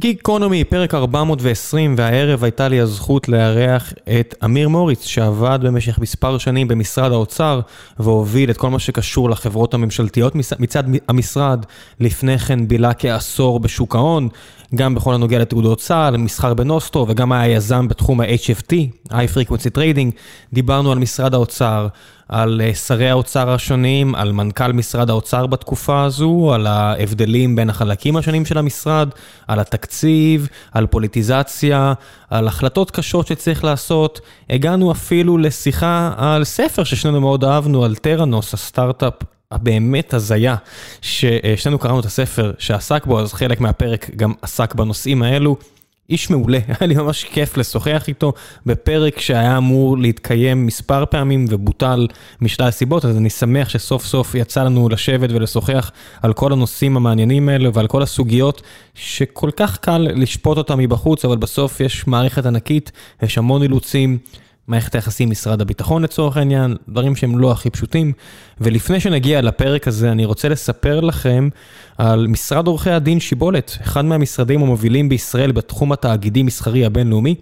גיקונומי, פרק 420, והערב הייתה לי הזכות לארח את אמיר מוריץ, שעבד במשך מספר שנים במשרד האוצר, והוביל את כל מה שקשור לחברות הממשלתיות מצד המשרד. לפני כן בילה כעשור בשוק ההון, גם בכל הנוגע לתעודות צה"ל, מסחר בנוסטרו, וגם היה יזם בתחום ה-HFT, High Frequency Trading. דיברנו על משרד האוצר, על אה, שרי האוצר השונים, על מנכ"ל משרד האוצר בתקופה הזו, על ההבדלים בין החלקים השונים של המשרד, על התקציב, על פוליטיזציה, על החלטות קשות שצריך לעשות. הגענו אפילו לשיחה על ספר ששנינו מאוד אהבנו, על טראנוס, הסטארט-אפ הבאמת הזיה, ששנינו קראנו את הספר שעסק בו, אז חלק מהפרק גם עסק בנושאים האלו. איש מעולה, היה לי ממש כיף לשוחח איתו בפרק שהיה אמור להתקיים מספר פעמים ובוטל משלל סיבות, אז אני שמח שסוף סוף יצא לנו לשבת ולשוחח על כל הנושאים המעניינים האלה ועל כל הסוגיות שכל כך קל לשפוט אותם מבחוץ, אבל בסוף יש מערכת ענקית, יש המון אילוצים. מערכת היחסים משרד הביטחון לצורך העניין, דברים שהם לא הכי פשוטים. ולפני שנגיע לפרק הזה, אני רוצה לספר לכם על משרד עורכי הדין שיבולת, אחד מהמשרדים המובילים בישראל בתחום התאגידי מסחרי הבינלאומי.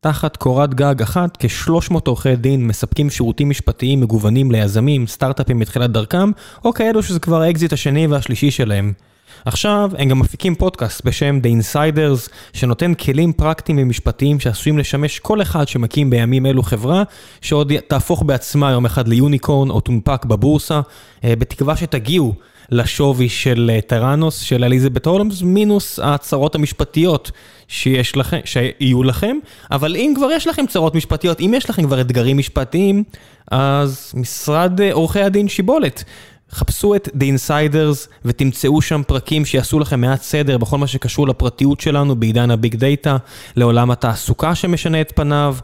תחת קורת גג אחת, כ-300 עורכי דין מספקים שירותים משפטיים מגוונים ליזמים, סטארט-אפים בתחילת דרכם, או כאלו שזה כבר האקזיט השני והשלישי שלהם. עכשיו, הם גם מפיקים פודקאסט בשם The Insiders, שנותן כלים פרקטיים ומשפטיים שעשויים לשמש כל אחד שמקים בימים אלו חברה, שעוד תהפוך בעצמה יום אחד ל unicorn או תונפק בבורסה, אה, בתקווה שתגיעו לשווי של אה, Theranos, של אליזבת הולמס, מינוס הצרות המשפטיות שיש לכם, שיהיו לכם, אבל אם כבר יש לכם צרות משפטיות, אם יש לכם כבר אתגרים משפטיים, אז משרד אה, עורכי הדין שיבולת. חפשו את The Insiders ותמצאו שם פרקים שיעשו לכם מעט סדר בכל מה שקשור לפרטיות שלנו בעידן הביג דאטה, לעולם התעסוקה שמשנה את פניו,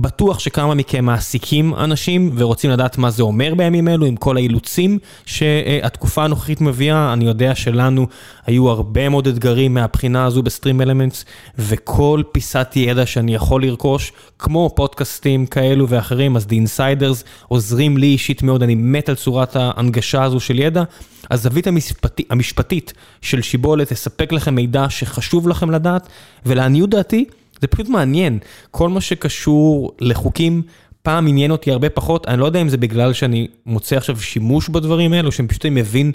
בטוח שכמה מכם מעסיקים אנשים ורוצים לדעת מה זה אומר בימים אלו עם כל האילוצים שהתקופה הנוכחית מביאה. אני יודע שלנו היו הרבה מאוד אתגרים מהבחינה הזו בסטרים אלמנטס, וכל פיסת ידע שאני יכול לרכוש, כמו פודקאסטים כאלו ואחרים, אז The Insiders עוזרים לי אישית מאוד, אני מת על צורת ההנגשה הזו של ידע. הזווית המשפטי, המשפטית של שיבולת תספק לכם מידע שחשוב לכם לדעת, ולעניות דעתי, זה פשוט מעניין, כל מה שקשור לחוקים, פעם עניין אותי הרבה פחות, אני לא יודע אם זה בגלל שאני מוצא עכשיו שימוש בדברים האלו, שאני פשוט מבין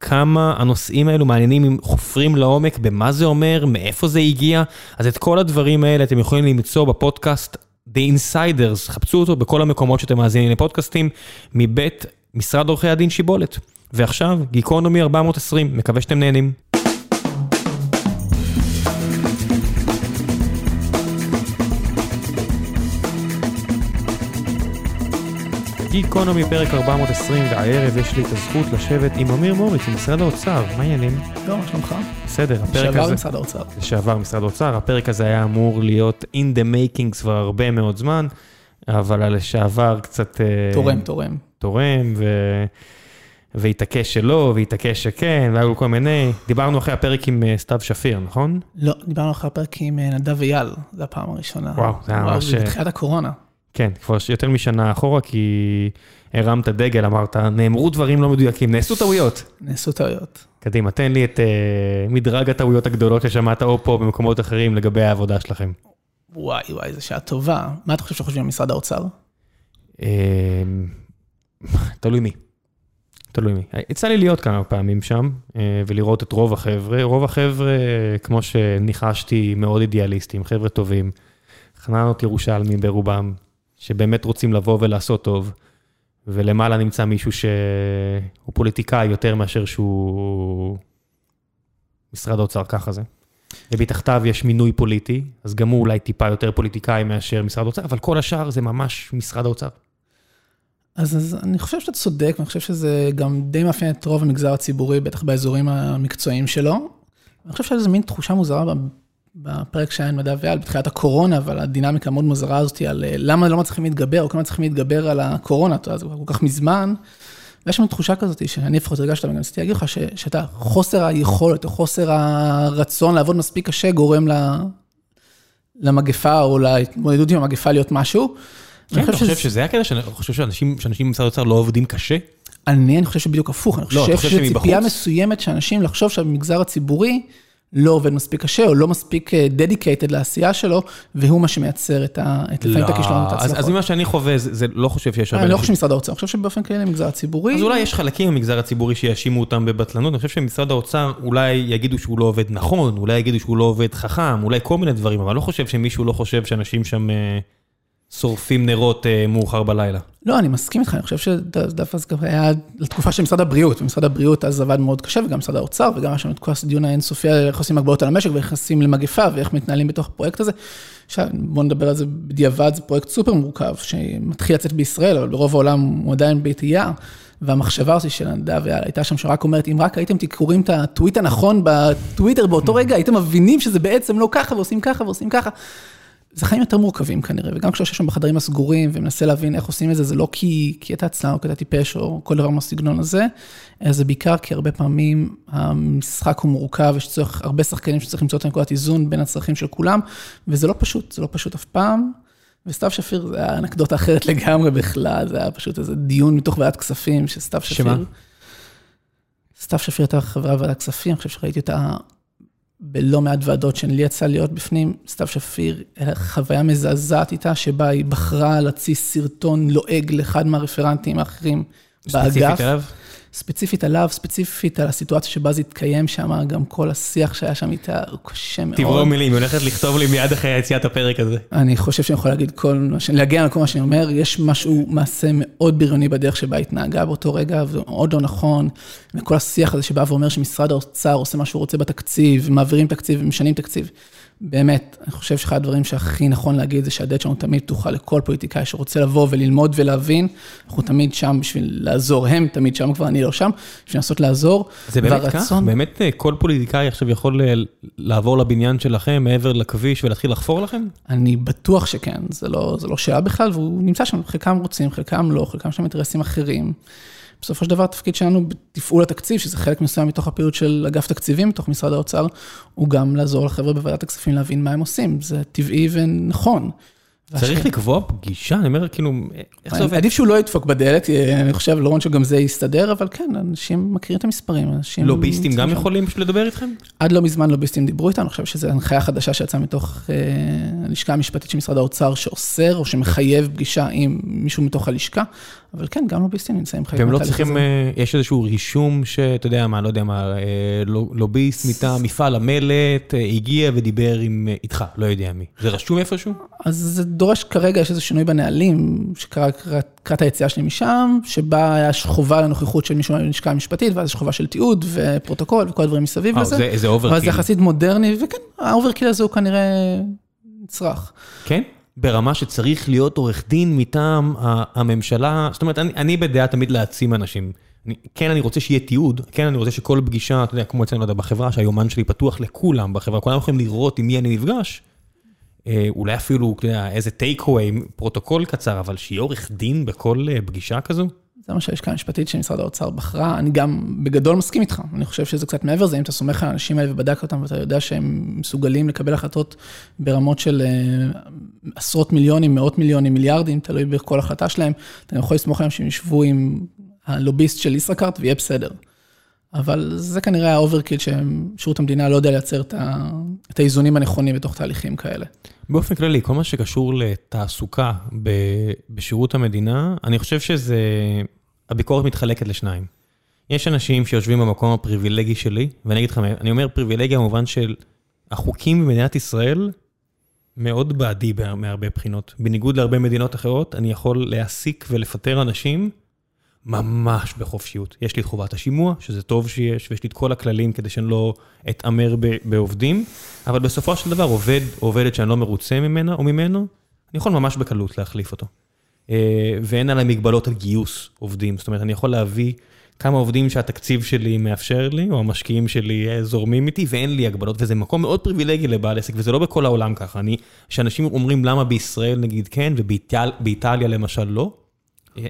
כמה הנושאים האלו מעניינים אם חופרים לעומק במה זה אומר, מאיפה זה הגיע, אז את כל הדברים האלה אתם יכולים למצוא בפודקאסט The Insiders, חפשו אותו בכל המקומות שאתם מאזינים לפודקאסטים, מבית משרד עורכי הדין שיבולת. ועכשיו, גיקונומי 420, מקווה שאתם נהנים. גיקונומי פרק 420, והערב יש לי את הזכות לשבת עם אמיר מוריץ, ממשרד האוצר, מה העניינים? לא, מה שלומך? בסדר, הפרק הזה... לשעבר משרד האוצר. לשעבר משרד האוצר, הפרק הזה היה אמור להיות in the making כבר הרבה מאוד זמן, אבל הלשעבר קצת... אה, תורם, תורם. תורם, ו... והתעקש שלא, והתעקש שכן, והיו כל מיני... דיברנו אחרי הפרק עם אה, סתיו שפיר, נכון? לא, דיברנו אחרי הפרק עם אה, נדב אייל, זו הפעם הראשונה. וואו, זה היה ממש... וואו, בתחילת הקורונה. כן, כבר יותר משנה אחורה, כי הרמת דגל, אמרת, נאמרו דברים לא מדויקים, נעשו טעויות. נעשו טעויות. קדימה, תן לי את uh, מדרג הטעויות הגדולות ששמעת או פה במקומות אחרים לגבי העבודה שלכם. וואי וואי, זו שעה טובה. מה אתה חושב שחושבים על משרד האוצר? אמ, תלוי מי. תלוי מי. יצא לי להיות כמה פעמים שם, אה, ולראות את רוב החבר'ה. רוב החבר'ה, כמו שניחשתי, מאוד אידיאליסטים, חבר'ה טובים. חננות ירושלמים ברובם, שבאמת רוצים לבוא ולעשות טוב, ולמעלה נמצא מישהו שהוא פוליטיקאי יותר מאשר שהוא משרד האוצר, ככה זה. ומתחתיו יש מינוי פוליטי, אז גם הוא אולי טיפה יותר פוליטיקאי מאשר משרד האוצר, אבל כל השאר זה ממש משרד האוצר. אז, אז אני חושב שאתה צודק, ואני חושב שזה גם די מאפיין את רוב המגזר הציבורי, בטח באזורים המקצועיים שלו. אני חושב שזו מין תחושה מוזרה בפרק שהיה עם מדע ועל, בתחילת הקורונה, ועל הדינמיקה המאוד מוזרה הזאת, על אה, למה לא מצליחים להתגבר, או כמה צריכים להתגבר על הקורונה, אתה יודע, זה כל כך מזמן. ויש לנו תחושה כזאת, שאני לפחות הרגשת, וגם רציתי להגיד לך, שאתה, חוסר היכולת, או חוסר הרצון לעבוד מספיק קשה, גורם למגפה, או להתמודדות עם המגפה להיות משהו. כן, אתה חושב שזה הקטע, שאני חושב שאנשים במשרד האוצר לא עובדים קשה? אני, אני חושב שבדיוק הפוך, אני לא, חושב שציפייה מסוימת שאנשים לחשוב שהמגזר הציבורי, לא עובד מספיק קשה, או לא מספיק דדיקייטד לעשייה שלו, והוא מה שמייצר את לפעמים את הכישלונות, את ההצלחות. אז ממה שאני חווה, זה לא חושב שיש הרבה... אני לא חושב שמשרד האוצר, אני חושב שבאופן כללי המגזר הציבורי... אז אולי יש חלקים במגזר הציבורי שיאשימו אותם בבטלנות, אני חושב שמשרד האוצר אולי יגידו שהוא לא עובד נכון, אולי יגידו שהוא לא עובד חכם, אולי כל מיני דברים, אבל אני לא חושב שמישהו לא חושב שאנשים שם שורפים נרות מאוחר בלילה. לא, אני מסכים איתך, אני חושב שדווקא זה היה לתקופה של משרד הבריאות, ומשרד הבריאות אז עבד מאוד קשה, וגם משרד האוצר, וגם היה שם את כל הדיון האינסופי איך עושים הגבלות על המשק, ואיך עושים למגפה, ואיך מתנהלים בתוך הפרויקט הזה. עכשיו, בואו נדבר על זה בדיעבד, זה פרויקט סופר מורכב, שמתחיל לצאת בישראל, אבל ברוב העולם הוא עדיין בעטייה. והמחשבה הזו של נדב הייתה שם שרק אומרת, אם רק הייתם קוראים את הטוויט הנכון בטוויטר באותו רגע, הייתם מבינים שזה בעצם לא ככה, ועושים ככה, ועושים ככה. זה חיים יותר מורכבים כנראה, וגם כשיושב שם בחדרים הסגורים ומנסה להבין איך עושים את זה, זה לא כי, כי אתה עצלן או כי אתה טיפש או כל דבר מהסגנון הזה, אלא זה בעיקר כי הרבה פעמים המשחק הוא מורכב, יש צורך, הרבה שחקנים שצריך למצוא את הנקודת איזון בין הצרכים של כולם, וזה לא פשוט, זה לא פשוט אף פעם. וסתיו שפיר זה היה אנקדוטה אחרת לגמרי בכלל, זה היה פשוט איזה דיון מתוך ועדת כספים, שסתיו שפיר... שמה? סתיו שפיר הייתה חברה בוועדת כספים, אני חושב שראיתי אותה בלא מעט ועדות שלי יצא להיות בפנים, סתיו שפיר, חוויה מזעזעת איתה, שבה היא בחרה להוציא סרטון לועג לאחד מהרפרנטים האחרים באגף. ספציפית עליו? ספציפית עליו, ספציפית על הסיטואציה שבה זה התקיים שם, גם כל השיח שהיה שם איתה, הוא קשה מאוד. תברור מילים, היא הולכת לכתוב לי מיד אחרי יציאת הפרק הזה. אני חושב שאני יכול להגיד כל מה ש... להגיע לכל מה שאני אומר, יש משהו, מעשה מאוד בריוני בדרך שבה התנהגה באותו רגע, וזה מאוד לא נכון, וכל השיח הזה שבא ואומר שמשרד האוצר עושה מה שהוא רוצה בתקציב, מעבירים תקציב ומשנים תקציב. באמת, אני חושב שאחד הדברים שהכי נכון להגיד זה שהדלת שלנו תמיד פתוחה לכל פוליטיקאי שרוצה לבוא וללמוד ולהבין, אנחנו תמיד שם בשביל לעזור, הם תמיד שם, כבר אני לא שם, בשביל לנסות לעזור. זה באמת והרצון... כך? באמת אה, כל פוליטיקאי עכשיו יכול אה, לעבור לבניין שלכם מעבר לכביש ולהתחיל לחפור לכם? אני בטוח שכן, זה לא, זה לא שאלה בכלל, והוא נמצא שם, חלקם רוצים, חלקם לא, חלקם שם אינטרסים אחרים. בסופו של דבר התפקיד שלנו בתפעול התקציב, שזה חלק מסוים מתוך הפעילות של אגף תקציבים, מתוך משרד האוצר, הוא גם לעזור לחבר'ה בוועדת הכספים להבין מה הם עושים, זה טבעי ונכון. צריך לקבוע פגישה, אני אומר, כאילו, איך זה עובד? עדיף שהוא לא ידפוק בדלת, אני חושב, לא רואה שגם זה יסתדר, אבל כן, אנשים מכירים את המספרים, אנשים... לוביסטים גם יכולים פשוט לדבר איתכם? עד לא מזמן לוביסטים דיברו איתנו, אני חושב שזו הנחיה חדשה שיצאה מתוך אה, הלשכה המשפטית של משרד האוצר, שאוסר או שמחייב פגישה עם מישהו מתוך הלשכה, אבל כן, גם לוביסטים נמצאים חלק מהתהליך הזה. והם לא צריכים, אה, יש איזשהו רישום שאתה יודע מה, לא יודע מה, אה, לוביסט מטעם מפעל המלט הגיע ודיבר איתך, לא יודע מי. זה רשום איפשהו? אז זה דורש, כרגע יש איזה שינוי בנהלים, שקרה לקראת היציאה שלי משם, שבה היה חובה לנוכחות של מישהו מהלשכה המשפטית, ואז יש חובה של תיעוד ופרוטוקול וכל הדברים מסביב לזה. זה איזה overkill. אבל זה יחסית מודרני, וכן, ה overkill הזה הוא כנראה נצרך. כן? ברמה שצריך להיות עורך דין מטעם הממשלה, זאת אומרת, אני, אני בדעה תמיד להעצים אנשים. אני, כן, אני רוצה שיהיה תיעוד, כן, אני רוצה שכל פגישה, אתה יודע, כמו אצלנו בחברה, שהיומן שלי פתוח לכולם בחברה, כולם יכולים לראות עם מי אני נפגש. אה, אולי אפילו, אתה יודע, איזה take away, פרוטוקול קצר, אבל שיהיה עורך דין בכל אה, פגישה כזו? זה מה שהלשכה המשפטית של משרד האוצר בחרה, אני גם בגדול מסכים איתך, אני חושב שזה קצת מעבר לזה, אם אתה סומך על האנשים האלה ובדק אותם ואתה יודע שהם מסוגלים לקבל החלטות ברמות של אה, עשרות מיליונים, מאות מיליונים, מיליארדים, תלוי בכל החלטה שלהם, אתה יכול לסמוך עליהם שהם ישבו עם הלוביסט של ישראכרט ויהיה בסדר. אבל זה כנראה ה overkill ששירות המדינה לא יודע לייצר את האיזונים הנכונים בתוך תהליכים כאלה. באופן כללי, כל מה שקשור לתעסוקה בשירות המדינה, אני חושב שזה, הביקורת מתחלקת לשניים. יש אנשים שיושבים במקום הפריבילגי שלי, ואני אגיד לך, אני אומר פריבילגיה במובן של החוקים במדינת ישראל מאוד בעדי מהרבה בחינות. בניגוד להרבה מדינות אחרות, אני יכול להעסיק ולפטר אנשים ממש בחופשיות. יש לי את חובת השימוע, שזה טוב שיש, ויש לי את כל הכללים כדי שאני לא אתעמר בעובדים, אבל בסופו של דבר עובד או עובדת שאני לא מרוצה ממנה או ממנו, אני יכול ממש בקלות להחליף אותו. אה, ואין עליי מגבלות על גיוס עובדים, זאת אומרת, אני יכול להביא כמה עובדים שהתקציב שלי מאפשר לי, או המשקיעים שלי אה, זורמים איתי, ואין לי הגבלות, וזה מקום מאוד פריבילגי לבעל עסק, וזה לא בכל העולם ככה. אני, שאנשים אומרים למה בישראל נגיד כן, ובאיטליה למשל לא,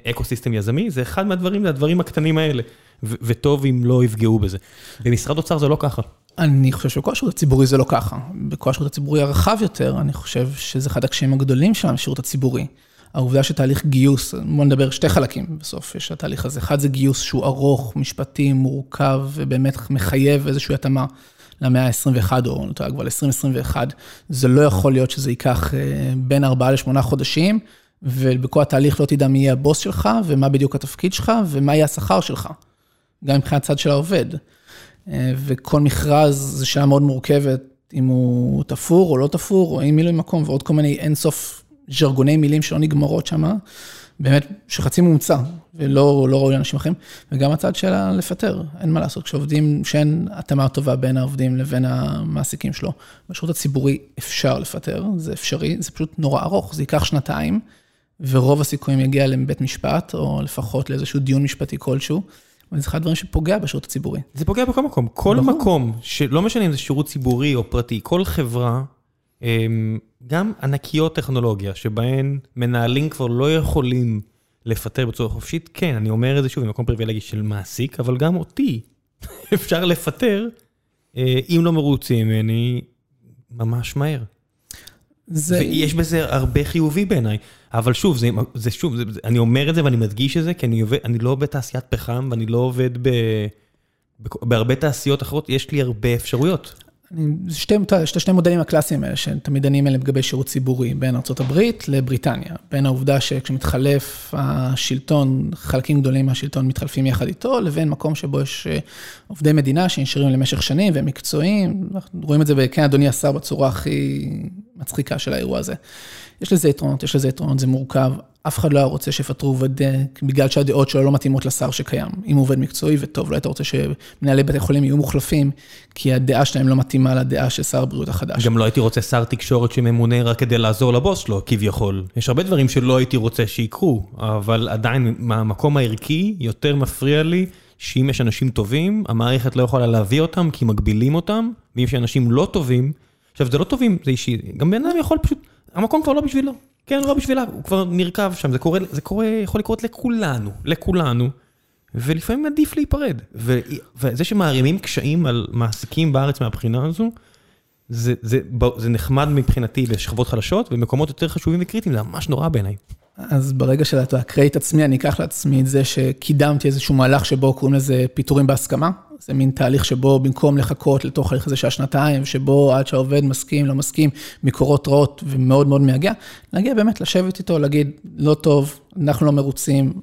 אקו סיסטם יזמי, זה אחד מהדברים, זה הדברים הקטנים האלה, וטוב אם לא יפגעו בזה. במשרד אוצר זה לא ככה. אני חושב שבכל השירות הציבורי זה לא ככה. בכל השירות הציבורי הרחב יותר, אני חושב שזה אחד הקשיים הגדולים של השירות הציבורי. העובדה שתהליך גיוס, בוא נדבר שתי חלקים בסוף, יש התהליך הזה. אחד זה גיוס שהוא ארוך, משפטי, מורכב, ובאמת מחייב איזושהי התאמה למאה ה-21, או יודע, כבר ל-2021, זה לא יכול להיות שזה ייקח בין 4 ל-8 חודשים, ובכל התהליך לא תדע מי יהיה הבוס שלך, ומה בדיוק התפקיד שלך, ומה יהיה השכר שלך, גם מבחינת צד של העובד. וכל מכרז זה שאלה מאוד מורכבת, אם הוא תפור או לא תפור, או אם מילוי מקום, ועוד כל מיני אינסוף ז'רגוני מילים שלא נגמרות שם, באמת, שחצי מומצא, ולא לא ראוי לאנשים אחרים, וגם הצד של לפטר, אין מה לעשות, כשעובדים, שאין התאמה טובה בין העובדים לבין המעסיקים שלו. בשירות הציבורי אפשר לפטר, זה אפשרי, זה פשוט נורא ארוך, זה ייקח שנתיים, ורוב הסיכויים יגיע לבית משפט, או לפחות לאיזשהו דיון משפטי כלשהו. אבל זה אחד הדברים שפוגע בשירות הציבורי. זה פוגע בכל מקום. כל מקום, שלא משנה אם זה שירות ציבורי או פרטי, כל חברה, גם ענקיות טכנולוגיה, שבהן מנהלים כבר לא יכולים לפטר בצורה חופשית, כן, אני אומר את זה שוב, במקום פריבילגי של מעסיק, אבל גם אותי אפשר לפטר, אם לא מרוצים ממני, ממש מהר. זה... ויש בזה הרבה חיובי בעיניי, אבל שוב, זה, זה שוב, זה, אני אומר את זה ואני מדגיש את זה, כי אני, עובד, אני לא בתעשיית פחם ואני לא עובד ב, ב, בהרבה תעשיות אחרות, יש לי הרבה אפשרויות. שתי, שתי, שתי מודלים הקלאסיים האלה, שתמיד דנים אליהם לגבי שירות ציבורי, בין ארה"ב לבריטניה. בין העובדה שכשמתחלף השלטון, חלקים גדולים מהשלטון מתחלפים יחד איתו, לבין מקום שבו יש אה, עובדי מדינה שנשארים למשך שנים והם מקצועיים. אנחנו רואים את זה בכן אדוני השר בצורה הכי מצחיקה של האירוע הזה. יש לזה יתרונות, יש לזה יתרונות, זה מורכב. אף אחד לא היה רוצה שיפטרו עובד בגלל שהדעות שלו לא מתאימות לשר שקיים. אם הוא עובד מקצועי וטוב, לא היית רוצה שמנהלי בתי חולים יהיו מוחלפים, כי הדעה שלהם לא מתאימה לדעה של שר הבריאות החדש. גם לא הייתי רוצה שר תקשורת שממונה רק כדי לעזור לבוס שלו, כביכול. יש הרבה דברים שלא הייתי רוצה שיקרו, אבל עדיין, מהמקום הערכי, יותר מפריע לי שאם יש אנשים טובים, המערכת לא יכולה להביא אותם כי מגבילים אותם, ואם יש אנשים לא טובים, עכשיו זה לא טובים, זה אישי, גם בן אדם יכול פשוט, המקום כבר לא בשבילו. כן, לא בשבילה, הוא כבר נרקב שם, זה קורה, זה קורה, יכול לקרות לכולנו, לכולנו, ולפעמים עדיף להיפרד. ו, וזה שמערימים קשיים על מעסיקים בארץ מהבחינה הזו, זה, זה, זה נחמד מבחינתי לשכבות חלשות, ומקומות יותר חשובים וקריטיים, זה ממש נורא בעיניי. אז ברגע שאתה אקריא את עצמי, אני אקח לעצמי את זה שקידמתי איזשהו מהלך שבו קוראים לזה פיטורים בהסכמה. זה מין תהליך שבו במקום לחכות לתוך הליך הזה של השנתיים, שבו עד שהעובד מסכים, לא מסכים, מקורות רעות ומאוד מאוד מייגע, להגיע באמת, לשבת איתו, להגיד, לא טוב, אנחנו לא מרוצים,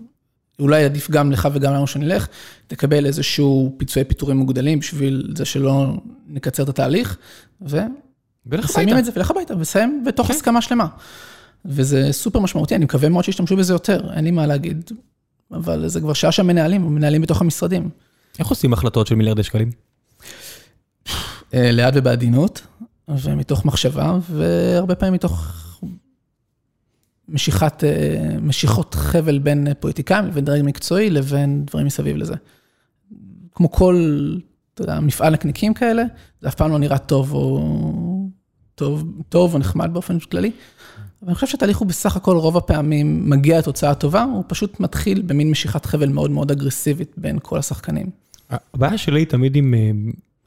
אולי עדיף גם לך וגם לנו שנלך, תקבל איזשהו פיצויי פיטורים מוגדלים בשביל זה שלא נקצר את התהליך, ומסיימים את זה, ולך הביתה, וסיים בתוך כן. הסכמה שלמה. וזה סופר משמעותי, אני מקווה מאוד שישתמשו בזה יותר, אין לי מה להגיד, אבל זה כבר שעה שהמנהלים, מנהלים בתוך המשרדים. איך עושים החלטות של מיליארדי שקלים? אה, לאט ובעדינות, ומתוך מחשבה, והרבה פעמים מתוך משיכת, אה, משיכות חבל בין פוליטיקאים לבין דרג מקצועי לבין דברים מסביב לזה. כמו כל, אתה יודע, מפעל נקניקים כאלה, זה אף פעם לא נראה טוב או, טוב, טוב או נחמד באופן כללי. אבל אני חושב שהתהליך הוא בסך הכל רוב הפעמים מגיע לתוצאה טובה, הוא פשוט מתחיל במין משיכת חבל מאוד מאוד אגרסיבית בין כל השחקנים. הבעיה שלי היא תמיד עם אה,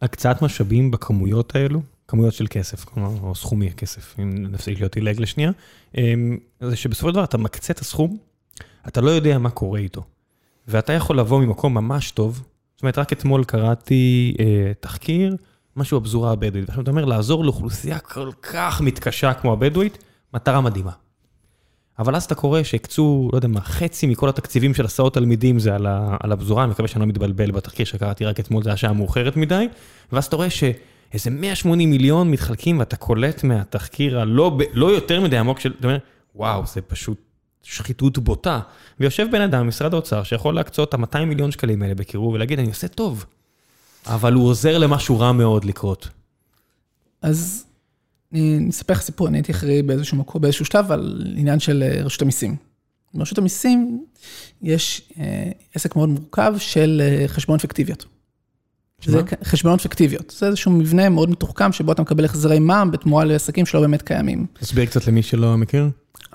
הקצאת משאבים בכמויות האלו, כמויות של כסף, כלומר, או סכומי כסף, אם נפסיק להיות עילג לשנייה, אה, זה שבסופו של דבר אתה מקצה את הסכום, אתה לא יודע מה קורה איתו. ואתה יכול לבוא ממקום ממש טוב, זאת אומרת, רק אתמול קראתי אה, תחקיר, משהו בפזורה הבדואית, ועכשיו אתה אומר, לעזור לאוכלוסייה כל כך מתקשה כמו הבדואית, מטרה מדהימה. אבל אז אתה קורא שהקצו, לא יודע מה, חצי מכל התקציבים של הסעות תלמידים זה על הפזורה, אני מקווה שאני לא מתבלבל בתחקיר שקראתי רק אתמול, זה היה שעה מאוחרת מדי, ואז אתה רואה שאיזה 180 מיליון מתחלקים ואתה קולט מהתחקיר הלא לא יותר מדי עמוק של, אתה אומר, וואו, זה פשוט שחיתות בוטה. ויושב בן אדם במשרד האוצר שיכול להקצות את ה-200 מיליון שקלים האלה בקירוב ולהגיד, אני עושה טוב, אבל הוא עוזר למשהו רע מאוד לקרות. אז אני אספר לך סיפור, אני הייתי אחראי באיזשהו מקום, באיזשהו שלב, על עניין של אה, רשות המיסים. ברשות המיסים יש אה, עסק מאוד מורכב של אה, חשבונות פיקטיביות. זה חשבונות פיקטיביות. זה איזשהו מבנה מאוד מתוחכם, שבו אתה מקבל החזרי מע"מ בתמורה לעסקים שלא באמת קיימים. תסביר קצת למי שלא מכיר.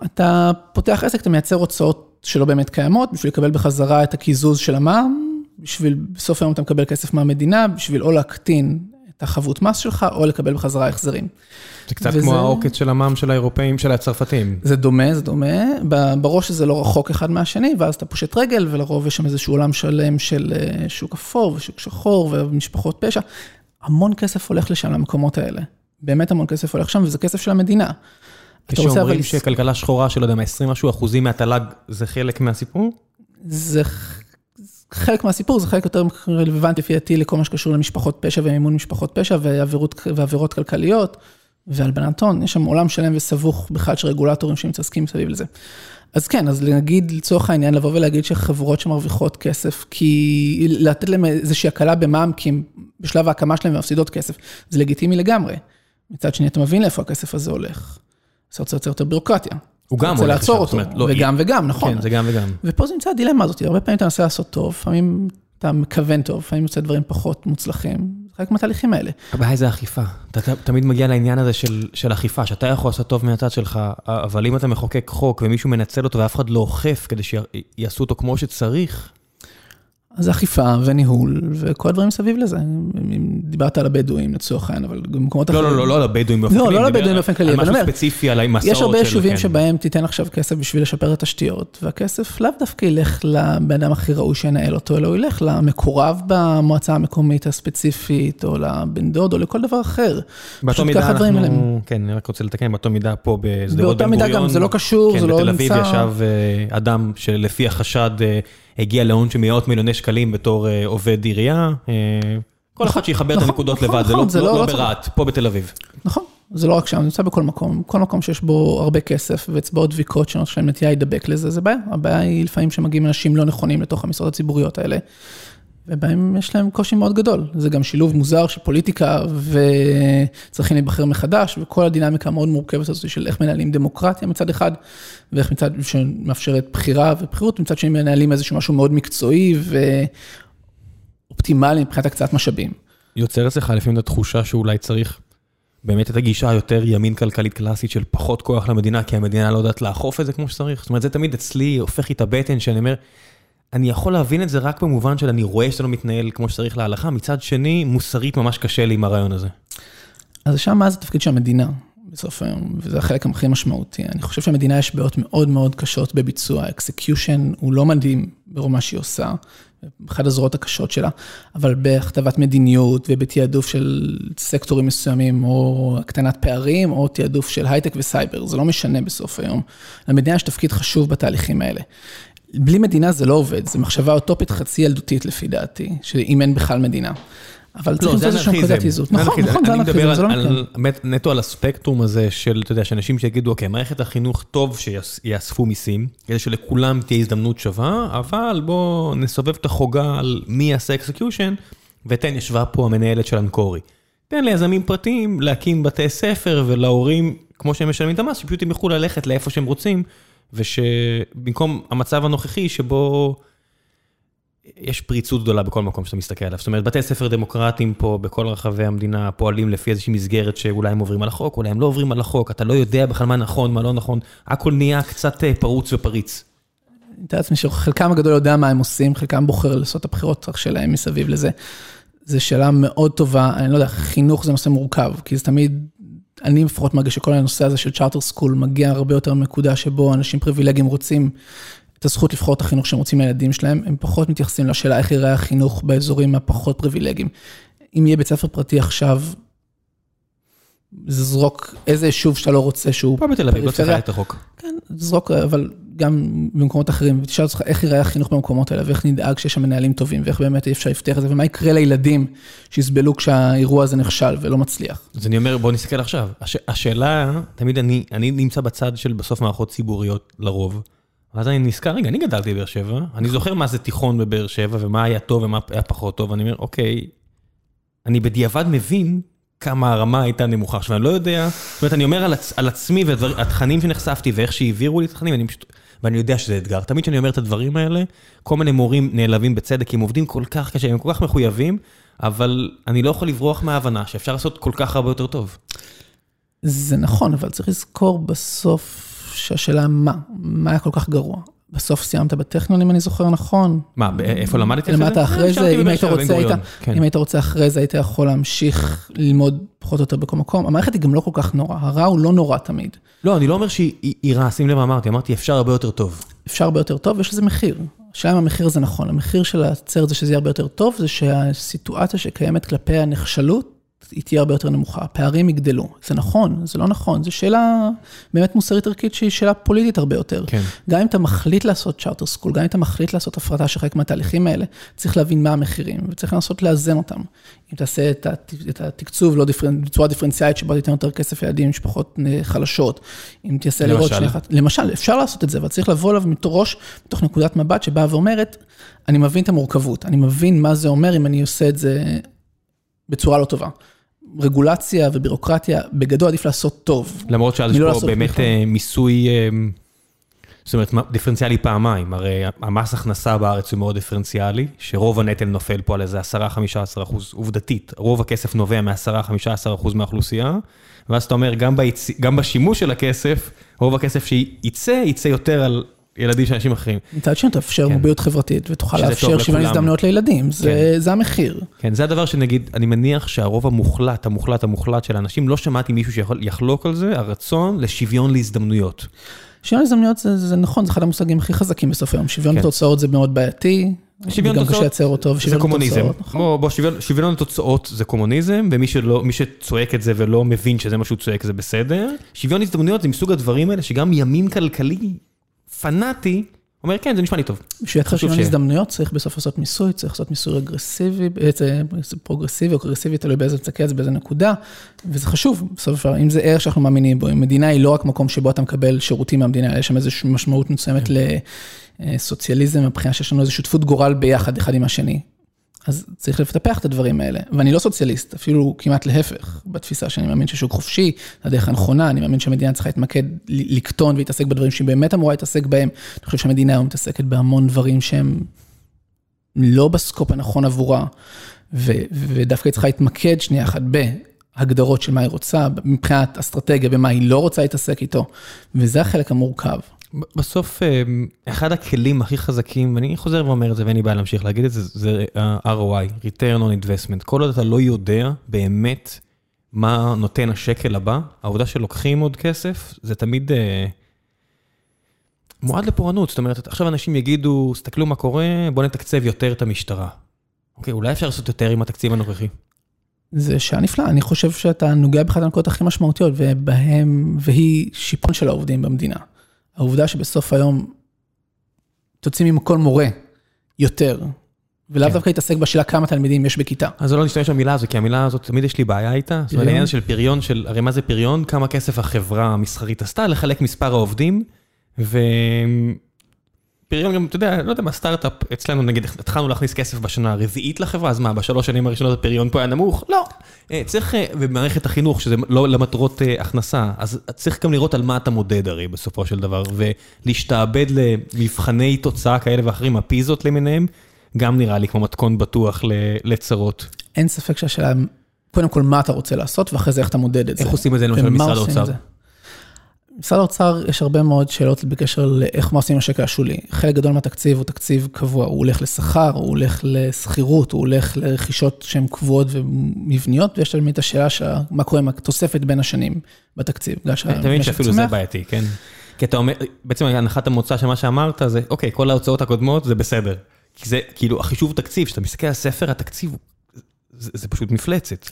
אתה פותח עסק, אתה מייצר הוצאות שלא באמת קיימות, בשביל לקבל בחזרה את הקיזוז של המע"מ, בשביל, בסוף היום אתה מקבל כסף מהמדינה, בשביל או להקטין החבות מס שלך, או לקבל בחזרה החזרים. זה קצת וזה... כמו העוקץ של המע"מ של האירופאים, של הצרפתים. זה דומה, זה דומה. בראש זה לא רחוק אחד מהשני, ואז אתה פושט רגל, ולרוב יש שם איזשהו עולם שלם של אה, שוק אפור ושוק שחור ומשפחות פשע. המון כסף הולך לשם, למקומות האלה. באמת המון כסף הולך שם, וזה כסף של המדינה. כשאומרים שכלכלה שחורה של, לא יודע מה, 20 משהו אחוזים מהתל"ג, זה חלק מהסיפור? זה חלק מהסיפור, זה חלק יותר רלוונטי לפי דעתי לכל מה שקשור למשפחות פשע ומימון משפחות פשע ועבירות כלכליות והלבנת הון. יש שם עולם שלם וסבוך בכלל של רגולטורים שמתעסקים סביב לזה. אז כן, אז נגיד לצורך העניין לבוא ולהגיד שחברות שמרוויחות כסף, כי לתת להם איזושהי הקלה במע"מ, כי הם בשלב ההקמה שלהם מפסידות כסף, זה לגיטימי לגמרי. מצד שני, אתה מבין לאיפה הכסף הזה הולך. זה רוצה יותר ביורוקרטיה. הוא גם הולך לעצור אותו, לא, וגם וגם, נכון. כן, זה גם וגם. ופה זה נמצא הדילמה הזאת, הרבה פעמים אתה מנסה לעשות טוב, לפעמים אתה מכוון טוב, לפעמים יוצא דברים פחות מוצלחים, זה חלק מהתהליכים האלה. הבעיה זה אכיפה. אתה תמיד מגיע לעניין הזה של, של אכיפה, שאתה יכול לעשות טוב מהצד שלך, אבל אם אתה מחוקק חוק ומישהו מנצל אותו ואף אחד לא אוכף כדי שיעשו אותו כמו שצריך, אז אכיפה וניהול וכל הדברים סביב לזה. אם דיברת על הבדואים לצורך העניין, אבל במקומות אחרים... לא, לא, לא, לא על הבדואים באופן כללי. לא, לא על הבדואים באופן כללי, אני אומר, ספציפי על המסעות יש הרבה יישובים שבהם תיתן עכשיו כסף בשביל לשפר את התשתיות, והכסף לאו דווקא ילך לבן אדם הכי ראוי שינהל אותו, אלא הוא ילך למקורב במועצה המקומית הספציפית, או לבן דוד, או לכל דבר אחר. באותו מידה אנחנו, כן, אני רק רוצה לתקן, באותו מידה פה בשדרות בן גוריון. באותה מידה גם, זה לא קשור, זה לא נמצא. כן, בתל אביב ישב אדם שלפי החשד אה, הגיע להון של מאות מיליוני שקלים בתור אה, עובד עירייה. אה, כל אחד שיחבר את נכון, הנקודות נכון, לבד, זה נכון, לא, לא ברהט, פה בתל אביב. נכון, זה לא רק שם, זה נמצא בכל מקום. כל מקום שיש בו הרבה כסף ואצבעות דביקות שיש להם נטייה להידבק לזה, זה בעיה. הבעיה היא לפעמים שמגיעים אנשים לא נכונים לתוך המשרות הציבוריות האלה. ובהם יש להם קושי מאוד גדול. זה גם שילוב מוזר של פוליטיקה וצריכים להיבחר מחדש, וכל הדינמיקה המאוד מורכבת הזאת של איך מנהלים דמוקרטיה מצד אחד, ואיך מצד שמאפשרת בחירה ובחירות, מצד שני מנהלים איזשהו משהו מאוד מקצועי ואופטימלי מבחינת הקצאת משאבים. יוצר אצלך לפעמים את התחושה שאולי צריך באמת את הגישה היותר ימין כלכלית קלאסית של פחות כוח למדינה, כי המדינה לא יודעת לאכוף את זה כמו שצריך. זאת אומרת, זה תמיד אצלי הופך לי את הבטן שאני אומר, אני יכול להבין את זה רק במובן של אני רואה שזה לא מתנהל כמו שצריך להלכה, מצד שני, מוסרית ממש קשה לי עם הרעיון הזה. אז שם מה זה התפקיד של המדינה בסוף היום, וזה החלק הכי משמעותי. אני חושב שהמדינה יש בעיות מאוד מאוד קשות בביצוע, execution הוא לא מדהים ברמה שהיא עושה, אחת הזרועות הקשות שלה, אבל בהכתבת מדיניות ובתעדוף של סקטורים מסוימים, או הקטנת פערים, או תעדוף של הייטק וסייבר, זה לא משנה בסוף היום. למדינה יש תפקיד חשוב בתהליכים האלה. בלי מדינה זה לא עובד, זו מחשבה אוטופית חצי ילדותית לפי דעתי, שאם אין בכלל מדינה. אבל צריך למצוא איזושהי נקודת איזון. נכון, נכון, זה אנרכיזם, זה לא מקרה. נטו על הספקטרום הזה של, אתה יודע, שאנשים שיגידו, אוקיי, מערכת החינוך טוב שיאספו מיסים, כדי שלכולם תהיה הזדמנות שווה, אבל בואו נסובב את החוגה על מי יעשה execution, ותן, ישבה פה המנהלת של אנקורי. תן ליזמים פרטיים להקים בתי ספר ולהורים, כמו שהם משלמים את המס, שפשוט הם יוכלו ללכת לאיפה שהם רוצים. ושבמקום המצב הנוכחי שבו יש פריצות גדולה בכל מקום שאתה מסתכל עליו. זאת אומרת, בתי ספר דמוקרטיים פה בכל רחבי המדינה פועלים לפי איזושהי מסגרת שאולי הם עוברים על החוק, אולי הם לא עוברים על החוק, אתה לא יודע בכלל מה נכון, מה לא נכון, הכל נהיה קצת אה, פרוץ ופריץ. אני מתאר לעצמי שחלקם הגדול יודע מה הם עושים, חלקם בוחר לעשות את הבחירות שלהם מסביב לזה. זו שאלה מאוד טובה, אני לא יודע, חינוך זה נושא מורכב, כי זה תמיד אני לפחות מרגיש שכל הנושא הזה של צ'ארטר סקול מגיע הרבה יותר מנקודה שבו אנשים פריבילגיים רוצים את הזכות לבחור את החינוך שהם רוצים לילדים שלהם, הם פחות מתייחסים לשאלה איך יראה החינוך באזורים הפחות פריבילגיים. אם יהיה בית ספר פרטי עכשיו, זרוק איזה יישוב שאתה לא רוצה שהוא. פה בתל אביב, לא צריך את החוק. כן, זרוק, אבל גם במקומות אחרים, ותשאל אותך איך ייראה החינוך במקומות האלה, ואיך נדאג שיש שם מנהלים טובים, ואיך באמת אפשר לפתח את זה, ומה יקרה לילדים שיסבלו כשהאירוע הזה נכשל ולא מצליח. אז אני אומר, בוא נסתכל עכשיו. הש, השאלה, תמיד אני, אני נמצא בצד של בסוף מערכות ציבוריות לרוב, ואז אני נזכר, רגע, אני גדלתי בבאר שבע, אני זוכר מה זה תיכון בבאר שבע, ומה היה טוב ומה היה פחות טוב, ואני אומר, אוקיי, אני בדיעבד מבין כמה הרמה הייתה נמוכה. עכשיו, אני לא יודע, זאת אומרת, אני אומר על, עצ, על עצמי והתכנים שנחשפתי ואיך שהעבירו לי את התכנים, אני פשוט, ואני יודע שזה אתגר. תמיד כשאני אומר את הדברים האלה, כל מיני מורים נעלבים בצדק, הם עובדים כל כך קשה, הם כל כך מחויבים, אבל אני לא יכול לברוח מההבנה שאפשר לעשות כל כך הרבה יותר טוב. זה נכון, אבל צריך לזכור בסוף שהשאלה מה, מה היה כל כך גרוע. בסוף סיימת בטכניון, אם אני זוכר נכון. מה, איפה למדתי למדת אחרי זה, אם היית רוצה, היית, כן. אם היית רוצה אחרי זה, היית יכול להמשיך ללמוד פחות או יותר בכל מקום. המערכת היא גם לא כל כך נורא, הרע הוא לא נורא תמיד. לא, אני לא אומר שהיא רעה, שים לב מה אמרתי, אמרתי אפשר הרבה יותר טוב. אפשר הרבה יותר טוב, יש לזה מחיר. השאלה אם המחיר זה נכון, המחיר של לייצר את זה שזה יהיה הרבה יותר טוב, זה שהסיטואציה שקיימת כלפי הנחשלות, היא תהיה הרבה יותר נמוכה, הפערים יגדלו. זה נכון, זה לא נכון, זו שאלה באמת מוסרית ערכית שהיא שאלה פוליטית הרבה יותר. כן. גם אם אתה מחליט לעשות צ'ארטר סקול, גם אם אתה מחליט לעשות הפרטה של חלק מהתהליכים האלה, צריך להבין מה המחירים, וצריך לנסות לאזן אותם. אם תעשה את הת- את התקצוב לא דיפרנ... בצורה דיפרנציאלית, שבה תיתן יותר כסף לילדים ממשפחות אה, חלשות, אם תעשה לראות? שנייה אחת, למשל, אפשר לעשות את זה, אבל צריך לבוא אליו מתוך מתוך נקודת מבט שבאה ואומרת, אני מבין את המורכבות, אני מבין מה זה אומר אם אני עושה את זה בצורה לא טובה. רגולציה ובירוקרטיה, בגדול עדיף לעשות טוב. למרות שאז יש מלא פה באמת נכון. אה, מיסוי, אה, זאת אומרת, דיפרנציאלי פעמיים, הרי המס הכנסה בארץ הוא מאוד דיפרנציאלי, שרוב הנטל נופל פה על איזה 10-15 אחוז, עובדתית, רוב הכסף נובע מ-10-15 אחוז מהאוכלוסייה, ואז אתה אומר, גם, ביצ... גם בשימוש של הכסף, רוב הכסף שייצא, יצא יותר על ילדים של אנשים אחרים. מצד שני, תאפשר כן. מוביליות חברתית ותוכל לאפשר שוויון. הזדמנויות לילדים, זה, זה המחיר. כן, זה הדבר שנגיד, אני מניח שהרוב המוחלט, המוחלט, המוחלט של האנשים, לא שמעתי מישהו שיכול יחלוק על זה, הרצון לשוויון להזדמנויות. שוויון הזדמנויות זה, זה נכון, זה אחד המושגים הכי חזקים בסוף היום. שוויון כן. בתוצאות זה מאוד בעייתי, שוויון קשה תוצאות לייצר אותו, זה קומוניזם. בתוצאות, נכון. בוא, בוא, שוויון, שוויון התוצאות זה קומוניזם, ומי שלא, שצועק את זה ולא מבין שזה מה שהוא צועק זה בסדר. שוויון הזדמנויות זה מסוג הדברים האלה שגם ימין כלכלי פנאטי אומר כן זה נשמע לי טוב. בשביל חשוב שוויון. הזדמנויות צריך בסוף לעשות מיסוי, צריך לעשות מיסוי רגרסיבי, בעצם פרוגרסיבי או רגרסיבי, תלוי באיזה תסתכל באיזה נקודה, וזה חשוב, של דבר, אם זה ערך שאנחנו מאמינים בו, אם מדינה היא לא רק מקום שבו אתה מקבל שירותים מהמדינה, יש שם איזושהי משמעות מסוימת לסוציאליזם, מבחינה שיש לנו איזושהי שותפות גורל ביחד, אחד עם השני. אז צריך לטפח את הדברים האלה, ואני לא סוציאליסט, אפילו כמעט להפך, בתפיסה שאני מאמין ששוק חופשי, הדרך הנכונה, אני מאמין שהמדינה צריכה להתמקד, לקטון ולהתעסק בדברים שהיא באמת אמורה להתעסק בהם. אני חושב שהמדינה היום מתעסקת בהמון דברים שהם לא בסקופ הנכון עבורה, ו- ודווקא היא צריכה להתמקד שנייה אחת בהגדרות של מה היא רוצה, מבחינת אסטרטגיה, במה היא לא רוצה להתעסק איתו, וזה החלק המורכב. בסוף אה, אחד הכלים הכי חזקים, ואני חוזר ואומר את זה ואין לי בעיה להמשיך להגיד את זה, זה ה-ROI, return on investment. כל עוד אתה לא יודע באמת מה נותן השקל הבא, העובדה שלוקחים עוד כסף, זה תמיד אה, מועד לפורענות. זאת אומרת, עכשיו אנשים יגידו, תסתכלו מה קורה, בואו נתקצב יותר את המשטרה. אוקיי, אולי אפשר לעשות יותר עם התקציב הנוכחי. זה שעה נפלאה, אני חושב שאתה נוגע באחת הנקודות הכי משמעותיות, ובהם, והיא שיפון של העובדים במדינה. העובדה שבסוף היום תוציא מכל מורה יותר, ולאו כן. דווקא יתעסק בשאלה כמה תלמידים יש בכיתה. אז לא נשתמש במילה הזו, כי המילה הזאת, תמיד יש לי בעיה איתה. זאת אומרת? העניין של פריון, של, הרי מה זה פריון? כמה כסף החברה המסחרית עשתה לחלק מספר העובדים, ו... פריון גם, אתה יודע, לא יודע מה, סטארט-אפ, אצלנו נגיד, התחלנו להכניס כסף בשנה הרביעית לחברה, אז מה, בשלוש שנים הראשונות הפריון פה היה נמוך? לא. אה, צריך, אה, במערכת החינוך, שזה לא למטרות אה, הכנסה, אז צריך גם לראות על מה אתה מודד הרי, בסופו של דבר, ולהשתעבד למבחני תוצאה כאלה ואחרים, הפיזות למיניהם, גם נראה לי כמו מתכון בטוח לצרות. אין ספק שהשאלה, קודם כל, מה אתה רוצה לעשות, ואחרי זה איך אתה מודד את זה. איך עושים את זה למשל במשרד האוצר? משרד האוצר, יש הרבה מאוד שאלות בקשר לאיך מה עושים עם השקל השולי. חלק גדול מהתקציב הוא תקציב קבוע, הוא הולך לשכר, הוא הולך לשכירות, הוא הולך לרכישות שהן קבועות ומבניות, ויש תמיד את השאלה של מה קורה עם התוספת בין השנים בתקציב. אתה מבין שאפילו זה. בעייתי, כן? כי אתה אומר, בעצם הנחת המוצא של מה שאמרת זה, אוקיי, כל ההוצאות הקודמות זה בסדר. כי זה, כאילו, החישוב תקציב, כשאתה מסתכל על ספר התקציב, זה, זה פשוט מפלצת.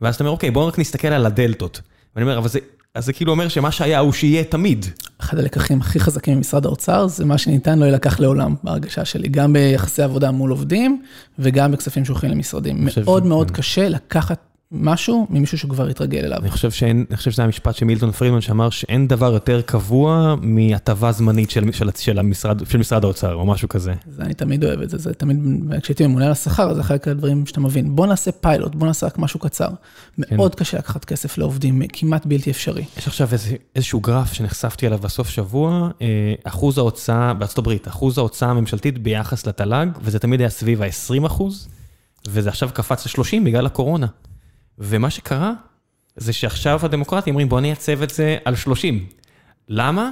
ואז אתה אומר, אוקיי, בואו רק נסתכל על הדלתות. ואני אומר, אבל זה, אז זה כאילו אומר שמה שהיה הוא שיהיה תמיד. אחד הלקחים הכי חזקים ממשרד האוצר, זה מה שניתן לא יילקח לעולם, בהרגשה שלי, גם ביחסי עבודה מול עובדים, וגם בכספים שהולכים למשרדים. מאוד מאוד כן. קשה לקחת משהו ממישהו שכבר התרגל אליו. אני חושב שאין, אני חושב שזה המשפט של מילטון פרידמן שאמר שאין דבר יותר קבוע מהטבה זמנית של, של, של, המשרד, של משרד האוצר, או משהו כזה. זה אני תמיד אוהב את זה, זה תמיד, כשהייתי ממונה על השכר, זה חלק מהדברים שאתה מבין. בוא נעשה פיילוט, בוא נעשה רק משהו קצר. מאוד קשה לקחת כסף לעובדים, כמעט בלתי אפשרי. יש עכשיו איזה, איזשהו גרף שנחשפתי אליו בסוף שבוע, אה, אחוז ההוצאה, בארצות הברית, אחוז ההוצאה הממשלתית ביחס לתל"ג, וזה תמיד היה סביב ה-20 אחוז, וזה עכשיו קפץ ל-30 בגלל הקורונה. ומה שקרה, זה שעכשיו הדמוקרטים אומרים בוא נייצב את זה על 30. למה?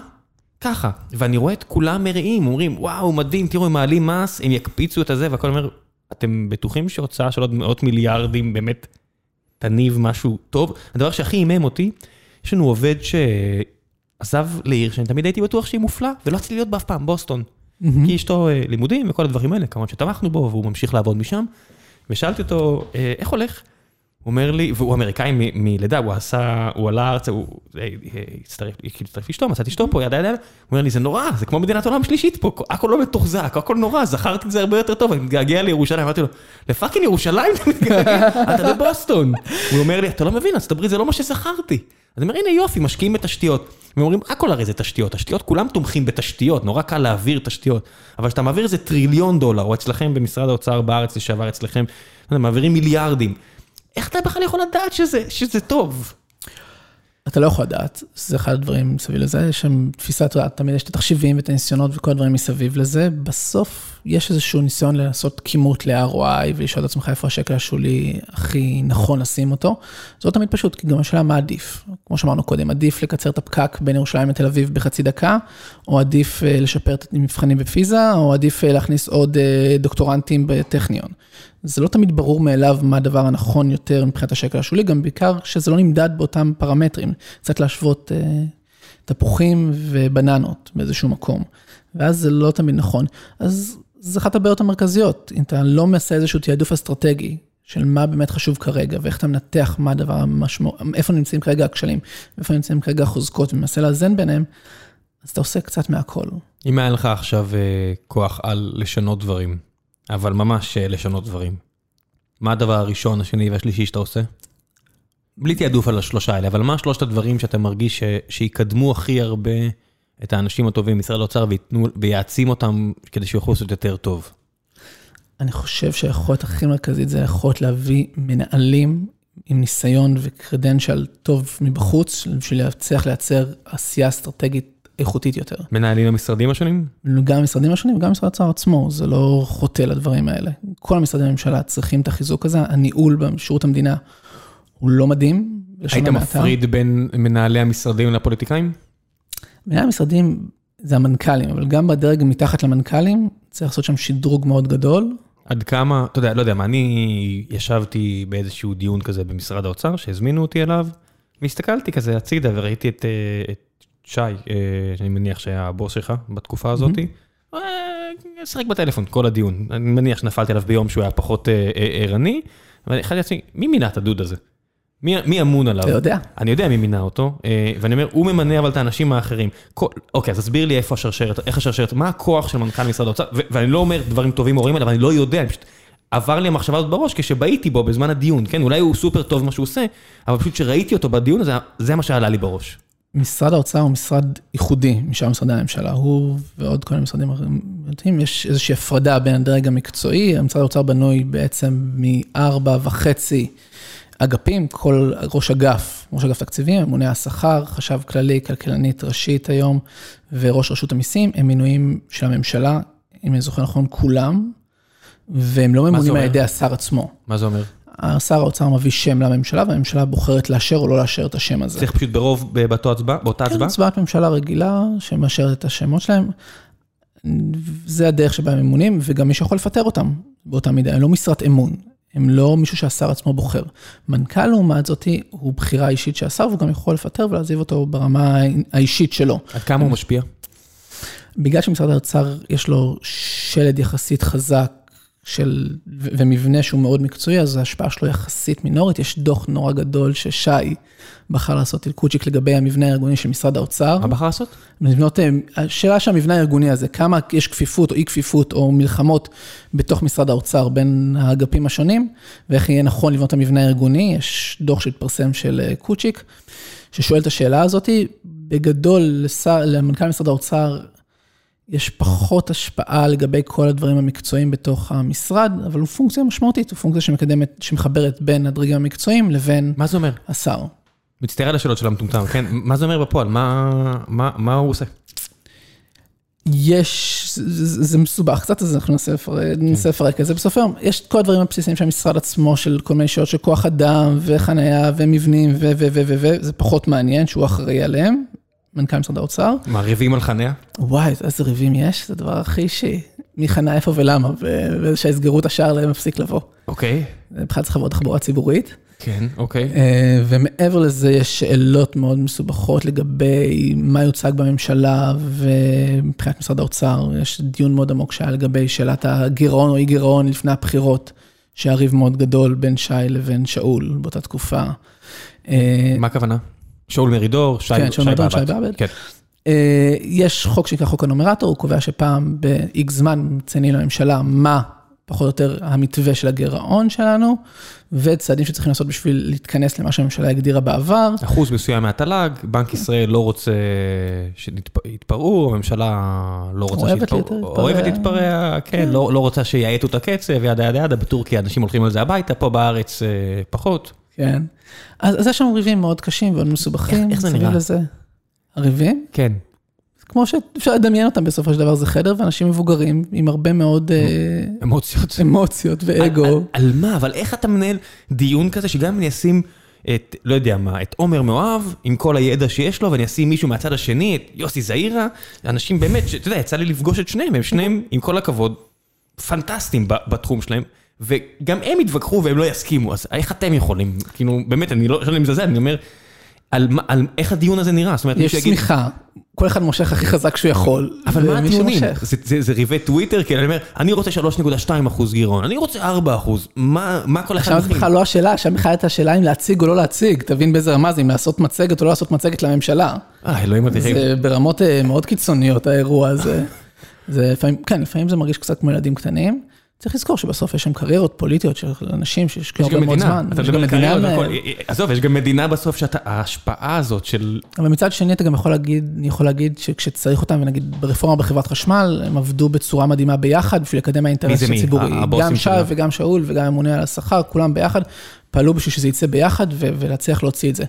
ככה. ואני רואה את כולם מראים, אומרים וואו מדהים, תראו הם מעלים מס, הם יקפיצו את הזה, והכל אומר, אתם בטוחים שהוצאה של עוד מאות מיליארדים באמת תניב משהו טוב? הדבר שהכי עימם אותי, יש לנו עובד שעזב לעיר שאני תמיד הייתי בטוח שהיא מופלאה, ולא רציתי להיות בה אף פעם, בוסטון. כי אשתו אה, לימודים וכל הדברים האלה, כמובן שתמכנו בו, והוא ממשיך לעבוד משם. ושאלתי אותו, "אה, איך הולך? הוא אומר לי, והוא אמריקאי מלידה, הוא עשה, הוא עלה ארצה, הוא הצטרף לאשתו, מצאתי אשתו פה, ידה ידה, הוא אומר לי, זה נורא, זה כמו מדינת עולם שלישית פה, הכל לא מתוחזק, הכל נורא, זכרתי את זה הרבה יותר טוב, אני מתגעגע לירושלים, אמרתי לו, לפאקינג ירושלים אתה מתגעגע, אתה בבוסטון. הוא אומר לי, אתה לא מבין, ארצות הברית זה לא מה שזכרתי. אז אני אומר, הנה יופי, משקיעים בתשתיות. הם אומרים, הכל הרי זה תשתיות, תשתיות, כולם תומכים בתשתיות, נורא קל להעביר תשתיות. אבל כשאתה מעביר איזה טריליון דולר, או אצלכם במשרד האוצר בארץ לשעבר, אצלכם, מעבירים מיליארדים. איך אתה בכלל יכול לדעת שזה, שזה טוב? אתה לא יכול לדעת, זה אחד הדברים מסביב לזה, יש שם תפיסה, תמיד יש את התחשיבים ואת הניסיונות וכל הדברים מסביב לזה, בסוף יש איזשהו ניסיון לעשות כימות ל-ROI ולשאול את עצמך איפה השקל השולי הכי נכון לשים אותו. זה לא תמיד פשוט, כי גם השאלה מה עדיף. כמו שאמרנו קודם, עדיף לקצר את הפקק בין ירושלים לתל אביב בחצי דקה, או עדיף אה, לשפר את המבחנים בפיזה, או עדיף אה, להכניס עוד אה, דוקטורנטים בטכניון. זה לא תמיד ברור מאליו מה הדבר הנכון יותר מבחינת השקל השולי, גם בעיקר שזה לא נמדד באותם פרמטרים. קצת להשוות אה, תפוחים ובננות באיזשהו מקום, ואז זה לא תמיד נכון. אז זה אחת הבעיות המרכזיות, אם אתה לא מנסה איזשהו תעדוף אסטרטגי של מה באמת חשוב כרגע, ואיך אתה מנתח מה הדבר המשמעות, איפה נמצאים כרגע הכשלים, ואיפה נמצאים כרגע החוזקות, ומנסה לאזן ביניהם, אז אתה עושה קצת מהכל. אם היה לך עכשיו אה, כוח על לשנות דברים, אבל ממש אה, לשנות דברים. מה הדבר הראשון, השני והשלישי שאתה עושה? בלי תעדוף על השלושה האלה, אבל מה שלושת הדברים שאתה מרגיש ש... שיקדמו הכי הרבה את האנשים הטובים במשרד האוצר ויעצים אותם כדי שיוכלו לעשות יותר טוב? אני חושב שהיכולת הכי מרכזית זה היכולת להביא מנהלים עם ניסיון וקרדנציאל טוב מבחוץ, בשביל להצליח לייצר עשייה אסטרטגית איכותית יותר. מנהלים במשרדים השונים? גם במשרדים השונים וגם במשרד האוצר עצמו, זה לא חוטא לדברים האלה. כל המשרדי הממשלה צריכים את החיזוק הזה, הניהול בשירות המדינה הוא לא מדהים. היית מפריד בין מנהלי המשרדים לפוליטיקאים? מנהלי המשרדים זה המנכ"לים, אבל גם בדרג מתחת למנכ"לים צריך לעשות שם שדרוג מאוד גדול. עד כמה, אתה יודע, לא יודע מה, אני ישבתי באיזשהו דיון כזה במשרד האוצר, שהזמינו אותי אליו, והסתכלתי כזה הצידה וראיתי את, אה, את שי, אה, שאני מניח שהיה הבוס שלך בתקופה הזאת, אה, שחק בטלפון כל הדיון. אני מניח שנפלתי עליו ביום שהוא היה פחות אה, ערני, אבל החלטתי לעצמי, מי מינה את הדוד הזה? מי אמון עליו? אתה יודע. אני יודע מי מינה אותו, ואני אומר, הוא ממנה אבל את האנשים האחרים. אוקיי, אז תסביר לי איפה השרשרת, איך השרשרת, מה הכוח של מנכ"ל משרד האוצר, ואני לא אומר דברים טובים או רעים עליו, אני לא יודע, אני פשוט... עבר לי המחשבה הזאת בראש כשבהיתי בו בזמן הדיון, כן? אולי הוא סופר טוב מה שהוא עושה, אבל פשוט כשראיתי אותו בדיון הזה, זה מה שעלה לי בראש. משרד האוצר הוא משרד ייחודי משאר משרדי הממשלה, הוא ועוד כל מיני משרדים אחרים, יש איזושהי הפרדה בין הדרג המקצועי, משרד האוצר בנוי בעצם מארבע וחצי אגפים, כל ראש אגף, ראש אגף תקציבים, ממונה השכר, חשב כללי, כלכלנית ראשית היום, וראש רשות המיסים, הם מינויים של הממשלה, אם אני זוכר נכון, כולם, והם לא ממונים על ידי השר עצמו. מה זה אומר? שר האוצר מביא שם לממשלה, והממשלה בוחרת לאשר או לא לאשר את השם הזה. צריך פשוט ברוב באותה הצבעה? כן, הצבעת ממשלה רגילה שמאשרת את השמות שלהם. זה הדרך שבה הם ממונים, וגם מי שיכול לפטר אותם באותה מידה, הם לא משרת אמון, הם לא מישהו שהשר עצמו בוחר. מנכ"ל לעומת זאתי הוא בחירה אישית של השר, והוא גם יכול לפטר ולהעזיב אותו ברמה האישית שלו. עד כמה הוא משפיע? בגלל שמשרד האוצר יש לו שלד יחסית חזק של, ומבנה שהוא מאוד מקצועי, אז ההשפעה שלו יחסית מינורית. יש דוח נורא גדול ששי בחר לעשות אלקוצ'יק לגבי המבנה הארגוני של משרד האוצר. מה בחר לעשות? לבנות, השאלה שהמבנה הארגוני הזה, כמה יש כפיפות או אי כפיפות או מלחמות בתוך משרד האוצר בין האגפים השונים, ואיך יהיה נכון לבנות את המבנה הארגוני, יש דוח שהתפרסם של אה, קוצ'יק, ששואל את השאלה הזאת. בגדול, למנכ"ל משרד האוצר, יש פחות השפעה לגבי כל הדברים המקצועיים בתוך המשרד, אבל הוא פונקציה משמעותית, הוא פונקציה שמקדמת, שמחברת בין הדרגים המקצועיים לבין מה זה אומר? השר. מצטער על השאלות של המטומטם, כן? מה זה אומר בפועל? מה, מה, מה הוא עושה? יש, זה, זה מסובך קצת, אז אנחנו ננסה לפרק את זה. בסוף היום, יש את כל הדברים הבסיסיים של המשרד עצמו, של כל מיני שאלות של כוח אדם, וחנייה, ומבנים, ו, ו, ו, ו, ו, זה פחות מעניין, שהוא אחראי עליהם. מנכ"ל משרד האוצר. מה, ריבים על חניה? וואי, איזה ריבים יש, זה הדבר הכי אישי. מי חנה איפה ולמה, ושיסגרו את השער להם מפסיק לבוא. אוקיי. בכלל צריך לעבור תחבורה ציבורית. כן, אוקיי. אה, ומעבר לזה, יש שאלות מאוד מסובכות לגבי מה יוצג בממשלה, ומבחינת משרד האוצר, יש דיון מאוד עמוק שהיה לגבי שאלת הגירעון או אי גירעון לפני הבחירות, שהיה ריב מאוד גדול בין שי לבין שאול באותה תקופה. אה, מה הכוונה? שאול מרידור, שי כן, שאול מרידור, שי באב"ד. באב"ד. כן. אה, יש חוק שנקרא חוק הנומרטור, הוא קובע שפעם ב-X זמן מציינים לממשלה מה פחות או יותר המתווה של הגירעון שלנו, וצעדים שצריכים לעשות בשביל להתכנס למה שהממשלה הגדירה בעבר. אחוז מסוים מהתל"ג, בנק ישראל לא רוצה שיתפרעו, הממשלה לא רוצה אוהבת שיתפרעו. להתפרע. אוהבת להתפרע, כן, לא לא רוצה שיאטו את הקצב, ידה ידה ידה, בטורקיה אנשים הולכים על זה הביתה, פה בארץ אה, פחות. כן. אז אז יש לנו ריבים מאוד קשים ומאוד מסובכים. איך- איך זה נראה? לזה. הריבים? כן. כמו שאפשר לדמיין אותם בסופו של דבר, זה חדר ואנשים מבוגרים עם הרבה מאוד אה, אמוציות. אמוציות ואגו. על, על, על מה? אבל איך אתה מנהל דיון כזה שגם אם אני אשים את, לא יודע מה, את עומר מואב, עם כל הידע שיש לו, ואני אשים מישהו מהצד השני, את יוסי זעירה, אנשים באמת, שאתה יודע, יצא לי לפגוש את שניהם, הם שניהם, עם כל הכבוד, פנטסטיים בתחום שלהם, וגם הם יתווכחו והם לא יסכימו, אז איך אתם יכולים? כאילו, באמת, אני לא, מזלזל, אני אומר, על, על איך הדיון הזה נראה? זאת אומרת, יש צמיחה, כל אחד מושך הכי חזק שהוא יכול. אבל מה הטיעונים? זה, זה, זה ריבי טוויטר? כי אני אומר, אני רוצה 3.2 אחוז גירעון, אני רוצה 4 אחוז, מה, מה כל אחד עכשיו? בכלל לא השאלה, עכשיו בכלל הייתה השאלה אם להציג או לא להציג, תבין באיזה רמה זה, אם לעשות מצגת או לא לעשות מצגת לממשלה. אה, אלוהים אדירים. זה ברמות אה, מאוד קיצוניות האירוע הזה. זה לפעמים, כן, לפעמים זה מרגיש קצת כמו ילדים קטנים. צריך לזכור שבסוף יש שם קריירות פוליטיות של אנשים שהשקיעו הרבה מאוד זמן. אתה יש גם מדינה לנהל. והכל, עזוב, יש גם מדינה בסוף שאתה, ההשפעה הזאת של, אבל מצד שני אתה גם יכול להגיד, אני יכול להגיד שכשצריך אותם, ונגיד ברפורמה בחברת חשמל, הם עבדו בצורה מדהימה ביחד בשביל לקדם מי האינטרס זה מי? הציבורי. גם שי. וגם שאול וגם הממונה על השכר, כולם ביחד, פעלו בשביל שזה יצא ביחד ולהצליח להוציא את זה.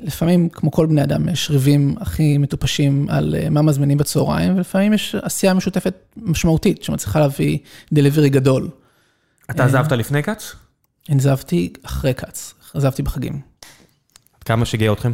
לפעמים, כמו כל בני אדם, יש ריבים הכי מטופשים על אה, מה מזמינים בצהריים, ולפעמים יש עשייה משותפת משמעותית, שמצליחה להביא דליברי גדול. אתה עזבת לפני כץ? עזבתי אחרי כץ, עזבתי בחגים. עד כמה שגאה אתכם?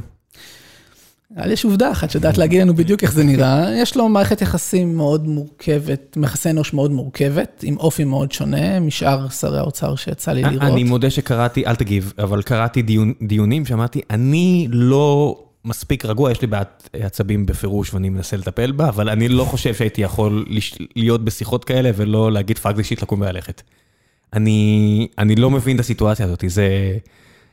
אבל יש עובדה אחת שיודעת להגיד לנו בדיוק איך זה נראה. יש לו מערכת יחסים מאוד מורכבת, יחסי אנוש מאוד מורכבת, עם אופי מאוד שונה משאר שרי האוצר שיצא לי לראות. אני מודה שקראתי, אל תגיב, אבל קראתי דיונים שאמרתי, אני לא מספיק רגוע, יש לי בעיית עצבים בפירוש ואני מנסה לטפל בה, אבל אני לא חושב שהייתי יכול להיות בשיחות כאלה ולא להגיד fuck זה shit לקום וללכת. אני, אני לא מבין את הסיטואציה הזאת, זה,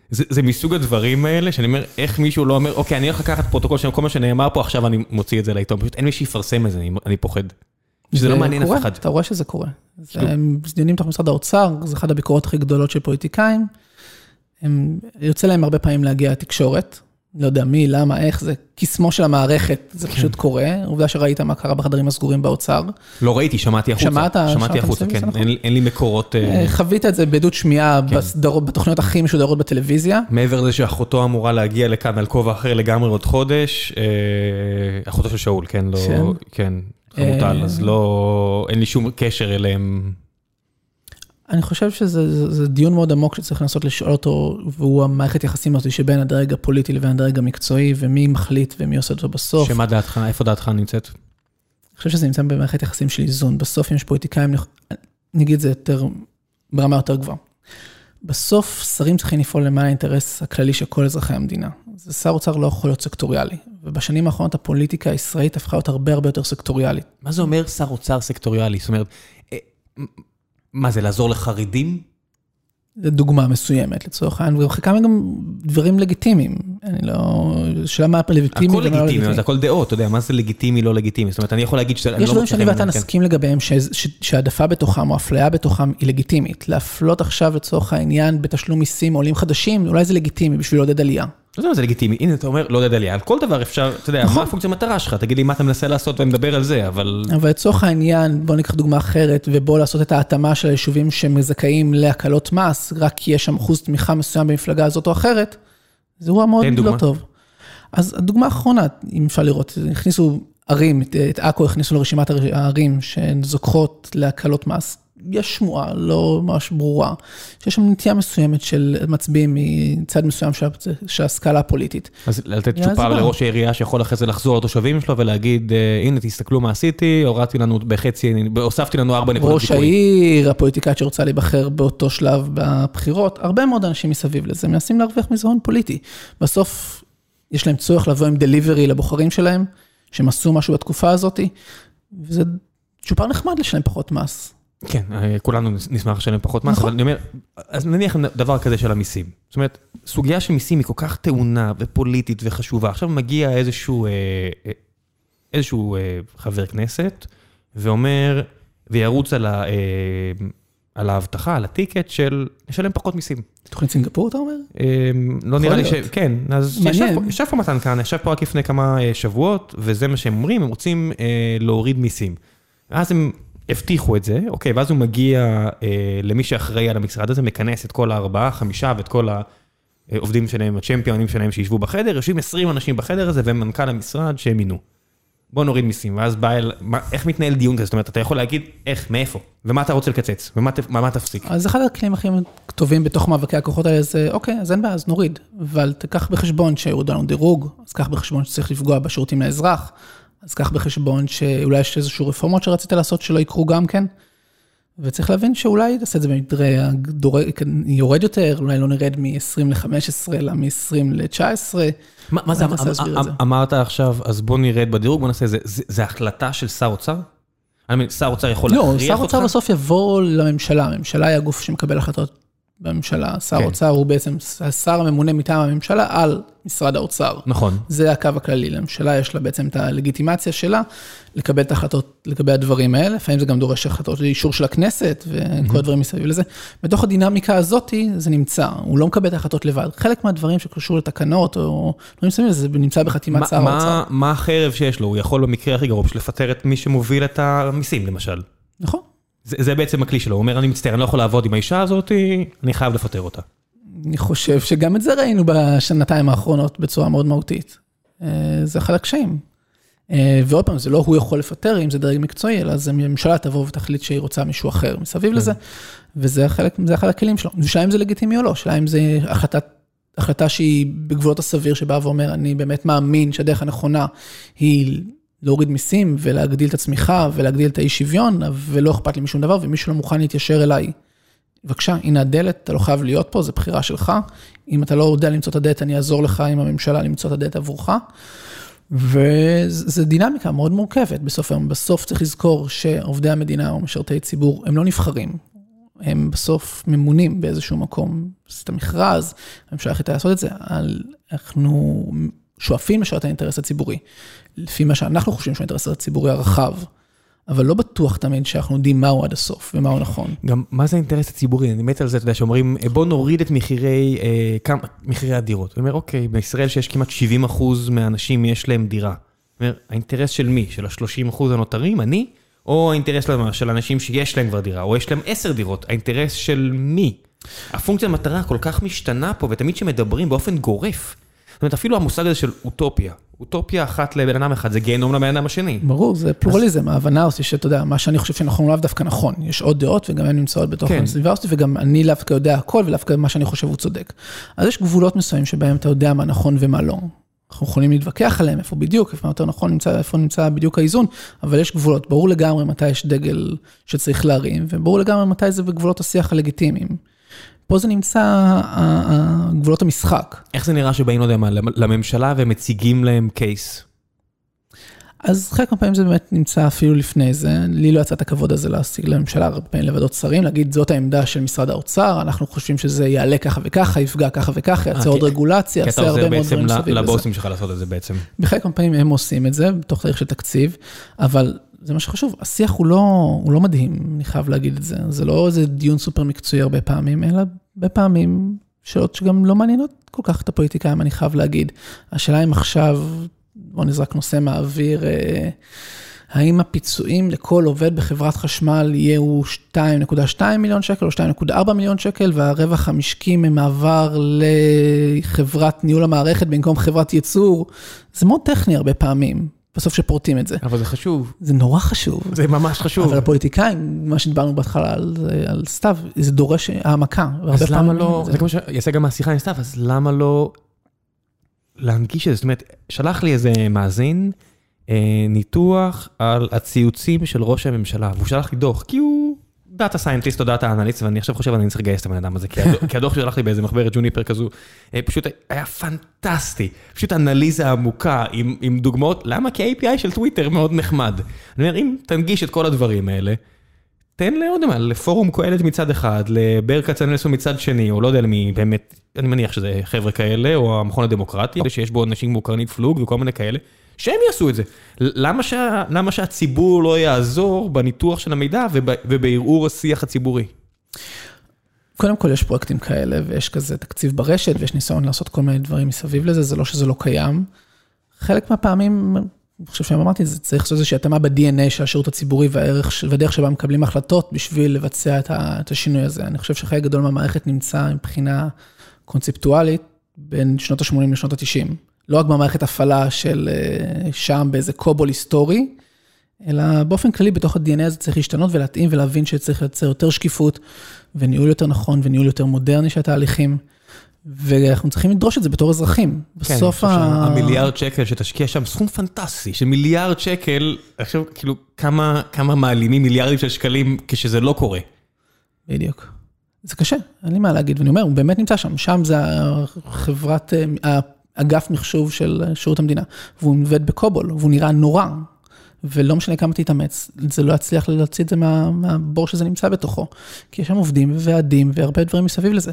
זה, זה מסוג הדברים האלה שאני אומר, איך מישהו לא אומר, אוקיי, אני הולך לקחת פרוטוקול של כל מה שנאמר פה, עכשיו אני מוציא את זה לעיתון, פשוט אין מי שיפרסם את זה, אני, אני פוחד. שזה לא מעניין אף אחד. אתה רואה שזה קורה. זה דיונים תוך משרד האוצר, זה אחת הביקורות הכי גדולות של פוליטיקאים. הם, יוצא להם הרבה פעמים להגיע לתקשורת, לא יודע מי, למה, איך, זה קסמו של המערכת, זה כן. פשוט קורה. עובדה שראית מה קרה בחדרים הסגורים באוצר. לא ראיתי, שמעתי החוצה. שמעת? שמעתי שמעת החוצה, כן. נכון. אין, לי- אין לי מקורות... אה, אה, חווית את זה בעדות שמיעה כן. בסדרות- בתוכניות הכי משודרות בטלוויזיה. מעבר לזה שאחותו אמורה להגיע לכאן על כובע אחר לגמרי עוד חודש, אה, אחותו של שאול, כן, לא... כן. כן, חמוטל, אה, אז לא... אין לי שום קשר אליהם. אני חושב שזה זה, זה דיון מאוד עמוק שצריך לנסות לשאול אותו, והוא המערכת יחסים הזאת שבין הדרג הפוליטי לבין הדרג המקצועי, ומי מחליט ומי עושה אותו בסוף. שמה דעתך, איפה דעתך נמצאת? אני חושב שזה נמצא במערכת יחסים של איזון. בסוף אם יש פוליטיקאים, את זה יותר, ברמה יותר גבוהה. בסוף שרים צריכים לפעול למען האינטרס הכללי של כל אזרחי המדינה. אז שר אוצר לא יכול להיות סקטוריאלי. ובשנים האחרונות הפוליטיקה הישראלית הפכה להיות הרבה הרבה יותר סקטוריאלית. מה זה אומר שר אוצר סקטוריאלי? זאת אומרת, אה, מה זה, לעזור לחרדים? זו דוגמה מסוימת לצורך העניין, וחלקם הם גם דברים לגיטימיים. אני לא... שאלה מה לגיטימי הכל לא לגיטימי. זה הכל דעות, אתה יודע, מה זה לגיטימי, לא לגיטימי? זאת אומרת, אני יכול להגיד שאני יש לא דברים מוצא שאני ואתה כן. נסכים לגביהם, שהעדפה בתוכם או אפליה בתוכם היא לגיטימית. להפלות עכשיו לצורך העניין בתשלום מיסים עולים חדשים, אולי זה לגיטימי בשביל לעודד עלייה. לא יודע מה זה לגיטימי, הנה אתה אומר, לא יודע עלייה, על כל דבר אפשר, אתה יודע, נכון. מה הפונקציה מטרה שלך, תגיד לי מה אתה מנסה לעשות ונדבר על זה, אבל... אבל לצורך העניין, בואו ניקח דוגמה אחרת, ובואו לעשות את ההתאמה של היישובים שמזכאים להקלות מס, רק כי יש שם אחוז תמיכה מסוים במפלגה הזאת או אחרת, זה אירוע מאוד. לא טוב. אז הדוגמה האחרונה, אם אפשר לראות, הכניסו ערים, את- עכו הכניסו לרשימת הערים שזוכחות להקלות מס. יש שמועה לא ממש ברורה, שיש שם נטייה מסוימת של מצביעים מצד מסוים של- של הסקאלה הפוליטית. אז לתת. צ'ופר לראש העירייה שיכול אחרי זה לחזור לתושבים שלו ולהגיד, אה, הנה תסתכלו מה עשיתי, הורדתי לנו בחצי, הוספתי לנו ארבע נקודות ראש העיר, הפוליטיקאית שרוצה להיבחר באותו שלב בבחירות, הרבה מאוד אנשים מסביב לזה מנסים להרוויח מזה הון פוליטי. בסוף יש להם צורך לבוא עם דליברי לבוחרים שלהם, שהם עשו משהו בתקופה הזאת, וזה צ'ופר נחמד לשלם פחות מס. כן, כולנו נשמח לשלם פחות מס, אבל אני אומר, אז נניח דבר כזה של המיסים. זאת אומרת, סוגיה של מיסים היא כל כך טעונה ופוליטית וחשובה. עכשיו מגיע איזשהו, איזשהו חבר כנסת ואומר, וירוץ על ה... על ההבטחה, על הטיקט של לשלם פחות מיסים. תוכנית סינגפור אתה אומר? לא נראה לי ש... כן, אז ישב פה מתן כהנא, ישב פה רק לפני כמה שבועות, וזה מה שהם אומרים, הם רוצים להוריד מיסים. ואז הם הבטיחו את זה, אוקיי, ואז הוא מגיע למי שאחראי על המשרד הזה, מכנס את כל הארבעה, חמישה ואת כל העובדים שלהם, הצ'מפיונים שלהם שישבו בחדר, יושבים 20 אנשים בחדר הזה ומנכ"ל המשרד שהם מינו. בוא נוריד מיסים, ואז בא אל... איך מתנהל דיון כזה? זאת אומרת, אתה יכול להגיד איך, מאיפה, ומה אתה רוצה לקצץ, ומה תפסיק. אז אחד הכלים הכי טובים בתוך מאבקי הכוחות האלה זה, אוקיי, אז אין בעיה, אז נוריד. אבל תקח בחשבון שיורידו לנו דירוג, אז קח בחשבון שצריך לפגוע בשירותים לאזרח, אז קח בחשבון שאולי יש איזשהו רפורמות שרצית לעשות שלא יקרו גם כן. וצריך להבין שאולי תעשה את זה במדרי יורד יותר, אולי לא נרד מ-20 ל-15, אלא מ-20 ל-19. מה זה, אמרת עכשיו, אז בוא נרד בדירוג, בוא נעשה את זה, זה החלטה של שר אוצר? אני מבין, שר אוצר יכול להכריח אותך? לא, שר אוצר בסוף יבוא לממשלה, הממשלה היא הגוף שמקבל החלטות בממשלה, שר האוצר הוא בעצם השר הממונה מטעם הממשלה על משרד האוצר. נכון. זה הקו הכללי, לממשלה יש לה בעצם את הלגיטימציה שלה לקבל את ההחלטות לגבי הדברים האלה, לפעמים זה גם דורש החלטות לאישור של הכנסת וכל הדברים מסביב לזה. בתוך הדינמיקה הזאת זה נמצא, הוא לא מקבל את ההחלטות לבד. חלק מהדברים שקשור לתקנות או דברים מסביב לזה, זה נמצא בחתימת שר האוצר. מה החרב שיש לו? הוא יכול במקרה הכי גרוע לפטר את מי שמוביל את המיסים למשל. נכון. זה זה בעצם הכלי שלו, הוא אומר, אני מצטער, אני לא יכול לעבוד עם האישה הזאת, אני חייב לפטר אותה. אני חושב שגם את זה ראינו בשנתיים האחרונות בצורה מאוד מהותית. אה, זה אחד הקשיים. אה, ועוד פעם, זה לא הוא יכול לפטר אם זה דרג מקצועי, אלא זה הממשלה תבוא ותחליט שהיא רוצה מישהו אחר מסביב כן. לזה, וזה חלק, זה אחד הכלים שלו. השאלה אם זה לגיטימי או לא, השאלה אם זה החלטת, החלטה שהיא בגבולות הסביר, שבאה ואומר, אני באמת מאמין שהדרך הנכונה היא להוריד מיסים ולהגדיל את הצמיחה ולהגדיל את האי שוויון, ולא אכפת לי משום דבר, ומי שלא מוכן להתיישר אליי, בבקשה, הנה הדלת, אתה לא חייב להיות פה, זו בחירה שלך. אם אתה לא יודע למצוא את הדלת, אני אעזור לך עם הממשלה למצוא את הדלת עבורך. וזו דינמיקה מאוד מורכבת בסוף היום. בסוף צריך לזכור שעובדי המדינה או משרתי ציבור, הם לא נבחרים. הם בסוף ממונים באיזשהו מקום. זה את המכרז, הממשלה החליטה לעשות את זה. אנחנו שואפים לשרת האינטרס הציבורי, לפי מה שאנחנו חושבים שהוא האינטרס הציבורי הרחב, אבל לא בטוח תמיד שאנחנו יודעים מהו עד הסוף ומהו נכון. גם מה זה האינטרס הציבורי? אני מת על זה, אתה יודע, שאומרים, בוא נוריד את מחירי, אה, כמה, מחירי הדירות. אני אומר, אוקיי, בישראל שיש כמעט 70 אחוז מהאנשים יש להם דירה. אומר, האינטרס של מי? של ה-30 אחוז הנותרים, אני? או האינטרס של אנשים שיש להם כבר דירה, או יש להם 10 דירות, האינטרס של מי? הפונקציה המטרה כל כך משתנה פה, ותמיד כשמדברים באופן גורף, זאת אומרת, אפילו המושג הזה של אוטופיה, אוטופיה אחת לבן אדם אחד, זה גיהנום לבן אדם השני. ברור, זה פלורליזם, ההבנה אותי שאתה יודע, מה שאני חושב שנכון הוא לאו דווקא נכון. יש עוד דעות וגם הן נמצאות בתוך כן. הסביבה הזאת, וגם אני לאו דווקא יודע הכל ולאו מה שאני חושב הוא צודק. אז יש גבולות מסוימים שבהם אתה יודע מה נכון ומה לא. אנחנו יכולים להתווכח עליהם, איפה בדיוק, איפה יותר נכון נמצא, איפה נמצא בדיוק האיזון, אבל יש גבולות. ברור לגמרי מתי יש דגל שצריך להרים, וברור לגמרי מתי זה בגבולות השיח הלגיטימיים. פה זה נמצא גבולות המשחק. איך זה נראה שבאים, לא יודע מה, לממשלה ומציגים להם קייס? אז חלק מהפעמים זה באמת נמצא אפילו לפני זה, לי לא יצא את הכבוד הזה להשיג לממשלה, הרבה פעמים לוועדות שרים, להגיד זאת העמדה של משרד האוצר, אנחנו חושבים שזה יעלה ככה וככה, יפגע ככה וככה, יעשה עוד רגולציה, יעשה הרבה מאוד דברים סביב לזה. כי אתה עוזר בעצם לבוסים שלך לעשות את זה בעצם. בחלק מהפעמים הם עושים את זה, בתוך תהליך של תקציב, אבל זה מה שחשוב, השיח הוא לא, הוא לא מדהים, אני חייב להגיד את זה. זה לא איזה דיון סופר מקצועי הרבה פעמים, אלא הרבה פעמים שאלות שגם לא מעניינות כל כך את הפוליטיקאים, אני חייב להגיד. השאלה אם עכשיו, בוא נזרק נושא מהאוויר, אה, האם הפיצויים לכל עובד בחברת חשמל יהיו 2.2 מיליון שקל או 2.4 מיליון שקל, והרווח המשקי ממעבר לחברת ניהול המערכת במקום חברת ייצור, זה מאוד טכני הרבה פעמים. בסוף שפורטים את זה. אבל זה חשוב. זה נורא חשוב. זה ממש חשוב. אבל הפוליטיקאים, מה שדיברנו בהתחלה על, על סתיו, זה דורש העמקה. אז למה לא, זה, זה כמו שיעשה גם מהשיחה עם סתיו, אז למה לא להנגיש את זה? זאת אומרת, שלח לי איזה מאזין אה, ניתוח על הציוצים של ראש הממשלה, והוא שלח לי דוח, כי הוא data scientist או data analyst, ואני עכשיו חושב אני צריך לגייס את הבן אדם הזה, כי הדוח ששלח לי באיזה מחברת Jupyter כזו, אה, פשוט היה פנטסטי, פשוט אנליזה עמוקה עם עם דוגמאות, למה? כי ה-API של טוויטר מאוד נחמד. אני אומר, אם תנגיש את כל הדברים האלה, תן לעוד מה, לפורום קהלת מצד אחד, לבר כצנלסון מצד שני, או לא יודע למי באמת, אני מניח שזה חבר'ה כאלה, או המכון הדמוקרטי, שיש בו אנשים כמו קרנית פלוג וכל מיני כאלה, שהם יעשו את זה. למה, שה, למה שהציבור לא יעזור בניתוח של המידע ובערעור השיח הציבורי? קודם כל יש פרויקטים כאלה, ויש כזה תקציב ברשת, ויש ניסיון לעשות כל מיני דברים מסביב לזה, זה לא שזה לא קיים. חלק מהפעמים, אני חושב שאמרתי, זה צריך לעשות איזושהי התאמה ב-DNA של השירות הציבורי והערך, והדרך שבה מקבלים החלטות בשביל לבצע את השינוי הזה. אני חושב שחלק גדול מהמערכת נמצא מבחינה קונספטואלית בין שנות ה-80 לשנות ה-90. לא רק במערכת הפעלה של אה, שם באיזה קובול היסטורי, אלא באופן כללי בתוך ה-DNA הזה צריך להשתנות ולהתאים ולהבין שצריך לייצר יותר שקיפות וניהול יותר נכון וניהול יותר מודרני של התהליכים. ואנחנו צריכים לדרוש את זה בתור אזרחים. כן, בסוף ה... המיליארד שקל שתשקיע שם, סכום פנטסטי של מיליארד שקל, עכשיו כאילו כמה, כמה מעלימים מיליארדים של שקלים כשזה לא קורה. בדיוק. זה קשה, אין לי מה להגיד, ואני אומר, הוא באמת נמצא שם, שם זה החברת, אגף מחשוב של שירות המדינה, והוא עובד בקובול, והוא נראה נורא, ולא משנה כמה תתאמץ, זה לא יצליח להוציא את זה מה, מהבור שזה נמצא בתוכו. כי יש שם עובדים וועדים והרבה דברים מסביב לזה.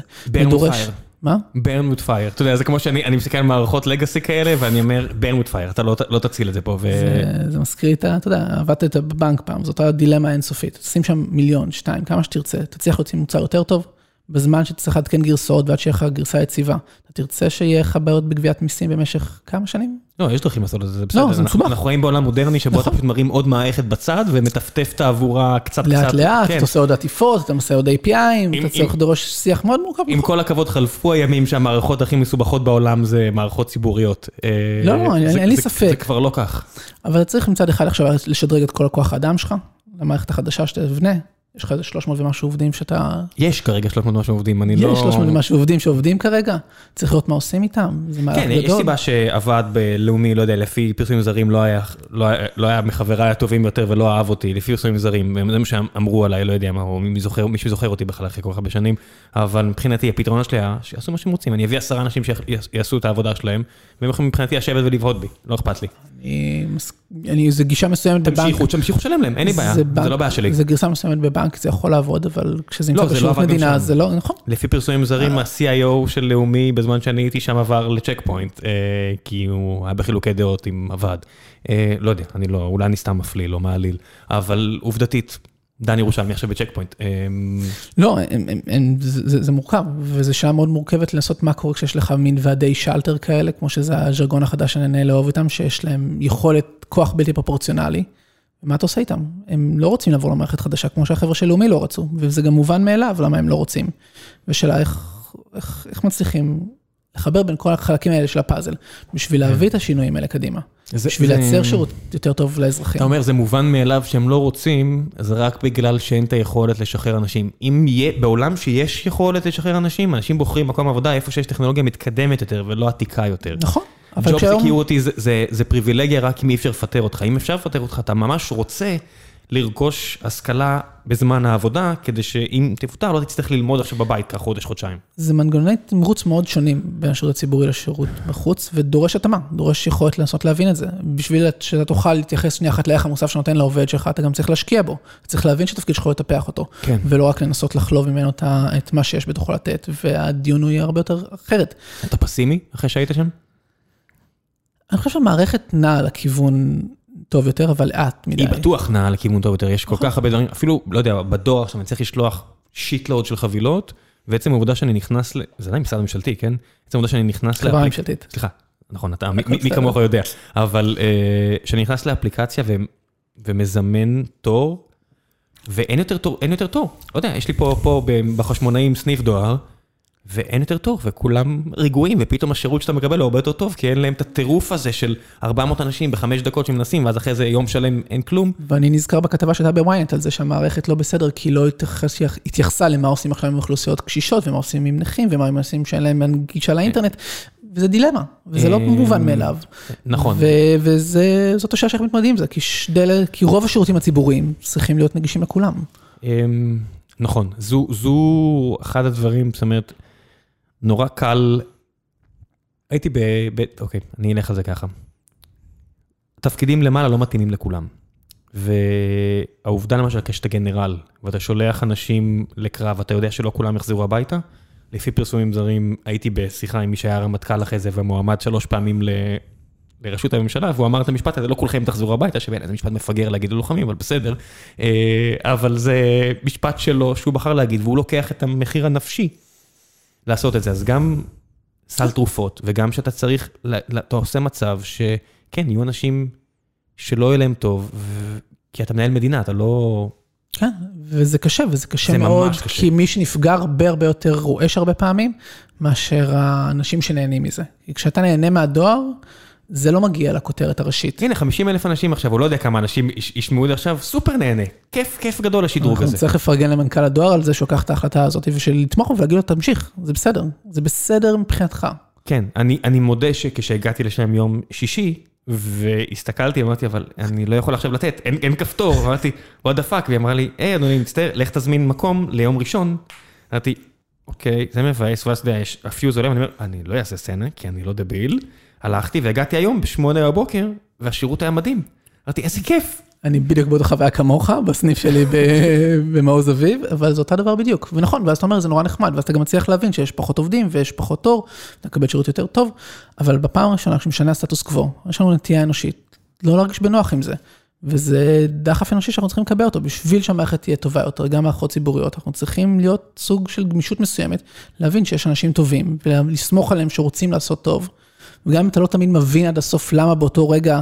fire. מה? burn with fire. אתה יודע, זה כמו שאני מסתכל על מערכות לגאסי כאלה, ואני אומר, burn with fire, אתה לא, לא תציל את זה פה. ו... זה, זה מזכיר את ה... אתה יודע, עבדת בבנק פעם, זאת הדילמה האינסופית. תשים שם מיליון, שתיים, כמה שתרצה, תצליח להוציא מוצר יותר טוב, בזמן שתצטרך לעדכן גרסאות ועד שיהיה לך גרסה יציבה. אתה תרצה שיהיה לך בעיות בגביית מיסים במשך כמה שנים? לא, יש דרכים לעשות את זה, זה בסדר. לא, זה מסובך. אנחנו חיים בעולם מודרני שבו אתה נכון. פשוט מרים עוד מערכת בצד ומטפטף את העבורה קצת קצת. לאט לאט, כן. אתה עושה עוד עטיפות, אתה עושה עוד API'ים, אתה צריך לדרוש שיח מאוד מורכב. עם כל הכבוד, חלפו הימים שהמערכות הכי מסובכות בעולם זה מערכות ציבוריות. אה, לא, לא, אין לי ספק. זה כבר לא כך. אבל צריך מצד אחד עכשיו לשדרג את כל הכוח האדם שלך, למערכת החדשה שתבנה, יש לך איזה 300 ומשהו עובדים שאתה... יש כרגע 300 ומשהו עובדים, אני לא... יש 300 ומשהו עובדים שעובדים כרגע, צריך לראות מה עושים איתם, זה מהלך כן, גדול. יש סיבה שעבד בלאומי, לא יודע, לפי פרסומים זרים, לא היה, לא היה, לא היה מחבריי הטובים ביותר ולא אהב אותי, לפי פרסומים זרים, זה מה שאמרו עליי, לא יודע מה, או מי זוכר, מישהו זוכר אותי בכלל אחרי כל כך הרבה שנים, אבל מבחינתי הפתרון שלי היה שיעשו מה שהם רוצים, אני אביא עשרה אנשים שיעשו את העבודה שלהם, והם יכולים מבחינתי לשבת ולבהות בי, לא אכפת לי. אני אני, זה גישה מסוימת בבנק. תמשיכו, תמשיכו לשלם להם, אין לי בעיה, זה בנק- לא בעיה שלי. זה גרסה מסוימת בבנק, זה יכול לעבוד, אבל כשזה לא, נמצא זה לא בשירות גם מדינה, שם. זה לא, נכון. לפי פרסומים זרים, ה-CIO של לאומי, בזמן שאני הייתי שם עבר לצ'ק פוינט, אה, כי הוא היה בחילוקי דעות עם הוועד. אה, לא יודע, אני לא, אולי אני סתם מפליל, לא מעליל, אבל עובדתית, דן ירושלמי עכשיו בצ'ק פוינט. אה, לא, זה, מורכב, וזו שאלה מאוד מורכבת לנסות מה קורה כשיש לך מין ועדי שלטר כאלה, כמו שזה הז'רגון החדש שאני נהנה לאהוב איתם, שיש להם יכולת, כוח בלתי פרופורציונלי. ומה אתה עושה איתם? הם לא רוצים לעבור למערכת חדשה, כמו שהחבר'ה של לאומי לא רצו, וזה גם מובן מאליו למה הם לא רוצים. ושאלה איך, איך מצליחים לחבר בין כל החלקים האלה של הפאזל, בשביל להביא את השינויים האלה קדימה. זה- בשביל זה- לייצר שירות יותר טוב לאזרחים. אתה אומר, זה מובן מאליו שהם לא רוצים, זה רק בגלל שאין את היכולת לשחרר אנשים. אם יהיה, בעולם שיש יכולת לשחרר אנשים, אנשים בוחרים מקום עבודה איפה שיש טכנולוגיה מתקדמת יותר ולא עתיקה יותר. נכון, אבל ג'וב. סקיורטי זה, זה, זה פריבילגיה רק אם אי אפשר לפטר אותך. אם אפשר לפטר אותך, אתה ממש רוצה לרכוש השכלה בזמן העבודה, כדי שאם תפוטר לא תצטרך ללמוד עכשיו בבית ככה חודש, חודשיים. זה מנגנוני תמרוץ מאוד שונים בין השירות הציבורי לשירות בחוץ, ודורש התאמה, דורש יכולת לנסות להבין את זה. בשביל שאתה תוכל להתייחס שנייה אחת לערך המוסף שנותן לעובד שלך, אתה גם צריך להשקיע בו. צריך להבין שתפקיד שלך לטפח אותו. כן. ולא רק לנסות לחלוב ממנו את מה שיש בתוכו לתת, והדיון הוא יהיה הרבה יותר אחרת. אתה פסימי אחרי שהיית שם? אני חושב שהמערכת נעה לכיוון טוב יותר, אבל לאט מדי. היא בטוח נעה לכיוון טוב יותר, יש כל כך הרבה דברים, אפילו, לא יודע, בדואר עכשיו אני צריך לשלוח שיטלוד של חבילות, ועצם העובדה שאני נכנס ל... זה עדיין משרד ממשלתי, כן? עצם העובדה שאני נכנס חברה ממשלתית. סליחה, נכון, אתה, מי-. כמוך יודע, אבל אה, כשאני נכנס לאפליקציה ומזמן תור, ואין יותר תור, אין יותר תור. לא יודע, יש לי פה, פה בחשמונאים סניף דואר, ואין יותר תור, וכולם רגועים, ופתאום השירות שאתה מקבל הוא הרבה יותר טוב, כי אין להם את הטירוף הזה של 400 אנשים בחמש דקות שמנסים, ואז אחרי זה יום שלם אין כלום. ואני נזכר בכתבה שהייתה בוויינט על זה שהמערכת לא בסדר, כי היא לא התייחס- התייחסה למה עושים עכשיו עם אוכלוסיות קשישות, ומה עושים עם נכים, ומה הם עושים שאין להם גישה לאינטרנט, וזה דילמה, וזה לא אה, מובן מאליו. נכון. וזאת השאלה שאנחנו מתמודדים עם זה, כי, רוב השירותים הציבוריים צריכים להיות נגישים לכולם. אמ, נכון, זו, זו אחד הדברים, זאת אומרת, נורא קל, הייתי ב... ב אוקיי, אני אלך על זה ככה. תפקידים למעלה לא מתאימים לכולם. והעובדה למשל, כשאתה גנרל, ואתה שולח אנשים לקרב, אתה יודע שלא כולם יחזרו הביתה? לפי פרסומים זרים, הייתי בשיחה עם מי שהיה רמטכ"ל אחרי זה, ומועמד שלוש פעמים ל... לראשות הממשלה, והוא אמר את המשפט הזה, לא כולכם תחזרו הביתה, שבאמת זה משפט מפגר להגיד ללוחמים, אבל בסדר. אה, אבל זה משפט שלו שהוא בחר להגיד, והוא לוקח את המחיר הנפשי לעשות את זה. אז גם סל תרופות, וגם שאתה צריך, אתה עושה מצב שכן, יהיו אנשים שלא יהיה להם טוב, כי אתה מנהל מדינה, אתה לא... כן, וזה קשה, וזה קשה מאוד, קשה. כי מי שנפגע הרבה הרבה יותר רועש הרבה פעמים, מאשר האנשים שנהנים מזה. כי כשאתה נהנה מהדואר, זה לא מגיע לכותרת הראשית. הנה, 50 אלף אנשים עכשיו, הוא לא יודע כמה אנשים ישמעו את זה עכשיו, סופר נהנה. כיף, כיף גדול השדרוג הזה. אנחנו צריך לפרגן למנכ"ל הדואר על זה שהוא לקח את ההחלטה הזאת, ושלתמוך בו ולהגיד לו, תמשיך, זה בסדר, זה בסדר מבחינתך. כן, אני, אני מודה שכשהגעתי לשם יום שישי, והסתכלתי, אמרתי, אבל אני לא יכול עכשיו לתת, אין, אין כפתור, אמרתי, what the fuck, והיא אמרה לי, היי, אדוני, מצטער, לך תזמין מקום ליום ראשון. אמרתי, אוקיי, זה מבאס, ואז אתה יודע, יש הפיוז עולה, ואני אומר, אני לא אעשה סצנה, כי אני לא דביל. הלכתי והגעתי היום בשמונה בבוקר, והשירות היה מדהים. אמרתי, איזה כיף. אני בדיוק באותה חוויה כמוך, בסניף שלי במעוז אביב, אבל זה אותה דבר בדיוק. ונכון, ואז אתה אומר, זה נורא נחמד, ואז אתה גם מצליח להבין שיש פחות עובדים ויש פחות תור, אתה מקבל שירות יותר טוב, אבל בפעם הראשונה, כשמשנה הסטטוס קוו, יש לנו נטייה אנושית, לא להרגיש בנוח עם זה. וזה דחף אנושי שאנחנו צריכים לקבל אותו, בשביל שהמערכת תהיה טובה יותר, גם מערכות ציבוריות, אנחנו צריכים להיות סוג של גמישות מסוימת, להבין שיש אנשים טובים, ולסמוך עליהם שרוצים לעשות טוב. וגם אם אתה לא תמיד מבין עד הסוף למה באותו רגע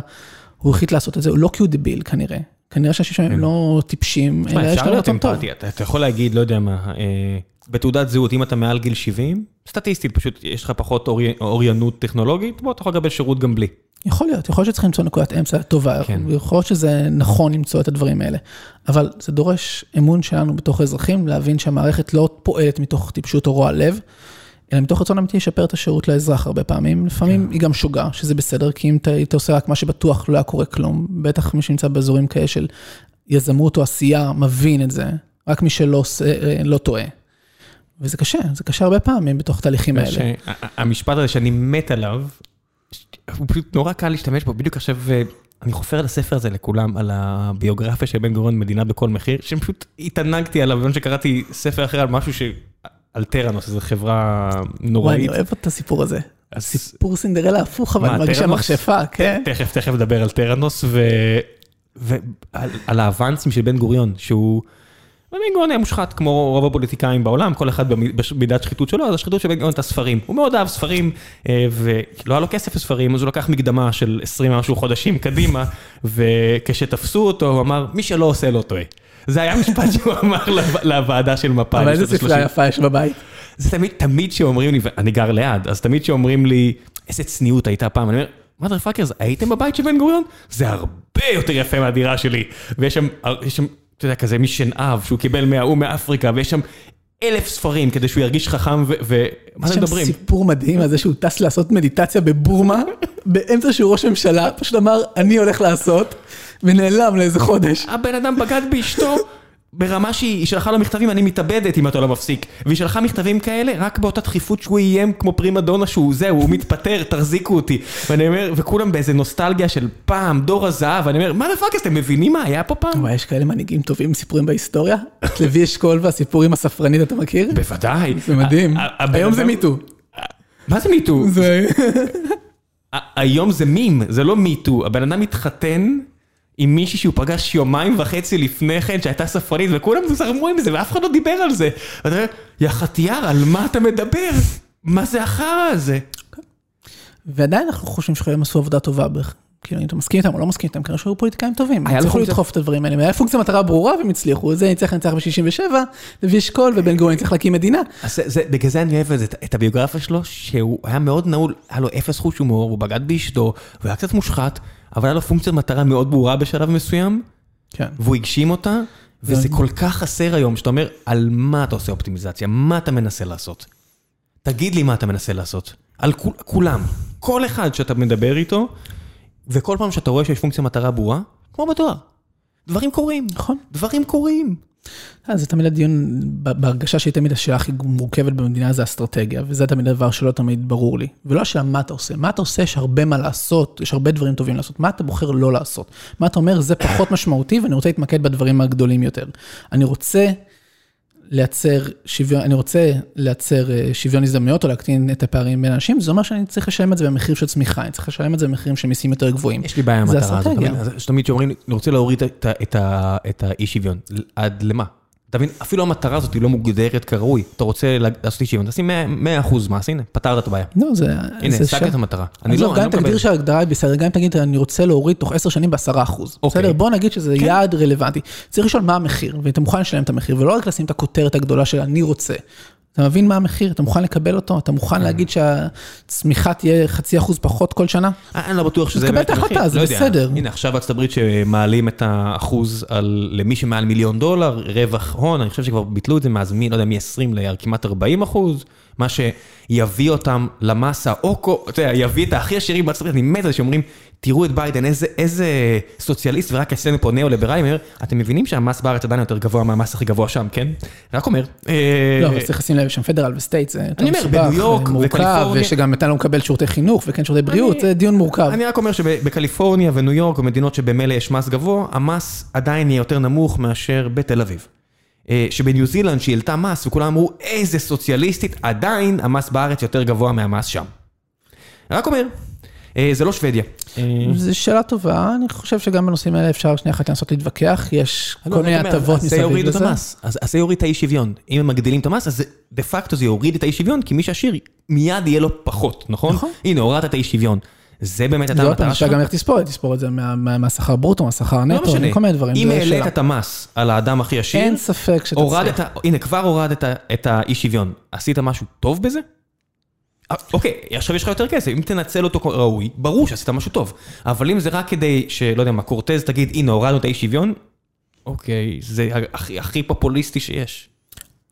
הוא החליט לעשות את זה, לא כי הוא דביל כנראה. כנראה שאנשים שם הם כן. לא טיפשים, אלא יש להם רצון טוב. אתה יכול להגיד, לא יודע מה, אה, בתעודת זהות, אם אתה מעל גיל 70, סטטיסטית, פשוט יש לך פחות אוריינות טכנולוגית, בוא, אתה יכול לקבל שירות גם בלי. יכול להיות, יכול להיות שצריכים למצוא נקודת אמצע טובה, כן. יכול להיות שזה נכון למצוא את הדברים האלה, אבל זה דורש אמון שלנו בתוך האזרחים, להבין שהמערכת לא פועלת מתוך טיפשות או רוע לב, אלא מתוך רצון אמיתי לשפר את השירות לאזרח הרבה פעמים. לפעמים כן. היא גם שוגה, שזה בסדר, כי אם היית עושה רק מה שבטוח, לא היה קורה כלום. בטח מי שנמצא באזורים כאלה של יזמות או עשייה, מבין את זה. רק מי שלא עושה, אה, לא טועה. וזה קשה, זה קשה הרבה פעמים בתוך התהליכים האלה. המשפט הזה שאני מת עליו, הוא פשוט נורא קל להשתמש בו, בדיוק עכשיו... אה, אני חופר את הספר הזה לכולם, על הביוגרפיה של בן גוריון, מדינה בכל מחיר, שפשוט התענגתי עליו, בזמן שקראתי ספר אחר על משהו ש... על טראנוס, זו חברה נוראית. וואי, אני אוהב את הסיפור הזה. סיפור סינדרלה הפוך, אבל מרגישה מכשפה, כן. תכף, תכף נדבר על טראנוס ועל האבנסים של בן גוריון, שהוא... בן גוריון היה מושחת כמו רוב הפוליטיקאים בעולם, כל אחד במידת שחיתות שלו, אז השחיתות של בן גוריון הייתה ספרים. הוא מאוד אהב ספרים, אה, ולא היה לו כסף לספרים, אז הוא לקח מקדמה של 20 משהו חודשים קדימה, וכשתפסו אותו, הוא אמר, מי שלא עושה לא טועה. זה היה משפט שהוא אמר לוועדה של מפאי. אבל איזה ספרייה יפה יש בבית. זה תמיד, תמיד שאומרים לי, אני גר ליד, אז תמיד שאומרים לי, איזה צניעות הייתה פעם, אני אומר, מother fuckers, הייתם בבית של בן גוריון? זה הרבה יותר יפה מהדירה שלי. ויש שם, יש שם, אתה יודע, כזה משנהב שהוא קיבל מההוא מאפריקה, ויש שם אלף ספרים כדי שהוא ירגיש חכם, ומה אתם מדברים? יש שם סיפור מדהים על זה שהוא טס לעשות מדיטציה בבורמה, באמצע שהוא ראש ממשלה, פשוט אמר, אני הולך לעשות. ונעלם לאיזה חודש. הבן אדם בגד באשתו ברמה שהיא שלחה לו מכתבים, אני מתאבדת אם אתה לא מפסיק. והיא שלחה מכתבים כאלה רק באותה דחיפות שהוא איים כמו פרימה דונה שהוא זהו, הוא מתפטר, תחזיקו אותי. ואני אומר, וכולם באיזה נוסטלגיה של פעם, דור הזהב, ואני אומר, מה לפאקס, אתם מבינים מה היה פה פעם? יש כאלה מנהיגים טובים סיפורים בהיסטוריה? את לוי אשכול והסיפור עם הספרנית, אתה מכיר? בוודאי. זה מדהים. היום זה מיטו. מה זה מיטו? היום זה מים, זה לא מיטו. הבן אדם מתחתן. עם מישהי שהוא פגש יומיים וחצי לפני כן, שהייתה ספרנית, וכולם זרמו עם זה, ואף אחד לא דיבר על זה. ואתה אומר, יא חטיאר, על מה אתה מדבר? מה זה החרא הזה? ועדיין אנחנו חושבים שחייבים עשו עבודה טובה בערך. כאילו, אם אתה מסכים איתם או לא מסכים איתם, כנראה שהיו פוליטיקאים טובים. היה הצליחו לדחוף את הדברים האלה, היה פונקציה מטרה ברורה והם הצליחו, זה ניצח ניצח ב-67, לוי אשכול ובן גוריון צריך להקים מדינה. בגלל זה אני אוהב את הביוגרפיה שלו, שהוא היה מאוד נעול, היה לו אפס חוש הומור, הוא בגד באשתו, הוא היה קצת מושחת, אבל היה לו פונקציית מטרה מאוד ברורה בשלב מסוים, כן. והוא הגשים אותה, וזה כל כך חסר היום, שאתה אומר, על מה אתה עושה אופטימיזציה, מה אתה מנסה לעשות? תגיד לי מה אתה מנסה לעשות. על כולם. כל אחד שאתה מדבר איתו, וכל פעם שאתה רואה שיש פונקציה מטרה ברורה, כמו בדואר. דברים קורים. נכון. דברים קורים. אה, זה תמיד הדיון, בהרגשה שהיא תמיד השאלה הכי מורכבת במדינה זה אסטרטגיה, וזה תמיד הדבר שלא תמיד ברור לי. ולא השאלה מה אתה עושה, מה אתה עושה, יש הרבה מה לעשות, יש הרבה דברים טובים לעשות, מה אתה בוחר לא לעשות. מה אתה אומר, זה פחות משמעותי ואני רוצה להתמקד בדברים הגדולים יותר. אני רוצה לייצר שוויון, אני רוצה לייצר אה, שוויון הזדמנויות או להקטין את הפערים בין אנשים, זה אומר שאני צריך לשלם את זה במחיר של צמיחה, אני צריך לשלם את זה במחירים של מיסים יותר גבוהים. יש לי בעיה עם המטרה הזאת, תמיד שאומרים, אני רוצה להוריד את האי שוויון, עד למה? אתה מבין, אפילו המטרה הזאת היא לא מוגדרת כראוי. אתה רוצה לעשות אי שוויון, תשים 100% מס, הנה, פתרת את הבעיה. לא, זה... הנה, השגת את המטרה. אני לא, גם תגדיר שההגדרה היא בסדר, גם תגיד, אני רוצה להוריד תוך 10 שנים ב-10%. אוקיי. בסדר? בוא נגיד שזה כן. יעד רלוונטי. צריך לשאול מה המחיר, ואתה מוכן לשלם את המחיר, ולא רק לשים את הכותרת הגדולה של אני רוצה. אתה מבין מה המחיר? אתה מוכן לקבל אותו? אתה מוכן כן. להגיד שהצמיחה תהיה חצי אחוז פחות כל שנה? אני לא בטוח שזה באמת המחיר. תקבל את ההחלטה, זה לא בסדר. הנה, עכשיו בארצות הברית שמעלים את האחוז למי שמעל מיליון דולר, רווח הון, אני חושב שכבר ביטלו את זה מאז, לא יודע, מ-20 לכמעט 40 אחוז. מה שיביא אותם למס, אה, או, אתה יודע, יביא את הכי עשירים בארצות הברית, אני מת על זה שאומרים, תראו את ביידן, איזה, איזה סוציאליסט, ורק אצלנו פה ניאו-ליברלים, אתם מבינים שהמס בארץ עדיין יותר גבוה מהמס הכי גבוה שם, כן? רק אומר. אה, לא, אבל צריך לשים לב, שם federal ו state, זה יותר מסובך, מורכב, ושגם אתה לא מקבל שירותי חינוך וכן שירותי בריאות, זה דיון מורכב. אני רק אומר שבקליפורניה וניו יורק, ומדינות שבמילא יש מס גבוה, המס עדיין יהיה יותר נמוך מאשר בתל אביב. אה, שבניו זילנד שהיא העלתה מס וכולם אמרו איזה סוציאליסטית, עדיין המס בארץ יותר גבוה מהמס שם. רק אומר, אה, זה לא שוודיה. אה, זו שאלה טובה, אני חושב שגם בנושאים האלה אפשר שנייה אחת לנסות להתווכח, יש לא, כל מיני הטבות מסביב לזה. אז זה יוריד את האי שוויון. אם הם מגדילים את המס, אז דה פקטו זה יוריד את האי שוויון, כי מי שעשיר מיד יהיה לו פחות, נכון? נכון. הנה, הורדת את האי שוויון. זה באמת הייתה המטרה שלך? גם איך תספור, תספור את זה מהשכר ברוטו, מהשכר לא נטו, כל מיני דברים. אם העלית את המס על האדם הכי עשיר, אין ספק שתצליח. הנה, כבר הורדת את האי שוויון. עשית משהו טוב בזה? אה, אוקיי, עכשיו יש לך יותר כסף, אם תנצל אותו ראוי, ברור שעשית משהו טוב. אבל אם זה רק כדי שלא יודע מה, קורטז תגיד, הנה, הורדנו את האי שוויון, אוקיי, זה הכי פופוליסטי שיש.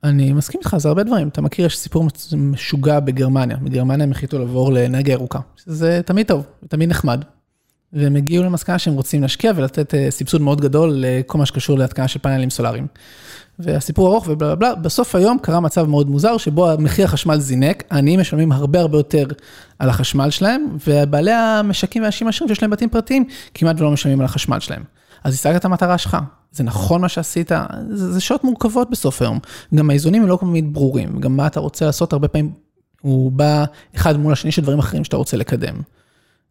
אני מסכים איתך, זה הרבה דברים. אתה מכיר, יש סיפור משוגע בגרמניה. בגרמניה הם החליטו לעבור לאנרגיה ירוקה. זה תמיד טוב, תמיד נחמד. והם הגיעו למסקנה שהם רוצים להשקיע ולתת אה, סבסוד מאוד גדול לכל מה שקשור להתקנה של פאנלים סולאריים. והסיפור ארוך ובלה בלה, בסוף היום קרה מצב מאוד מוזר, שבו מחיר החשמל זינק, העניים משלמים הרבה הרבה יותר על החשמל שלהם, ובעלי המשקים והאנשים העשירים שיש להם בתים פרטיים, כמעט ולא משלמים על החשמל שלהם. אז השגת את המטרה שלך, זה נכון מה שעשית, זה, זה שעות מורכבות בסוף היום. גם האיזונים הם לא תמיד ברורים, גם מה אתה רוצה לעשות הרבה פעמים, הוא בא אחד מול השני של דברים אחרים שאתה רוצה לקדם.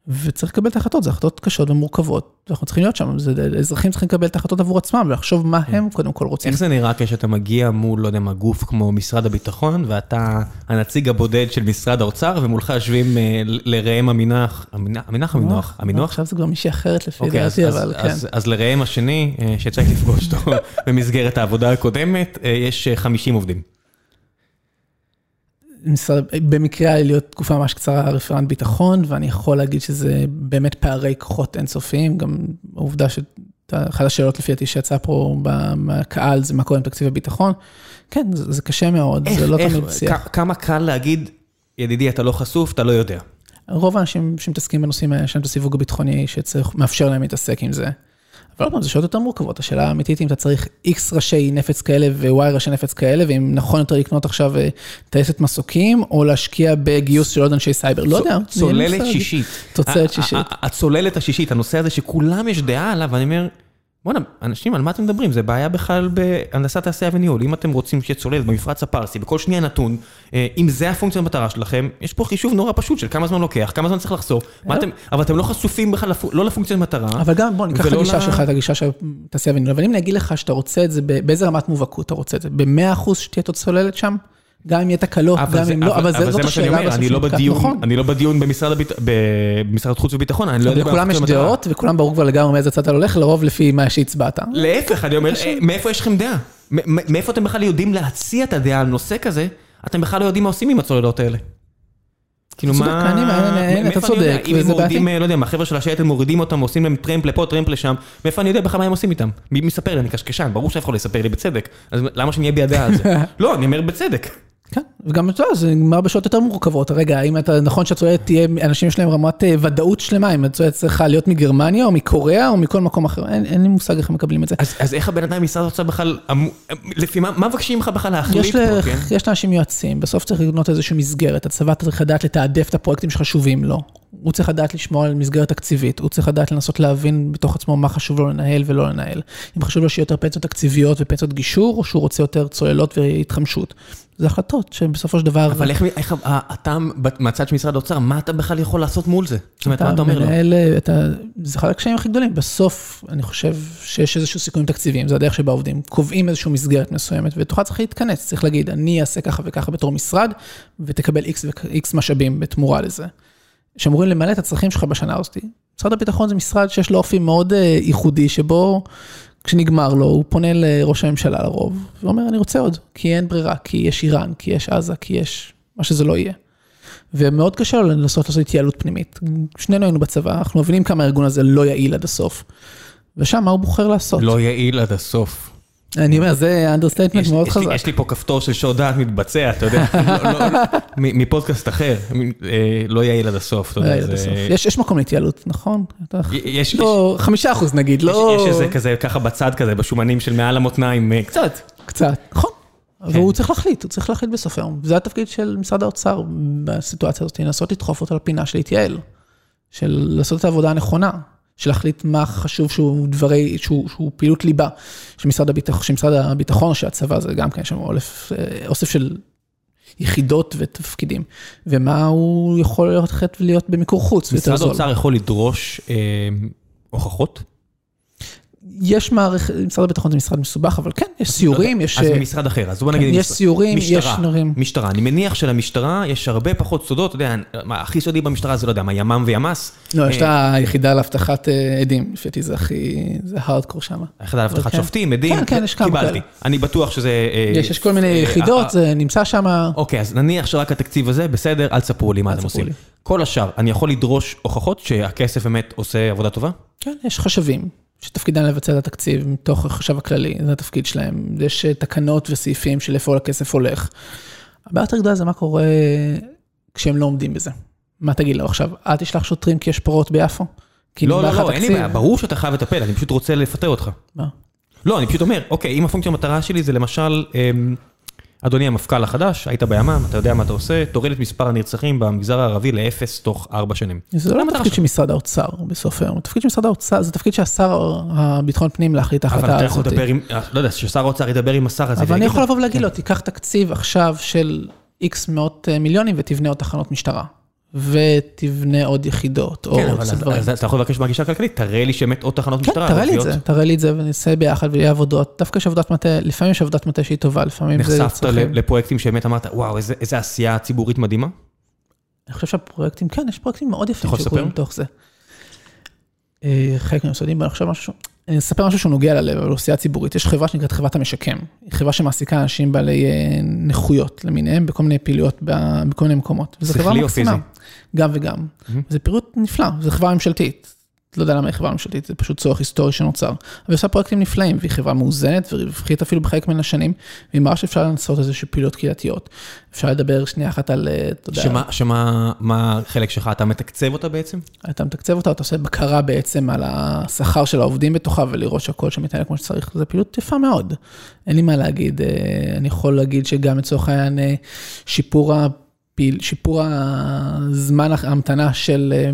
וצריך לקבל את ההחלטות, זה החלטות קשות ומורכבות, ואנחנו צריכים להיות שם, זה, אזרחים צריכים לקבל את ההחלטות עבור עצמם ולחשוב מה הם קודם כל רוצים. איך זה נראה כשאתה מגיע מול, לא יודע מה, גוף כמו משרד הביטחון, ואתה הנציג הבודד של משרד האוצר, ומולך יושבים אה, לראם המינח, המינח המינוח, המינוח? עכשיו זה כבר מישהי אחרת לפי אוקיי, דעתי, אבל כן. אז לראם השני, אה, שצריך לפגוש אותו במסגרת העבודה הקודמת, אה, יש 50 עובדים. במקרה היה לי להיות תקופה ממש קצרה רפרנט ביטחון, ואני יכול להגיד שזה באמת פערי כוחות אינסופיים, גם העובדה שאחת השאלות לפי דעתי שיצאה פה מהקהל זה מה קורה עם תקציב הביטחון. כן, זה, זה קשה מאוד, איך, זה לא איך, תמיד שיח. כמה קל להגיד, ידידי, אתה לא חשוף, אתה לא יודע. רוב האנשים שמתעסקים בנושאים האלה, יש להם את הסיווג הביטחוני שמאפשר להם להתעסק עם זה. אבל עוד פעם, זה שאלות יותר מורכבות, השאלה האמיתית אם אתה צריך X ראשי נפץ כאלה ו-Y ראשי נפץ כאלה, ואם נכון יותר לקנות עכשיו אה, טייסת מסוקים, או להשקיע בגיוס של עוד אנשי סייבר, לא יודע. צוללת שישית. תוצרת שישית. הצוללת השישית, הנושא הזה שכולם יש דעה עליו, ואני אומר... בוא'נה, אנשים, על מה אתם מדברים? זה בעיה בכלל בהנדסת תעשייה וניהול. אם אתם רוצים שיהיה צוללת במפרץ הפרסי, בכל שנייה נתון, אה, אם זה הפונקציה המטרה שלכם, יש פה חישוב נורא פשוט של כמה זמן לוקח, כמה זמן צריך לחסוך, אבל אתם לא חשופים בכלל לא לפונקציית מטרה. אבל גם, בוא ניקח את הגישה שלך, את הגישה של תעשייה וניהול, אבל אם נגיד לך שאתה רוצה את זה, באיזה רמת מובהקות אתה רוצה את זה? ב-100% שתהיה את הצוללת שם? גם אם יהיה תקלות, גם אם לא, אבל זאת השאלה בסוף אני לא בדיון, נכון. אני לא בדיון במשרד החוץ וביטחון, אני לא יודע... לכולם יש דעות, וכולם ברור כבר לגמרי מאיזה צד אתה הולך, לרוב לפי מה שהצבעת. להפך, אני אומר, מאיפה יש לכם דעה? מאיפה אתם בכלל יודעים להציע את הדעה על נושא כזה? אתם בכלל לא יודעים מה עושים עם הצוללות האלה. כאילו מה... אתה צודק, וזה בעייתי. לא יודע, מהחבר'ה של השייטת מורידים אותם, עושים להם טרמפ לפה, טרמפ לשם, מאיפה אני יודע בכלל מה הם עושים איתם? מי מספר לי? אני קשקשן, ברור שאף אחד לא יספר לי בצדק. אז למה שאני אביע דעה על זה? לא, אני אומר בצדק. כן, וגם אתה יודע, זה נגמר בשעות יותר מורכבות. רגע, האם אתה, נכון שהצוללת תהיה, אנשים יש להם רמת אה, ודאות שלמה, אם הצוללת צריכה להיות מגרמניה או מקוריאה או מכל מקום אחר, אין, אין לי מושג איך הם מקבלים את זה. אז, אז איך הבן אדם ממשרד האוצר בכלל, אמ- לפי מה, מה מבקשים ממך בכלל להחליט יש, פה, ל... כן? יש לאנשים יועצים, בסוף צריך לבנות איזושהי מסגרת, הצבא צריך לדעת לתעדף את הפרויקטים שחשובים לו. הוא צריך לדעת לשמור על מסגרת תקציבית, הוא צריך לדעת לנסות להבין בתוך עצמו מה חשוב לו לנהל ולא לנהל. אם חשוב לו שיהיה יותר פנסיות תקציביות ופנסיות גישור, או שהוא רוצה יותר צוללות והתחמשות. זה החלטות שבסופו של דבר... אבל איך, איך אתה מהצד של משרד האוצר, מה אתה בכלל יכול לעשות מול זה? זאת אומרת, מה אתה אומר לו? מנהל, אתה, זה אחד הקשיים הכי גדולים. בסוף, אני חושב שיש איזשהו סיכויים תקציביים, זה הדרך שבה עובדים. קובעים איזושהי מסגרת מסוימת, ותוכל צריך להתכנס, צריך להגיד, אני אעשה ככה וככה בתור משרד, ותקבל ו-X משאבים בתמורה לזה. שאמורים למלא את הצרכים שלך בשנה הזאת. משרד הביטחון זה משרד שיש לו אופי מאוד אה, ייחודי, שבו כשנגמר לו, הוא פונה לראש הממשלה לרוב, ואומר, אני רוצה עוד, כי אין ברירה, כי יש איראן, כי יש עזה, כי יש מה שזה לא יהיה. ומאוד קשה לו לנסות לעשות התייעלות פנימית. שנינו היינו בצבא, אנחנו מבינים כמה הארגון הזה לא יעיל עד הסוף. ושם מה הוא בוחר לעשות? לא יעיל עד הסוף. אני אומר, זה understatement מאוד חזק. יש לי פה כפתור של שעודדת מתבצע, אתה יודע, לא, לא, לא, מפודקאסט אחר, אה, לא יעיל עד הסוף, לא יעיל עד זה- הסוף. יש מקום להתייעלות, נכון? יש, לא, חמישה אחוז נגיד, לא... יש איזה כזה ככה בצד כזה, בשומנים של מעל המותניים, אה, קצת. קצת, נכון. כן. והוא צריך להחליט, הוא צריך להחליט בסוף היום. זה התפקיד של משרד האוצר בסיטואציה הזאת, לנסות לדחוף אותו לפינה של להתייעל. של לעשות את העבודה הנכונה, של להחליט מה חשוב שהוא דברי, שהוא, שהוא פעילות ליבה של משרד הביטחון, של משרד הביטחון, שהצבא זה גם כן שם אוסף, אה, אוסף של יחידות ותפקידים, ומה הוא יכול ללכת ולהיות במיקור חוץ, משרד. האוצר יכול לדרוש אה, הוכחות? יש מערכת, משרד הביטחון זה משרד מסובך, אבל כן, יש סיורים, יש... אז ממשרד אחר, אז בוא נגיד... כן, יש סיורים, יש דברים. משטרה, אני מניח שלמשטרה יש הרבה פחות סודות, אתה יודע, הכי סודי במשטרה זה לא יודע, מה ימ"מ וימ"ס? לא, יש את אה, היחידה לאבטחת אה, עדים, לפי זה הכי, זה הארדקור שם. היחידה לאבטחת כן. שופטים, עדים, כן, כן, יש כמה קיבלתי. אני בטוח שזה... אה, יש, יש כל מיני יחידות, זה נמצא שם. אוקיי, אז נניח שרק התקציב הזה, בסדר, אל תספרו לי מה אתם עושים. כל השאר, אני יכול לדרוש הוכחות שהכסף באמת עושה עבודה טובה? כן, יש חשבים, שתפקידם לבצע את התקציב מתוך החשב הכללי, זה התפקיד שלהם. יש אה, תקנות וסעיפים של איפה הכסף הולך. הבעיה יותר גדולה זה מה קורה כשהם לא עומדים בזה. מה תגיד לו עכשיו, אל תשלח שוטרים כי יש פרות ביפו? כי לא, לא, לא, אין לי התקציב? בעיה, ברור שאתה חייב לטפל, אני פשוט רוצה לפטר אותך. מה? לא, אני פשוט אומר, אוקיי, אם הפונקציה המטרה שלי זה למשל, אמ, אדוני המפכ"ל החדש, היית בימ"מ, אתה יודע מה אתה עושה, תוריד את מספר הנרצחים במגזר הערבי לאפס תוך ארבע שנים. זה לא שלך. של משרד האוצר בסוף היום, התפקיד של משרד האוצר, זה תפקיד שהשר הביטחון פנים להחליט את אבל ההחלטה אתה יכול הזאת. לדבר עם, לא יודע, ששר האוצר ידבר עם השר הזה. אבל אני יכול לבוא ולהגיד לו, תיקח תקציב עכשיו של איקס מאות אה, מיליונים ותבנה עוד תחנות משטרה. ותבנה עוד יחידות, או כן, אבל אז- אתה יכול לבקש מהגישה הכלכלית, תראה לי שבאמת עוד תחנות כן, משטרה. תראה לי את. זה, תראה לי את זה ונעשה ביחד ויהיה עבודות. דווקא יש עבודת מטה, לפעמים יש עבודת מטה שהיא טובה, לפעמים זה נחשפת לפרויקטים שבאמת אמרת, וואו, איזה- איזה עשייה ציבורית מדהימה? אני חושב שהפרויקטים, כן, יש פרויקטים מאוד יפים שקורים? מתוך זה. אה, חלק מהמשרדים, אני חושב משהו, אני אספר משהו שהוא נוגע ללב, על אוכלוסייה ציבורית. יש חברה שנקראת חברת המשקם. היא חברה שמעסיקה אנשים בעלי אה, נכויות למיניהם בכל מיני פעילויות בכל מיני מקומות. וזו חברה מקסימה. גם וגם. זה פירוט נפלא, זו חברה ממשלתית. לא יודע למה היא חברה ממשלתית, זה פשוט צורך היסטורי שנוצר. אבל היא עושה פרויקטים נפלאים, והיא חברה מאוזנת ורווחית אפילו בחלק מן השנים, והיא מראה שאפשר לעשות איזושהי פעילות קהילתיות. אפשר לדבר שנייה אחת על, אה, אתה יודע, שמה, שמה, מה החלק שלך, אתה מתקצב אותה בעצם? אתה מתקצב אותה, אתה עושה בקרה בעצם על השכר של העובדים בתוכה, ולראות שהכל שם מתנהל כמו שצריך, זו פעילות יפה מאוד. אין לי מה להגיד, אה, אני יכול להגיד שגם לצורך העניין אה, שיפור שיפור הזמן ההמתנה של, אה,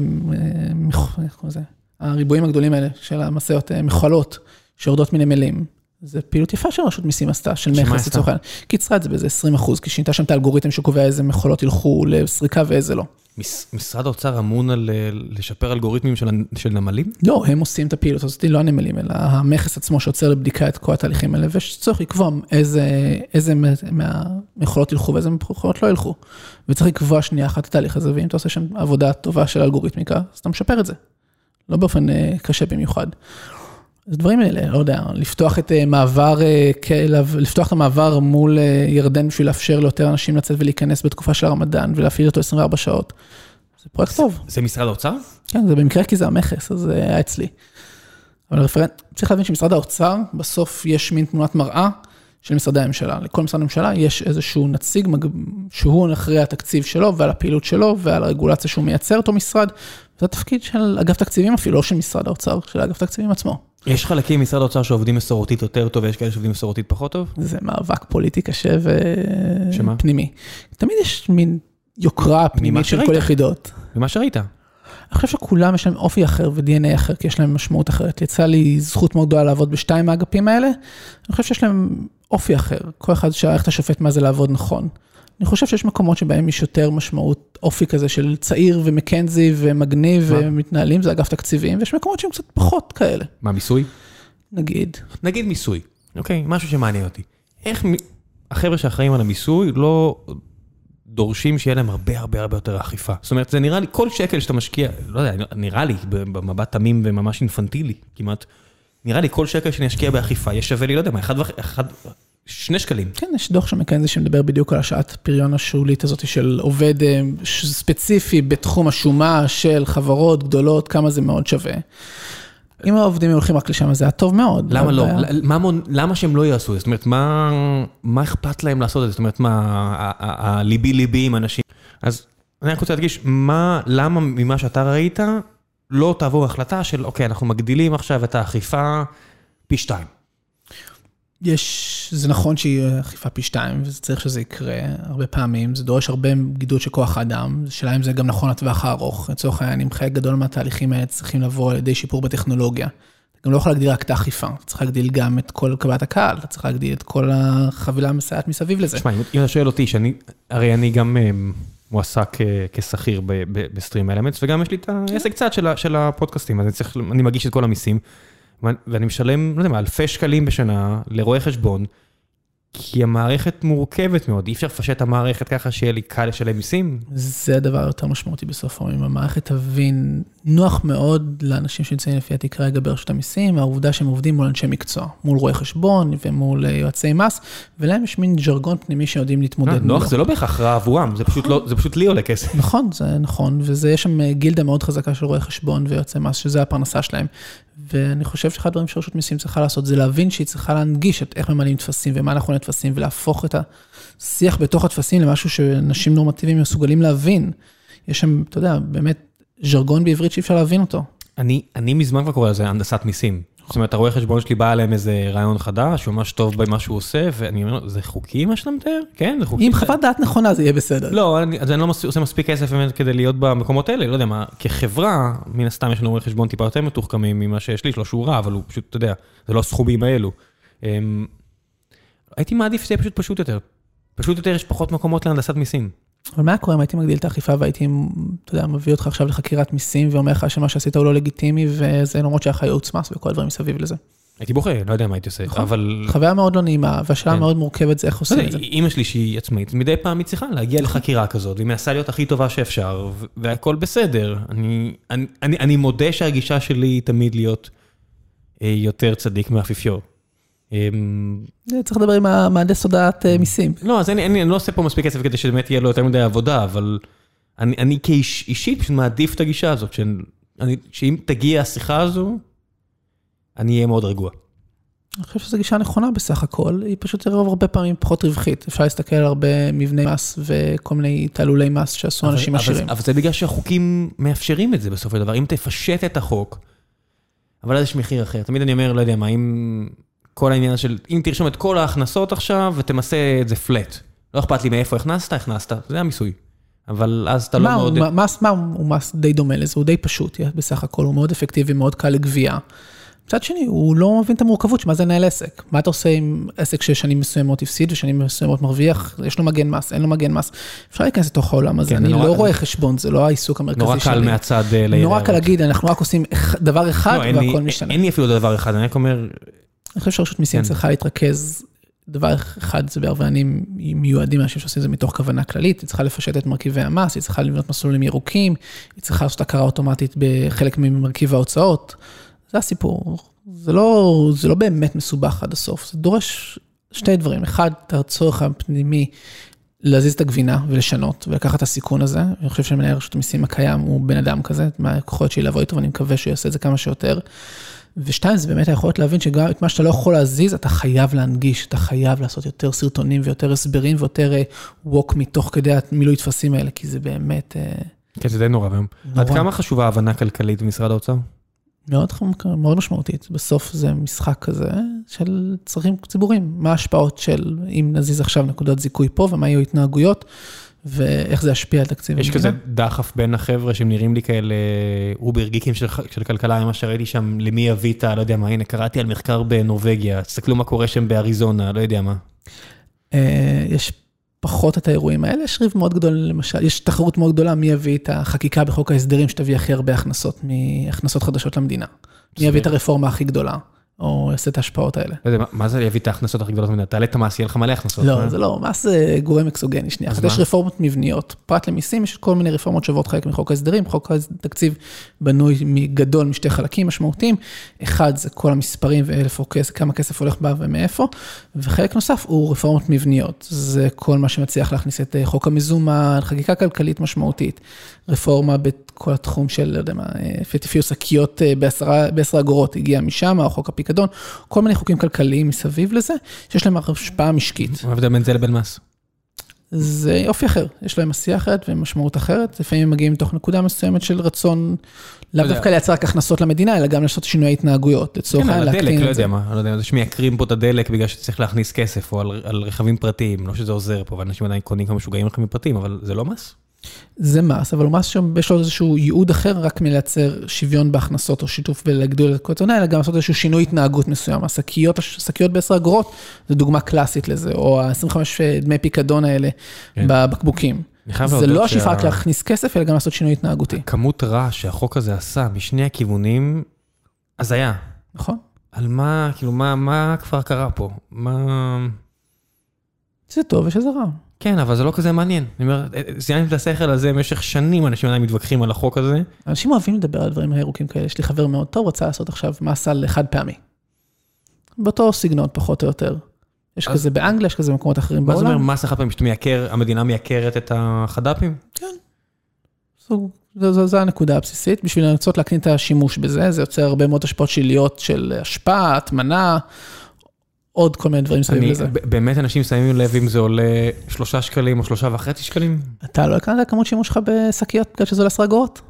איך לזה? הריבועים הגדולים האלה, של המשאיות אה, מכולות, שיורדות מנמלים. זו פעילות יפה של מיסים עשתה, של מכס? לצורך העניין. קיצרה את זה באיזה 20 אחוז, כי שינתה שם את האלגוריתם שקובע איזה מכולות ילכו לסריקה ואיזה לא. מש, משרד האוצר אמון על אה, לשפר אלגוריתמים של, של נמלים? לא, הם עושים את הפעילות הזאת, לא הנמלים, אלא המכס עצמו שעוצר לבדיקה את כל התהליכים האלה, ויש צורך לקבוע איזה, איזה מה- מהמכולות ילכו ואיזה מכולות לא ילכו. וצריך לקבוע שנייה אחת את התהליך הזה, ואם אתה עושה שם עבודה טובה של אלגוריתמיקה, אז אתה משפר את זה. לא באופן אה, קשה במיוחד. אז דברים האלה, לא יודע, לפתוח את אה, מעבר, אה, לפתוח את המעבר מול אה, ירדן בשביל לאפשר ליותר אנשים לצאת ולהיכנס בתקופה של הרמדאן ולהפעיל אותו 24 שעות. זה פרויקט טוב. זה משרד האוצר? כן, זה במקרה כי זה המכס, אז זה היה אצלי. אבל הרפרנט, צריך להבין שמשרד האוצר, בסוף יש מין תמונת מראה של משרדי הממשלה. לכל משרד ממשלה יש איזשהו נציג שהוא אחראי התקציב שלו ועל הפעילות שלו ועל הרגולציה שהוא מייצר אותו משרד. זה התפקיד של אגף תקציבים אפילו, לא של משרד האוצר, של אגף תקציבים עצמו. יש חלקים במשרד האוצר שעובדים מסורתית יותר טוב ויש כאלה שעובדים מסורתית פחות טוב? זה מאבק פוליטי קשה ופנימי. תמיד יש מין יוקרה פנימית של כל יחידות. ממה שראית. אני חושב שכולם יש להם אופי אחר ו-DNA אחר, כי יש להם משמעות אחרת. יצא לי זכות מאוד גדולה לעבוד בשתיים האגפים האלה, אני חושב שיש להם אופי אחר. כל אחד שאלה איך אתה שופט מה זה לעבוד נכון. אני חושב שיש מקומות שבהם יש יותר משמעות, אופי כזה של צעיר ומקנזי ומגניב מה? ומתנהלים, זה אגף תקציבים, ויש מקומות שהם קצת פחות כאלה. מה, מיסוי? נגיד. נגיד מיסוי, אוקיי? משהו שמעניין אותי. איך החבר'ה שאחראים על המיסוי לא דורשים שיהיה להם הרבה הרבה הרבה יותר אכיפה. זאת אומרת, זה נראה לי, כל שקל שאתה משקיע, לא יודע, נראה לי, במבט תמים וממש אינפנטילי כמעט, נראה לי כל שקל שאני אשקיע באכיפה, יש שווה לי, לא יודע מה, אחד וחצי, שני שקלים. כן, יש דוח של מקנזי שמדבר בדיוק על השעת פריון השולית הזאת של עובד אה, ספציפי בתחום השומה של חברות גדולות, כמה זה מאוד שווה. אם העובדים הולכים רק לשם, זה היה טוב מאוד. למה לא? למה שהם לא יעשו? זאת אומרת, מה אכפת להם לעשות את זה? זאת אומרת, מה, הליבי ליבי עם אנשים? אז אני רק רוצה להדגיש, למה ממה שאתה ראית, לא תעבור החלטה של, אוקיי, אנחנו מגדילים עכשיו את האכיפה פי שתיים. יש, זה נכון שיהיה אכיפה פי שתיים, וזה צריך שזה יקרה הרבה פעמים, זה דורש הרבה גידול של כוח האדם, השאלה אם זה גם נכון לטווח הארוך. לצורך העניין, אם חלק גדול מהתהליכים האלה צריכים לבוא על ידי שיפור בטכנולוגיה. אתה גם לא יכול להגדיל רק את האכיפה, אתה צריך להגדיל גם את כל קבלת הקהל, אתה צריך להגדיל את כל החבילה המסייעת מסביב לזה. תשמע, אם אתה שואל אותי, שאני, הרי אני גם אה, מועסק אה, כשכיר בסטרים אלמנטס, וגם יש לי את העסק קצת של הפודקאסטים, אז אני צריך, אני מגיש את כל המיסים. ואני משלם, לא יודע אלפי שקלים בשנה לרואה חשבון, כי המערכת מורכבת מאוד, אי אפשר לפשט את המערכת ככה שיהיה לי קל לשלם מיסים. זה הדבר היותר משמעותי בסוף היום, המערכת תבין, נוח מאוד לאנשים שנמצאים לפי התקרה לגבי רשות המיסים, העובדה שהם עובדים מול אנשי מקצוע, מול רואי חשבון ומול יועצי מס, ולהם יש מין ז'רגון פנימי שיודעים להתמודד אה, מולו. נוח זה לא בהכרח רע עבורם, זה פשוט, לא, זה פשוט לי עולה כסף. נכון, זה נכון, ויש שם גילדה מאוד חזקה של רואי חשבון ויועצי מס, שזה הפרנסה שלהם. ואני חושב שאחד הדברים שרשות מיסים צריכה לעשות, זה להבין שהיא צריכה להנגיש את איך ממלאים טפסים ומה נכון לטפסים, ולהפוך את השיח בתוך הטפסים למשהו שאנשים נורמטיביים מסוגלים להבין. יש שם, אתה יודע, באמת ז'רגון בעברית שאי אפשר להבין אותו. אני, אני מזמן כבר קורא לזה הנדסת מיסים. זאת אומרת, הרואה חשבון שלי בא אליהם איזה רעיון חדש, הוא ממש טוב במה שהוא עושה, ואני אומר לו, זה חוקי מה שאתה מתאר? כן, זה חוקי. אם חוות דעת נכונה זה יהיה בסדר. לא, אני, אז אני לא עושה מספיק כסף באמת כדי להיות במקומות האלה, לא יודע מה, כחברה, מן הסתם יש לנו רואה חשבון טיפה יותר מתוחכמים ממה שיש לי, יש לו שהוא רע, אבל הוא פשוט, אתה יודע, זה לא הסכומים האלו. הייתי מעדיף שזה יהיה פשוט פשוט יותר. פשוט יותר יש פחות מקומות להנדסת מיסים. אבל מה קורה אם הייתי מגדיל את האכיפה והייתי, אתה יודע, מביא אותך עכשיו לחקירת מיסים ואומר לך שמה שעשית הוא לא לגיטימי, וזה למרות שהיה לך ייעוץ מס וכל הדברים מסביב לזה. הייתי בוכה, לא יודע מה הייתי עושה, נכון. אבל... חוויה מאוד לא נעימה, והשאלה כן. מאוד מורכבת זה איך עושים את זה. אימא שלי שהיא עצמאית, מדי פעם היא צריכה להגיע. לחקירה כזאת, והיא מנסה להיות הכי טובה שאפשר, והכל בסדר. אני מודה שהגישה שלי היא תמיד להיות אה, יותר צדיק מהאפיפיור. אמ, צריך לדבר עם המהנדס הודעת אה, מיסים. לא, אז אני לא עושה פה מספיק כסף כדי שבאמת יהיה לו יותר מדי עבודה, אבל אני כאיש אישית פשוט מעדיף את הגישה הזאת, שאם תגיע השיחה הזו, אני אהיה מאוד רגוע. אני חושב שזו גישה נכונה בסך הכל, היא פשוט הרבה פעמים פחות רווחית. אפשר להסתכל על הרבה מבני מס וכל מיני תעלולי מס שעשו אנשים עשירים. אבל זה בגלל שהחוקים מאפשרים את זה בסופו של דבר. אם תפשט את החוק, אבל אז יש מחיר אחר. תמיד אני אומר, לא יודע מה, אם כל העניין של, אם תרשום את כל ההכנסות עכשיו ותמסה את זה פלט. לא אכפת לי מאיפה הכנסת, הכנסת, זה המיסוי. אבל אז אתה לא מאוד... מס, מה הוא מס די דומה לזה, הוא די פשוט בסך הכל, הוא מאוד אפקטיבי, מאוד קל לגבייה. מצד שני, הוא לא מבין את המורכבות של מה זה לנהל עסק. מה אתה עושה עם עסק ששנים מסוימות הפסיד ושנים מסוימות מרוויח, יש לו מגן מס, אין לו מגן מס. אפשר להיכנס לתוך העולם הזה, כן, אני לא רואה חשבון, זה לא העיסוק המרכזי שלי. נורא קל מהצד אה, להיראות. נורא קל להגיד, אנחנו רק עושים דבר אחד לא, והכל משתנה. אין לי אפילו דבר אחד, אני רק אומר... אני חושב שרשות מיסים כן. צריכה להתרכז, דבר אחד זה בערבנים מיועדים לאנשים שעושים את זה מתוך כוונה כללית, היא צריכה לפשט את מרכיבי המס, היא צריכה לבנות מסלולים ירוקים, היא צריכה לעשות הכרה אוטומטית בחלק ממרכיב ההוצאות. זה הסיפור. זה לא, זה לא באמת מסובך עד הסוף, זה דורש שתי דברים. אחד, את הצורך הפנימי להזיז את הגבינה ולשנות ולקחת את הסיכון הזה. אני חושב שמנהל רשות המיסים הקיים הוא בן אדם כזה, מה היכולת שלי לבוא איתו, ואני מקווה שהוא יעשה את זה כמה שיותר. ושתיים, זה באמת היכולת להבין שגם את מה שאתה לא יכול להזיז, אתה חייב להנגיש, אתה חייב לעשות יותר סרטונים ויותר הסברים ויותר ווק מתוך כדי המילוי טפסים האלה, כי זה באמת... כן, זה די נורא היום. עד כמה חשובה הבנה כלכלית במשרד האוצר? מאוד, מאוד משמעותית. בסוף זה משחק כזה של צרכים ציבוריים. מה ההשפעות של אם נזיז עכשיו נקודות זיכוי פה, ומה יהיו התנהגויות, ואיך זה ישפיע על תקציב המדינה. יש כזה דחף בין החבר'ה שהם נראים לי כאלה אובר גיקים של, של כלכלה, מה שראיתי שם, למי יביא את ה... לא יודע מה, הנה, קראתי על מחקר בנורבגיה, תסתכלו מה קורה שם באריזונה, לא יודע מה. אה, יש פחות את האירועים האלה, יש ריב מאוד גדול, למשל, יש תחרות מאוד גדולה מי יביא את החקיקה בחוק ההסדרים שתביא הכי הרבה הכנסות מהכנסות חדשות למדינה. מי יביא את הרפורמה הכי גדולה. או יעשה את ההשפעות האלה. לא יודע, מה זה יביא את ההכנסות הכי גדולות ממנה? תעלה את המס, יהיה לך מלא הכנסות. לא, זה לא, מס זה גורם אקסוגני, שנייה. אז יש רפורמות מבניות. פרט למיסים, יש כל מיני רפורמות שוות חלק מחוק ההסדרים. חוק התקציב בנוי גדול משתי חלקים משמעותיים. אחד זה כל המספרים ואיפה כמה כסף הולך בה ומאיפה, וחלק נוסף הוא רפורמות מבניות. זה כל מה שמצליח להכניס את אה, חוק המזומן, חקיקה כלכלית משמעותית, רפורמה בכל התחום של, לא יודע מה, אה, פטיפיו שקיות אה, בעשרה אגורות, הגיע משם, או חוק הפיקדון, כל מיני חוקים כלכליים מסביב לזה, שיש להם השפעה משקית. מה ההבדל בין זה לבין מס? זה יופי אחר, יש להם עשייה אחרת ומשמעות אחרת, לפעמים הם מגיעים מתוך נקודה מסוימת של רצון, לאו דווקא לייצר רק הכנסות למדינה, אלא גם לעשות שינוי התנהגויות, לצורך העניין להקטין את זה. כן, על הדלק, לא יודע מה, לא יודע, זה שמייקרים פה את הדלק בגלל שצריך להכניס כסף, או על רכבים פרטיים, לא שזה עוזר פה, ואנשים עדיין קונים כמו משוגעים רכבים פרטיים, אבל זה לא מס? זה מס, אבל הוא מס שיש לו איזשהו ייעוד אחר רק מלייצר שוויון בהכנסות או שיתוף ולהגדיל את התונה, אלא גם לעשות איזשהו שינוי התנהגות מסוים. השקיות, השקיות בעשר אגורות, זו דוגמה קלאסית לזה, או ה-25 דמי פיקדון האלה כן. בבקבוקים. זה לא השאיפה רק שה... להכניס כסף, אלא גם לעשות שינוי התנהגותי. כמות רע שהחוק הזה עשה משני הכיוונים, הזיה. נכון. על מה, כאילו, מה, מה כבר קרה פה? מה... זה טוב ושזה רע. כן, אבל זה לא כזה מעניין. אני אומר, סיימתי את השכל הזה במשך שנים, אנשים עדיין מתווכחים על החוק הזה. אנשים אוהבים לדבר על דברים הירוקים כאלה. יש לי חבר מאוד טוב, רצה לעשות עכשיו מס על חד פעמי. באותו סגנון, פחות או יותר. יש כזה באנגליה, יש כזה במקומות אחרים בעולם. מה זה אומר מס החד פעמי? שאתה מייקר, המדינה מייקרת את החד"פים? כן. זו הנקודה הבסיסית. בשביל לנסות להקטין את השימוש בזה, זה יוצר הרבה מאוד השפעות שליליות של השפעה, הטמנה. עוד כל מיני דברים סביב לזה. באמת אנשים שמים לב אם זה עולה שלושה שקלים או שלושה וחצי שקלים? אתה לא הקרנת כמות שימוש שלך בשקיות בגלל שזה עולה עשרה אגורות?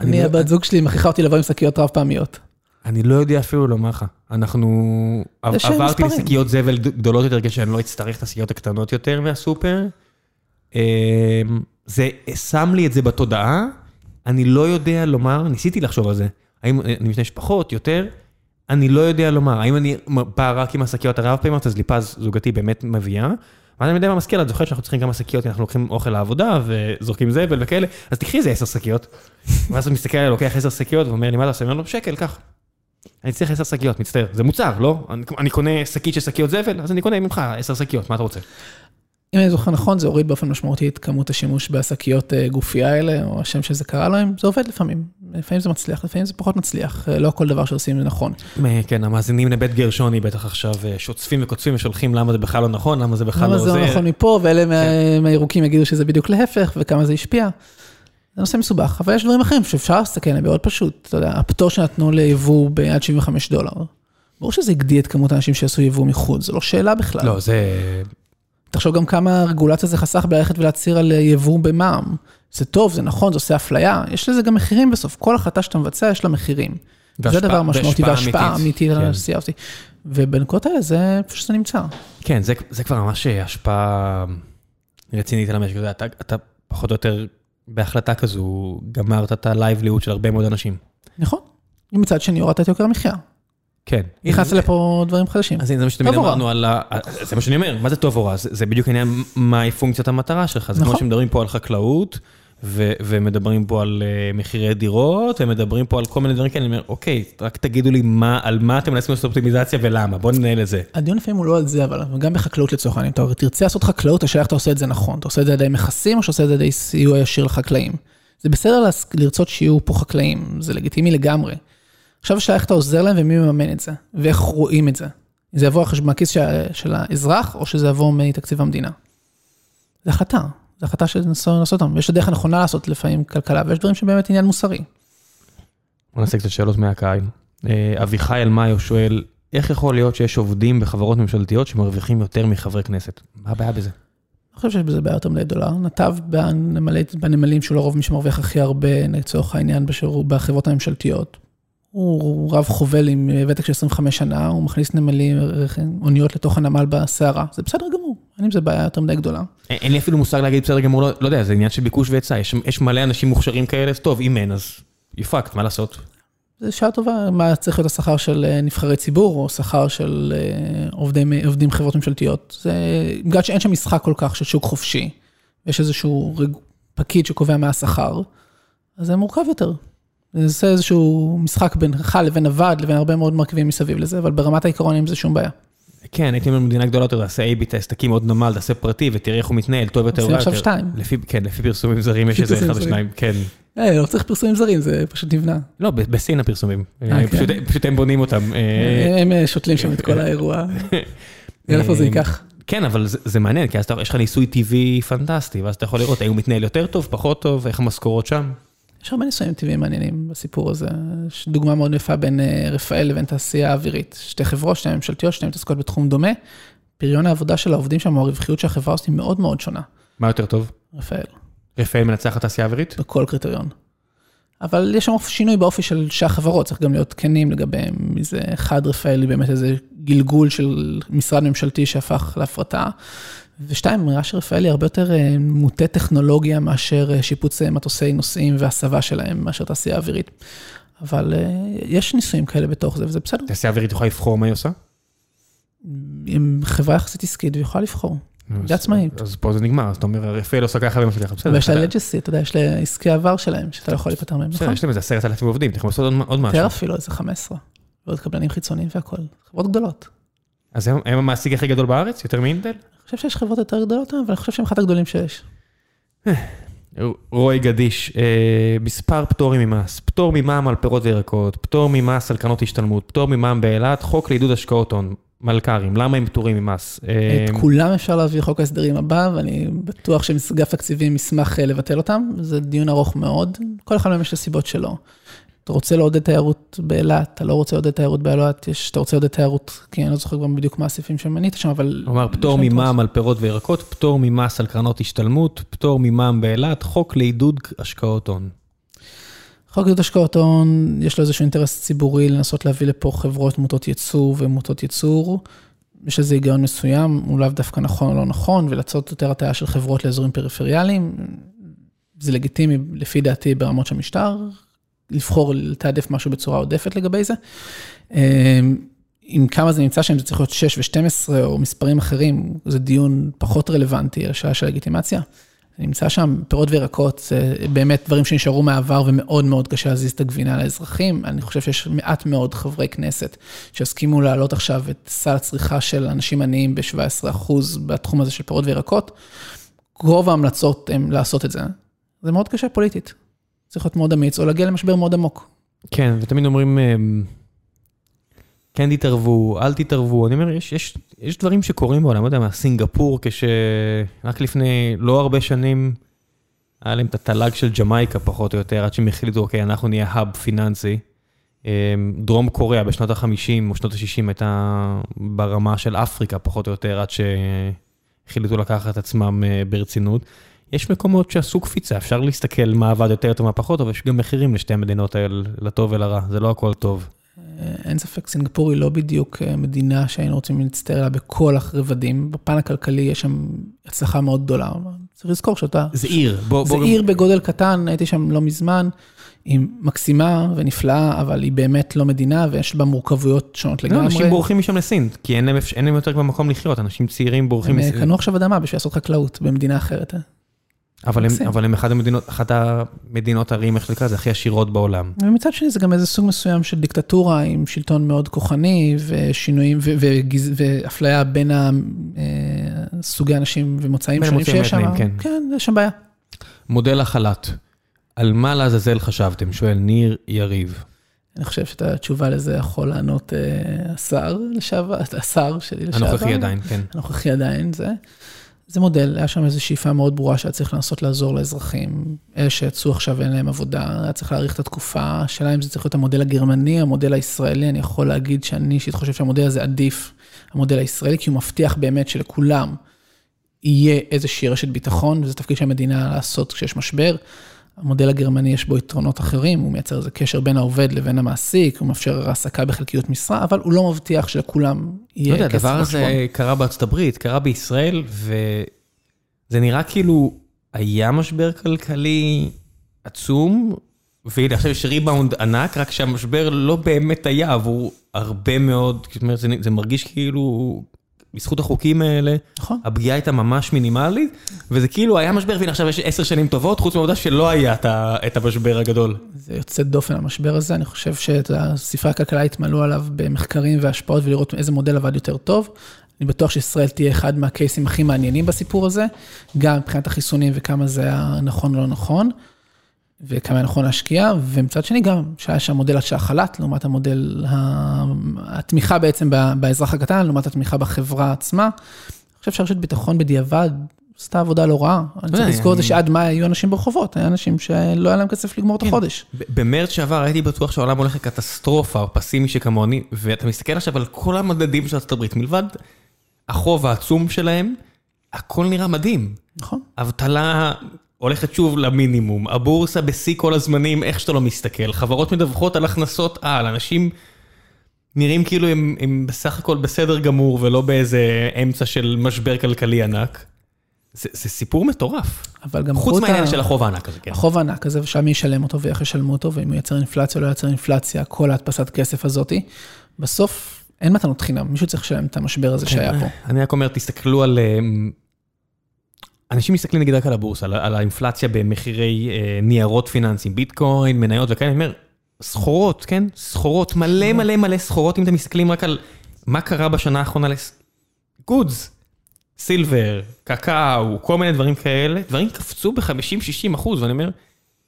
אני, לא- הבת זוג שלי מכריחה אותי לבוא עם שקיות רב פעמיות. אני לא יודע אפילו לומר לך. אנחנו... עברתי לשקיות זבל גדולות יותר, כשאני לא אצטרך את השקיות הקטנות יותר מהסופר. אמ, זה שם לי את זה בתודעה, אני לא יודע לומר, ניסיתי לחשוב על זה. האם אני משתמש פחות, יותר? אני לא יודע לומר, האם אני בא רק עם השקיות הרב פעמיות, אז ליפז זוגתי באמת מביאה. ואז אני יודע מה מזכיר, את זוכרת שאנחנו צריכים כמה שקיות, אנחנו לוקחים אוכל לעבודה וזורקים זבל וכאלה, אז תקחי איזה עשר שקיות. ואז הוא מסתכל עליי, לוקח עשר שקיות ואומר לי, מה אתה עושה? אני אומר לו, שקל, קח. אני צריך עשר שקיות, מצטער. זה מוצר, לא? אני קונה שקית של שקיות זבל, אז אני קונה ממך עשר שקיות, מה אתה רוצה? אם אני זוכר נכון, זה הוריד באופן משמעותי את כמות השימוש בשקיות אה, גופייה האלה, או השם שזה קרה להם, זה עובד לפעמים. לפעמים זה מצליח, לפעמים זה פחות מצליח, אה, לא כל דבר שעושים זה נכון. כן, המאזינים לבית גרשוני בטח עכשיו אה, שוצפים וקוצפים ושולחים למה זה בכלל לא נכון, למה זה בכלל לא עוזר. למה זה לא נכון מפה, ואלה כן. מהירוקים יגידו שזה בדיוק להפך, וכמה זה השפיע. זה נושא מסובך, אבל יש דברים אחרים שאפשר להסתכל עליהם מאוד פשוט. אתה יודע, הפטור שנתנו ליבוא בעד 75 דולר. ברור שזה הגדיל את כמות האנשים שעשו יבוא מחוץ, זו לא שאלה בכלל. לא, זה... תחשוב גם כמה רגולציה זה חסך בללכת ולהצהיר על יבוא במע"מ. זה טוב, זה נכון, זה עושה אפליה, יש לזה גם מחירים בסוף. כל החלטה שאתה מבצע, יש לה מחירים. זה דבר משמעותי, והשפעה אמיתית על ה-CRT. ובנקודות האלה זה פשוט נמצא. כן, זה, זה כבר ממש השפעה רצינית על המשק. אתה, אתה פחות או יותר בהחלטה כזו גמרת את הלייבליהוד של הרבה מאוד אנשים. נכון. ומצד שני הורדת את יוקר המחיה. כן. נכנס לפה דברים חדשים. אז זה מה שתמיד אמרנו על ה... זה מה שאני אומר, מה זה טוב או רע? זה בדיוק העניין מהי פונקציית המטרה שלך. זה כמו נכון. שמדברים פה על חקלאות, ומדברים פה על אה, מחירי דירות, ומדברים פה על כל מיני דברים כאלה, אני אומר, אוקיי, רק תגידו לי על מה אתם מנסים לעשות אופטימיזציה ולמה, בואו ננהל את זה. הדיון לפעמים הוא לא על זה, אבל גם בחקלאות לצורך העניין, אתה תרצה לעשות חקלאות, השאלה איך אתה עושה את זה נכון, אתה עושה את זה על ידי מכסים, או שאתה עושה את זה על ידי סיוע ישיר לחקלאים. זה בסדר לרצות שיהיו פה חקלאים, זה לגיטימי לגמרי. עכשיו השאלה איך אתה עוזר להם ומי מממן את זה, ואיך רואים את זה. זה יבוא מהכיס של האזרח, או שזה יבוא מתקציב המדינה. זה החלטה, זו החלטה שנסו לעשות אותם. יש הדרך הנכונה לעשות לפעמים כלכלה, ויש דברים שבאמת עניין מוסרי. בוא נעשה קצת שאלות מהקהל. אה, אביחי אלמאיו שואל, איך יכול להיות שיש עובדים בחברות ממשלתיות שמרוויחים יותר מחברי כנסת? מה הבעיה בזה? אני חושב שיש בזה בעיה יותר מדי גדולה. נתב בנמלית- בנמלים, שהוא לרוב מי שמרוויח הכי הרבה, לצורך העניין, בשירות- בחברות הממשלתיות. הוא רב חובל עם ותק של 25 שנה, הוא מכניס נמלים, אוניות לתוך הנמל בסערה. זה בסדר גמור, אין עם זה בעיה יותר מדי גדולה. אין לי אפילו מושג להגיד בסדר גמור, לא לא יודע, זה עניין של ביקוש והיצע, יש מלא אנשים מוכשרים כאלה, טוב, אם אין, אז יפקט, מה לעשות? זו שאלה טובה, מה צריך להיות השכר של אה, נבחרי ציבור, או שכר של אה, עובדי, עובדים חברות ממשלתיות. זה, בגלל שאין שם משחק כל כך של שוק חופשי, יש איזשהו פקיד שקובע מה השכר, אז זה מורכב יותר. זה איזשהו משחק בינך לבין הוועד, לבין הרבה מאוד מרכיבים מסביב לזה, אבל ברמת העיקרון אין בזה שום בעיה. כן, הייתי אומר במדינה גדולה יותר, תעשה A-B טסט, תקים עוד נמל, תעשה פרטי ותראה איך הוא מתנהל, טוב יותר. עושים עכשיו. שתיים. כן, לפי פרסומים זרים יש איזה אחד או. שניים, כן. אה, לא צריך פרסומים זרים, זה פשוט נבנה. לא, בסין הפרסומים. אה, פשוט- כן. פשוט הם בונים אותם. אה, הם אה, שותלים שם את כל האירוע. נראה איפה זה ייקח. כן, אבל זה, זה מעניין, כי אז יש לך ניסוי טבעי פנטסטי, ואז אתה יכול לראות האם הוא מתנהל יותר טוב, פחות טוב, איך המשכורות שם. יש הרבה ניסויים טבעיים מעניינים בסיפור הזה. יש דוגמה מאוד יפה בין אה, רפאל לבין תעשייה האווירית. שתי חברות, שתי ממשלתיות, שתיהן מתעסקות בתחום דומה. פריון העבודה של העובדים שם, או הרווחיות של החברה היא מאוד מאוד שונה. מה יותר טוב? רפאל, רפאל מנצח את התעשייה האווירית? בכל קריטריון. אבל יש שם שינוי באופי של שהחברות, צריך גם להיות כנים לגביהם. מזה אחד, רפאל היא באמת איזה גלגול של משרד ממשלתי שהפך להפרטה. ושתיים, נראה שרפאל היא הרבה יותר אה, מוטה טכנולוגיה מאשר אה, שיפוץ אה, מטוסי נוסעים והסבה שלהם, מאשר תעשייה אווירית. אבל יש ניסויים כאלה בתוך זה, וזה בסדר. התעשייה האווירית יכולה לבחור מה היא עושה? עם חברה יחסית עסקית, והיא יכולה לבחור. אז- עצמאית. אז פה זה נגמר, אז אתה אומר, רפאל עושה ככה ככה, בסדר. אבל יש לה לג'סי, אתה יודע, יש לה עסקי עבר שלהם, שאתה לא יכול להיפטר מהם, נכון? יש להם איזה עשרת אלפים עובדים, יכולים לעשות עוד- עוד משהו. יותר אפילו, איזה 15. ועוד קבלנים חיצוניים והכול. חברות גדולות. אז הם הם המעסיק הכי גדול בארץ, יותר מאינטל? אני חושב שיש חברות יותר גדולות, אבל אני חושב שהם אחד הגדולים שיש. רועי גדיש, אה, מספר פטורים ממס, פטור ממע"מ על פירות וירקות, פטור ממס על קרנות השתלמות, פטור ממע"מ באילת, חוק לעידוד השקעות הון, מלכ"רים, למה הם פטורים ממס? אה, את כולם אפשר להביא חוק ההסדרים הבא, ואני בטוח שאגף תקציבים ישמח אה, לבטל אותם. זה דיון ארוך מאוד, כל אחד מהם יש את הסיבות שלו. אתה רוצה לעודד תיירות באילת, אתה לא רוצה לעודד תיירות באילת, יש, אתה רוצה לעודד תיירות, כי אני לא זוכר גם בדיוק מה הסעיפים שמנית שם, אבל... אמר פטור ממע"מ על פירות וירקות, פטור ממס על קרנות השתלמות, פטור ממע"מ באילת, חוק לעידוד השקעות הון. חוק עידוד השקעות הון, יש לו איזשהו אינטרס ציבורי לנסות להביא לפה חברות מוטות ייצור ומוטות ייצור. יש איזה היגיון מסוים, הוא לאו דווקא נכון או לא נכון, ולעשות יותר הטעיה של חברות לאזורים פריפריאליים. זה לגיטימי, לפי דעתי, ברמות של משטר, לבחור לתעדף משהו בצורה עודפת לגבי זה. עם כמה זה נמצא שם, זה צריך להיות 6 ו-12 או מספרים אחרים, זה דיון פחות רלוונטי, השאלה של לגיטימציה. נמצא שם, פירות וירקות, באמת דברים שנשארו מהעבר ומאוד מאוד קשה להזיז את הגבינה לאזרחים. אני חושב שיש מעט מאוד חברי כנסת שהסכימו להעלות עכשיו את סל הצריכה של אנשים עניים ב-17% בתחום הזה של פירות וירקות. רוב ההמלצות הן לעשות את זה. זה מאוד קשה פוליטית. צריך להיות מאוד אמיץ, או להגיע למשבר מאוד עמוק. כן, ותמיד אומרים, אמ, כן תתערבו, אל תתערבו. אני אומר, יש, יש, יש דברים שקורים בעולם, לא יודע מה, סינגפור, כשרק לפני לא הרבה שנים, היה להם את התל"ג של ג'מייקה פחות או יותר, עד שהם החליטו, אוקיי, אנחנו נהיה האב פיננסי. אמ, דרום קוריאה בשנות ה-50 או שנות ה-60 הייתה ברמה של אפריקה פחות או יותר, עד שהחליטו לקחת עצמם אה, ברצינות. יש מקומות שעשו קפיצה, אפשר להסתכל מה עבד יותר טוב, מה פחות טוב, יש גם מחירים לשתי המדינות האלה, לטוב ולרע, זה לא הכל טוב. אין ספק, סינגפור היא לא בדיוק אה, מדינה שהיינו רוצים להצטער עליה בכל הרבדים. בפן הכלכלי יש שם הצלחה מאוד גדולה. צריך לזכור שאתה... זה עיר, בוא... זה בוא עיר בגודל קטן, הייתי שם לא מזמן, היא מקסימה ונפלאה, אבל היא באמת לא מדינה ויש בה מורכבויות שונות לא, לגמרי. אנשים בורחים משם לסין, כי אין להם, אין להם יותר כבר מקום לחיות, אנשים צעירים בורחים הם אה, מסין. קנו עכשיו אדמה בשביל לעשות חקלאות במדינה אחרת. אבל הם. אבל הם אחת המדינות, אחת המדינות הערים, איך שנקרא, זה הכי עשירות בעולם. ומצד שני זה גם איזה סוג מסוים של דיקטטורה עם שלטון מאוד כוחני ושינויים ו- וגז- ואפליה בין אה, סוגי אנשים ומוצאים שונים שיש שם. כן. כן, יש שם בעיה. מודל החל"ת, על מה לעזאזל חשבתם? שואל ניר יריב. אני חושב שאת התשובה לזה יכול לענות אה, השר לשעבר, השר שלי לשעבר. הנוכחי עדיין, כן. הנוכחי עדיין זה. זה מודל, היה שם איזו שאיפה מאוד ברורה שהיה צריך לנסות לעזור לאזרחים. אלה שיצאו עכשיו אין להם עבודה, היה צריך להאריך את התקופה. השאלה אם זה צריך להיות המודל הגרמני, המודל הישראלי, אני יכול להגיד שאני אישית חושב שהמודל הזה עדיף, המודל הישראלי, כי הוא מבטיח באמת שלכולם יהיה איזושהי רשת ביטחון, וזה תפקיד של המדינה לעשות כשיש משבר. המודל הגרמני יש בו יתרונות אחרים, הוא מייצר איזה קשר בין העובד לבין המעסיק, הוא מאפשר העסקה בחלקיות משרה, אבל הוא לא מבטיח שלכולם יהיה לא יודע, כסף הדבר בחשבון. הזה קרה בארצות הברית, קרה בישראל, וזה נראה כאילו היה משבר כלכלי עצום, והנה עכשיו יש ריבאונד ענק, רק שהמשבר לא באמת היה עבור הרבה מאוד, זאת אומרת, זה, זה מרגיש כאילו, בזכות החוקים האלה, נכון. הפגיעה הייתה ממש מינימלית, וזה כאילו היה משבר, והנה עכשיו יש עשר שנים טובות, חוץ מהעובדה שלא היה את המשבר הגדול. זה יוצא דופן המשבר הזה, אני חושב שאת הספרי הכלכלה התמלאו עליו במחקרים והשפעות ולראות איזה מודל עבד יותר טוב. אני בטוח שישראל תהיה אחד מהקייסים הכי מעניינים בסיפור הזה, גם מבחינת החיסונים וכמה זה היה נכון או לא נכון, וכמה נכון להשקיע, ומצד שני גם שהיה שם מודל החל"ת, לעומת המודל, התמיכה בעצם באזרח הקטן, לעומת התמיכה בחברה עצמה. אני חושב שהרשת ביטחון בדיעבד עשתה עבודה לא רעה. אני צריך יודע, לזכור את זה שעד מאי היו אנשים ברחובות, היה אנשים שלא היה להם כסף לגמור את כן. החודש. במרץ שעבר הייתי בטוח שהעולם הולך לקטסטרופה, או פסימי שכמוני, ואתה מסתכל עכשיו על כל המדדים של הברית, מלבד החוב העצום שלהם, הכל נראה מדהים. נכון. אבטלה הולכת שוב למינימום, הבורסה בשיא כל הזמנים, איך שאתה לא מסתכל, חברות מדווחות על הכנסות על, אנשים נראים כאילו הם, הם בסך הכל בסדר גמור, ולא באיזה אמצע של משבר כלכלי ענק. זה, זה סיפור מטורף. אבל גם חוץ מהעניין ה- של החוב הענק הזה, כן. החוב הענק הזה, ושם ישלם אותו ואיך ישלמו אותו, ואם הוא ייצר אינפלציה או לא ייצר אינפלציה, כל ההדפסת כסף הזאתי. בסוף אין מתנות חינם, מישהו צריך לשלם את המשבר הזה שהיה פה. אני רק אומר, תסתכלו על... אנשים מסתכלים נגיד רק על הבורסה, על, על האינפלציה במחירי אה, ניירות פיננסיים, ביטקוין, מניות וכאלה, אני אומר, סחורות, כן? סחורות, מלא מלא מלא סחורות, אם אתם מסתכלים רק על מה קרה בשנה האחרונה לס... גודס, סילבר, קקאו, כל מיני דברים כאלה, דברים קפצו ב-50-60 אחוז, ואני אומר,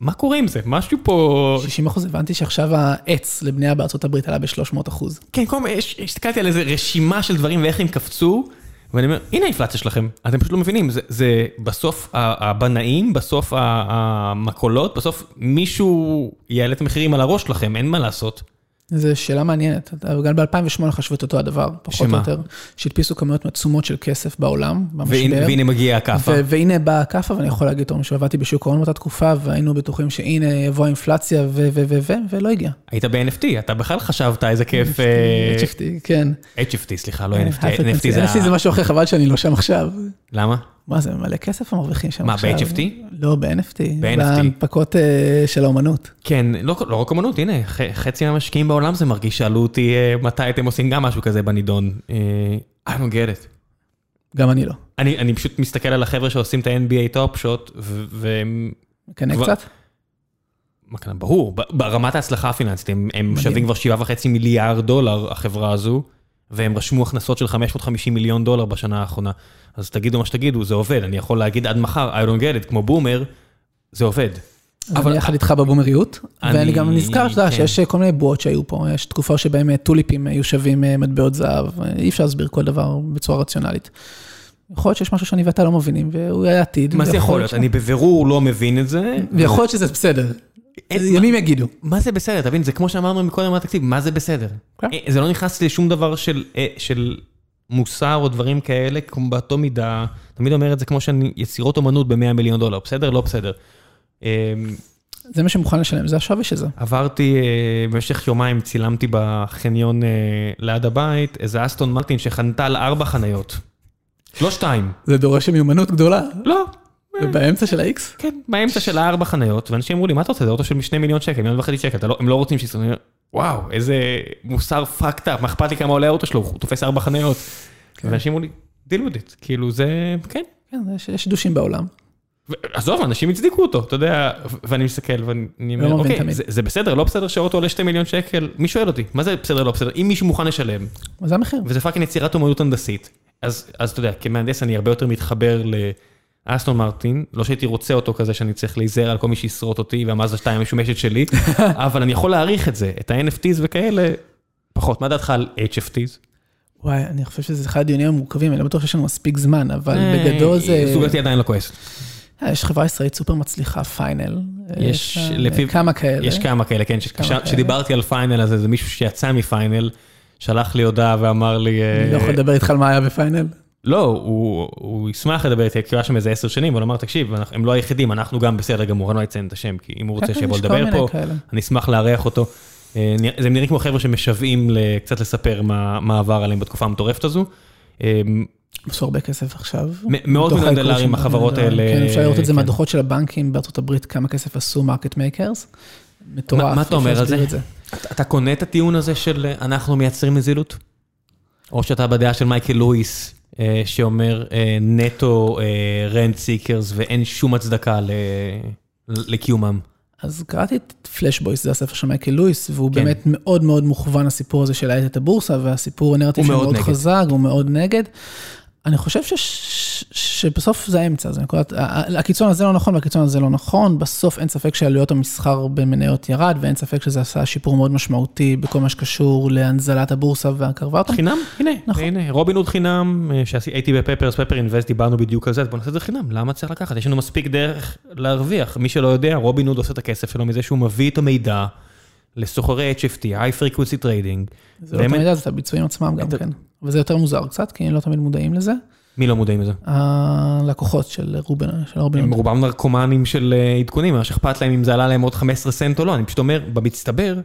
מה קורה עם זה? משהו פה... 60 אחוז, הבנתי שעכשיו העץ לבנייה בארצות הברית עלה ב-300 אחוז. כן, כל מיני, הסתכלתי על איזה רשימה של דברים ואיך הם קפצו, ואני אומר, הנה האינפלציה שלכם, אתם פשוט לא מבינים, זה, זה בסוף הבנאים, בסוף ה- המכולות, בסוף מישהו יעלה את המחירים על הראש שלכם, אין מה לעשות. זו שאלה מעניינת. גם ב-2008 חשבו את אותו הדבר, פחות או שמה? יותר. שהדפיסו כמויות עצומות של כסף בעולם, במשבר. והנה מגיעה הכאפה. והנה באה הכאפה, ואני יכול להגיד, תור, שעבדתי בשוק ההון באותה תקופה, והיינו בטוחים שהנה יבוא האינפלציה, ו... ו... ו... ו... ולא הגיע. היית ב-NFT, אתה בכלל חשבת איזה כיף... אה, HFT, כן. HFT, סליחה, לא NFT, High NFT. זה... NFT זה משהו אחר, חבל שאני לא שם עכשיו. למה? מה זה, מלא כסף הם מרוויחים שם מה, עכשיו. ב-HFT? לא, ב-NFT. ב-NFT. בהנפקות אה, של האומנות. כן, לא, לא רק אמנות, הנה, ח, חצי מהמשקיעים בעולם זה מרגיש, שאלו אותי אה, מתי אתם עושים גם משהו כזה בנידון. אה, I don't get it. גם אני לא. אני, אני פשוט מסתכל על החבר'ה שעושים את ה- NBA Top Shot, והם... מקנא כבר- קצת? מה כאן, ברור, ברמת ההצלחה הפיננסית, הם, הם. שווים כבר שבעה וחצי מיליארד דולר, החברה הזו, והם רשמו הכנסות של 550 מיליון דולר בשנה האחרונה. אז תגידו מה שתגידו, זה עובד, אני יכול להגיד עד מחר, I don't get it, כמו בומר, זה עובד. אבל- אני יחד איתך בבומריות, אני- ואני גם נזכר, כן. שיש כל מיני בועות שהיו פה, יש תקופה שבהם אה, טוליפים היו שווים אה, מטבעות זהב, אה, אי אפשר להסביר כל דבר בצורה רציונלית. יכול להיות שיש משהו שאני ואתה לא מבינים, והוא היה עתיד. מה זה יכול להיות? אני בבירור לא מבין את זה. ויכול להיות שזה בסדר. ימים יגידו. מה זה בסדר? תבין, זה כמו שאמרנו מקודם על התקציב, מה זה בסדר? כן. אה, זה לא נכנס לשום דבר של, אה, של מוסר או דברים כאלה, כמו באותו מידה, תמיד אומר את זה כמו שאני, יצירות אומנות ב-100 מיליון דולר, בסדר? לא בסדר. אה, זה מה שמוכן לשלם, זה השווי של זה. עברתי, אה, במשך יומיים צילמתי בחניון ליד הבית, איזה אסטון מרטין שחנתה על ארבע חניות. לא שתיים. זה דורש מיומנות גדולה. לא. באמצע של ה-X? כן, באמצע של הארבע חניות, ואנשים אמרו לי, מה אתה רוצה? זה אוטו של שני מיליון שקל, מיליון וחצי שקל, לא- הם לא רוצים אומר, וואו, איזה מוסר fucked up, מה אכפת לי כמה עולה האוטו שלו, הוא תופס ארבע חניות. כן. ואנשים אמרו לי, deal with it, כאילו זה, כן. כן, יש- douche ים בעולם. עזוב, אנשים הצדיקו אותו, אתה יודע, ואני מסתכל ואני אומר, לא מבין אוקיי. זה- בסדר, לא בסדר שהאוטו עולה שתי מיליון שקל, מי שואל אותי, מה זה בסדר, לא בסדר, אם מישהו מוכן לשלם, זה המחיר? וזה fucking יצירת אומנות הנדסית, אז אז אתה יודע, כמהנדס אני הרבה יותר מתחבר לאסטון מרטין, לא שהייתי רוצה אותו כזה שאני צריך להיזהר על כל מי שישרוט אותי והמאזדה 2 המשומשת שלי, אבל אני יכול להעריך את זה, את ה-NFTs וכאלה, פחות. מה דעתך על HFTs? וואי, אני חושב שזה אחד הדיונים המורכבים, אני לא בטוח שיש לנו מספיק זמן, אבל אה, בגדול זה... זוגתי עדיין לא כועס. אה, יש חברה ישראלית סופר מצליחה, פיינל. יש, אה, לפי- כמה כאלה. יש כמה כאלה, כן. כשדיברתי על פיינל הזה, זה מישהו שיצא מפיינל, שלח לי הודעה ואמר לי... אני לא יכול לדבר איתך על מה היה בפיינל. לא, הוא, הוא ישמח לדבר איתי, כי הוא היה שם איזה עשר שנים, אבל הוא אמר, תקשיב, אנחנו- הם לא היחידים, אנחנו גם בסדר גמור, אני לא אציין את השם, כי אם הוא רוצה שיבוא לדבר פה, כאלה. אני אשמח לארח אותו. אה, זה נראה כמו חבר'ה שמשוועים קצת לספר מה מה עבר עליהם בתקופה המטורפת הזו. אה, עשו הרבה כסף עכשיו. מאות מיליון דולרים החברות דולרים. האלה, כן, אפשר לראות את זה כן. מהדוחות של הבנקים בארצות הברית, כמה כסף עשו market makers. מטורף. מה- אתה אומר על זה? אתה- קונה את הטיעון הזה של אה, אנחנו מייצרים נזילות? או שאתה בדעה של מייקל לואיס, אה, שאומר אה, נטו rent seekers ואין שום הצדקה לקיומם. אז קראתי את פלאשבויס, זה הספר של מייקל לואיס, והוא כן. באמת מאוד מאוד מוכוון לסיפור הזה של להאט את הבורסה, והסיפור הנרטיב הוא מאוד מאוד. חזק, הוא מאוד נגד. אני חושב ש- שבסוף זה האמצע, זה נקודת, הקיצון הזה לא נכון והקיצון הזה לא נכון, בסוף אין ספק שעלויות המסחר במניות ירד, ואין ספק שזה עשה שיפור מאוד משמעותי בכל מה שקשור להנזלת הבורסה והקרבה אותה. חינם? הנה, נכון. הנה, רובין הוד חינם, אה, שהייתי בפפרס, פפר אינבסט, דיברנו בדיוק על זה, אז בוא נעשה את זה חינם, למה צריך לקחת? יש לנו מספיק דרך להרוויח. מי שלא יודע, רובין הוד עושה את הכסף שלו מזה שהוא מביא את המידע לסוחרי HFT, high frequency trading. זה לא? תמיד, זה את הביצועים עצמם גם כן. אבל זה יותר מוזר קצת, כי לא תמיד מודעים לזה. מי לא מודעים לזה? הלקוחות של רובין, של רובין. הם רובם נרקומנים של אה, עדכונים, מה שאכפת להם אם זה עלה להם עוד 15 סנט או לא, אני פשוט אומר, במצטבר,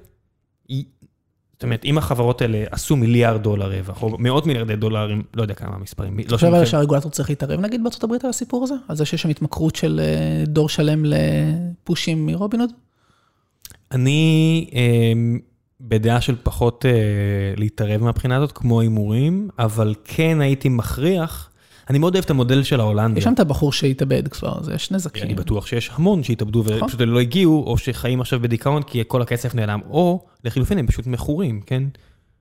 זאת אומרת, אם החברות האלה עשו מיליארד דולר רווח, או מאות מיליארדי דולרים, לא יודע כמה המספרים, אתה חושב אבל. שהרגולטור צריך להתערב נגיד בארצות הברית על הסיפור הזה? על זה שיש שם התמכרות של אה, דור שלם לפושים מרובינוד? אני אה, בדעה של פחות אה, להתערב מהבחינה הזאת, כמו הימורים, אבל כן הייתי מכריח, אני מאוד אוהב את המודל של ההולנדים. יש שם את הבחור שהתאבד כבר, אז יש נזקים. אני בטוח שיש המון שהתאבדו נכון. ופשוט לא הגיעו, או שחיים עכשיו בדיכאון כי כל הכסף נעלם, או לחילופין הם פשוט מכורים, כן?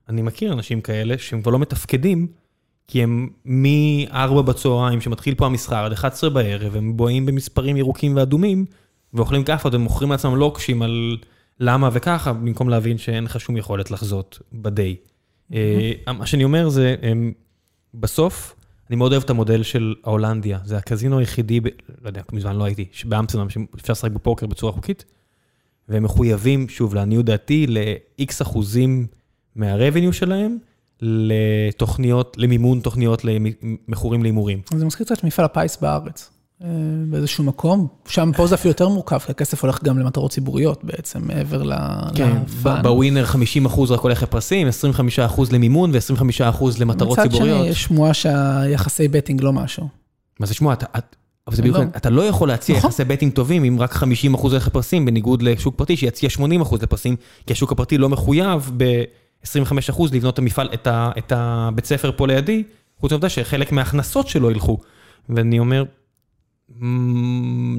אני מכיר אנשים כאלה שהם כבר לא מתפקדים, כי הם מ-4 בצהריים, שמתחיל פה המסחר, עד 11 בערב, הם בואים במספרים ירוקים ואדומים, ואוכלים כאפות ומוכרים לעצמם לוקשים על למה וככה, במקום להבין שאין לך שום יכולת לחזות ב-day. אה, מה שאני אומר זה, בסוף, אני מאוד אוהב את המודל של ההולנדיה, זה הקזינו היחידי, ב, לא יודע, מזמן לא הייתי, באמסטרדם, שאפשר לשחק בפוקר בצורה חוקית, והם מחויבים, שוב, לעניות דעתי, ל-X אחוזים מה-revenue שלהם, לתוכניות, למימון תוכניות למכורים להימורים. זה מזכיר קצת את מפעל הפיס בארץ, באיזשהו מקום. שם פה זה אפילו יותר מורכב, כי הכסף הולך גם למטרות ציבוריות בעצם, מעבר ל... כן. בווינר 50 אחוז רק הולך לפרסים, 25 אחוז למימון ו-25 אחוז למטרות מצד ציבוריות. שני, יש שמועה שהיחסי בטינג לא משהו. מה זה שמוע, אתה, את- אבל זה בדיוק, לא. אתה לא יכול להציע נכון. יחסי בטינג טובים אם רק 50 אחוז הולך לפרסים, בניגוד לשוק פרטי שיציע 80 אחוז לפרסים, כי השוק הפרטי לא מחויב ב-25 אחוז לבנות את המפעל, את, הבית ספר פה לידי, חוץ מהעובדה שחלק מההכנסות שלו ילכו. ואני אומר, "מ,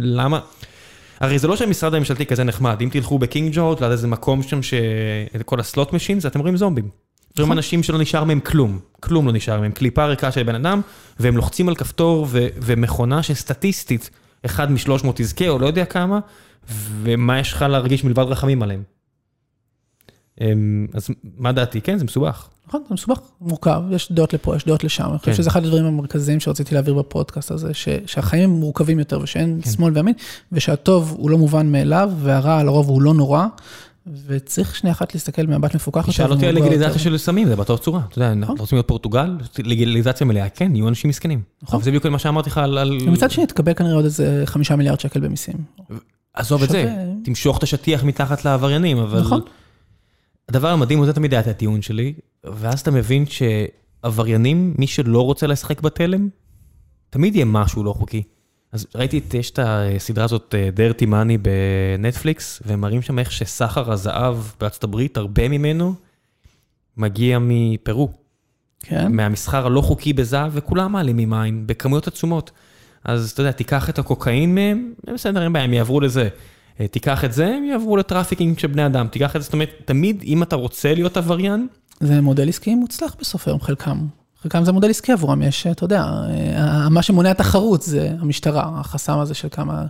למה? הרי זה לא שהמשרד הממשלתי כזה נחמד, אם תלכו בקינג ג'ורג' ליד איזה מקום שם שכל הסלוט משינס, אתם רואים זומבים. רואים נכון. אנשים שלא נשאר מהם כלום, כלום לא נשאר מהם, קליפה ריקה של בן אדם, והם לוחצים על כפתור ו- ומכונה שסטטיסטית, אחד משלוש מאות תזכה או לא יודע כמה, ומה יש לך להרגיש מלבד רחמים עליהם. אמ, אז מה דעתי? כן, זה מסובך. נכון, זה מסובך, מורכב, יש דעות לפה, יש דעות לשם. אני חושב כן. שזה אחד הדברים המרכזיים שרציתי להעביר בפודקאסט הזה, ש- שהחיים הם מורכבים יותר ושאין כן. שמאל וימין, ושהטוב הוא לא מובן מאליו, והרע לרוב הוא לא נורא, וצריך שנייה אחת להסתכל במבט מפוקח. שאל אותי על ומרגוע לגליזציה. של סמים, זה באותה צורה. אתה יודע, אנחנו רוצים להיות פורטוגל, לגליזציה מלאה, כן, יהיו אנשים מסכנים. נכון. זה בדיוק מה שאמרתי לך על... ומצד שני תקבל כנראה עוד איזה חמישה מיליארד שקל במיסים. עזוב את זה, שווה. תמשוך את השטיח מתחת לעבריינים, אבל... נכון. הדבר המדהים, וזה תמיד היה את הטיעון שלי, ואז אתה מבין שעבריינים, מי שלא רוצה לשחק בתלם, תמיד יהיה משהו לא חוקי. אז ראיתי, יש את הסדרה הזאת, דרטי מאני בנטפליקס, והם מראים שם איך שסחר הזהב בארצות הברית, הרבה ממנו מגיע מפרו, כן, מהמסחר הלא חוקי בזהב, וכולם מעלימים עין, בכמויות עצומות. אז אתה יודע, תיקח את הקוקאין מהם, בסדר, אין בעיה, הם יעברו לזה. אה, תיקח את זה, הם יעברו ל trafficking של בני אדם. תיקח את זה, זאת אומרת, תמיד אם אתה רוצה להיות עבריין, זה מודל עסקי מוצלח בסוף היום, חלקם. חלקם זה מודל עסקי עבורם, יש, אתה יודע, אה, מה שמונע תחרות זה המשטרה, החסם הזה של כמה,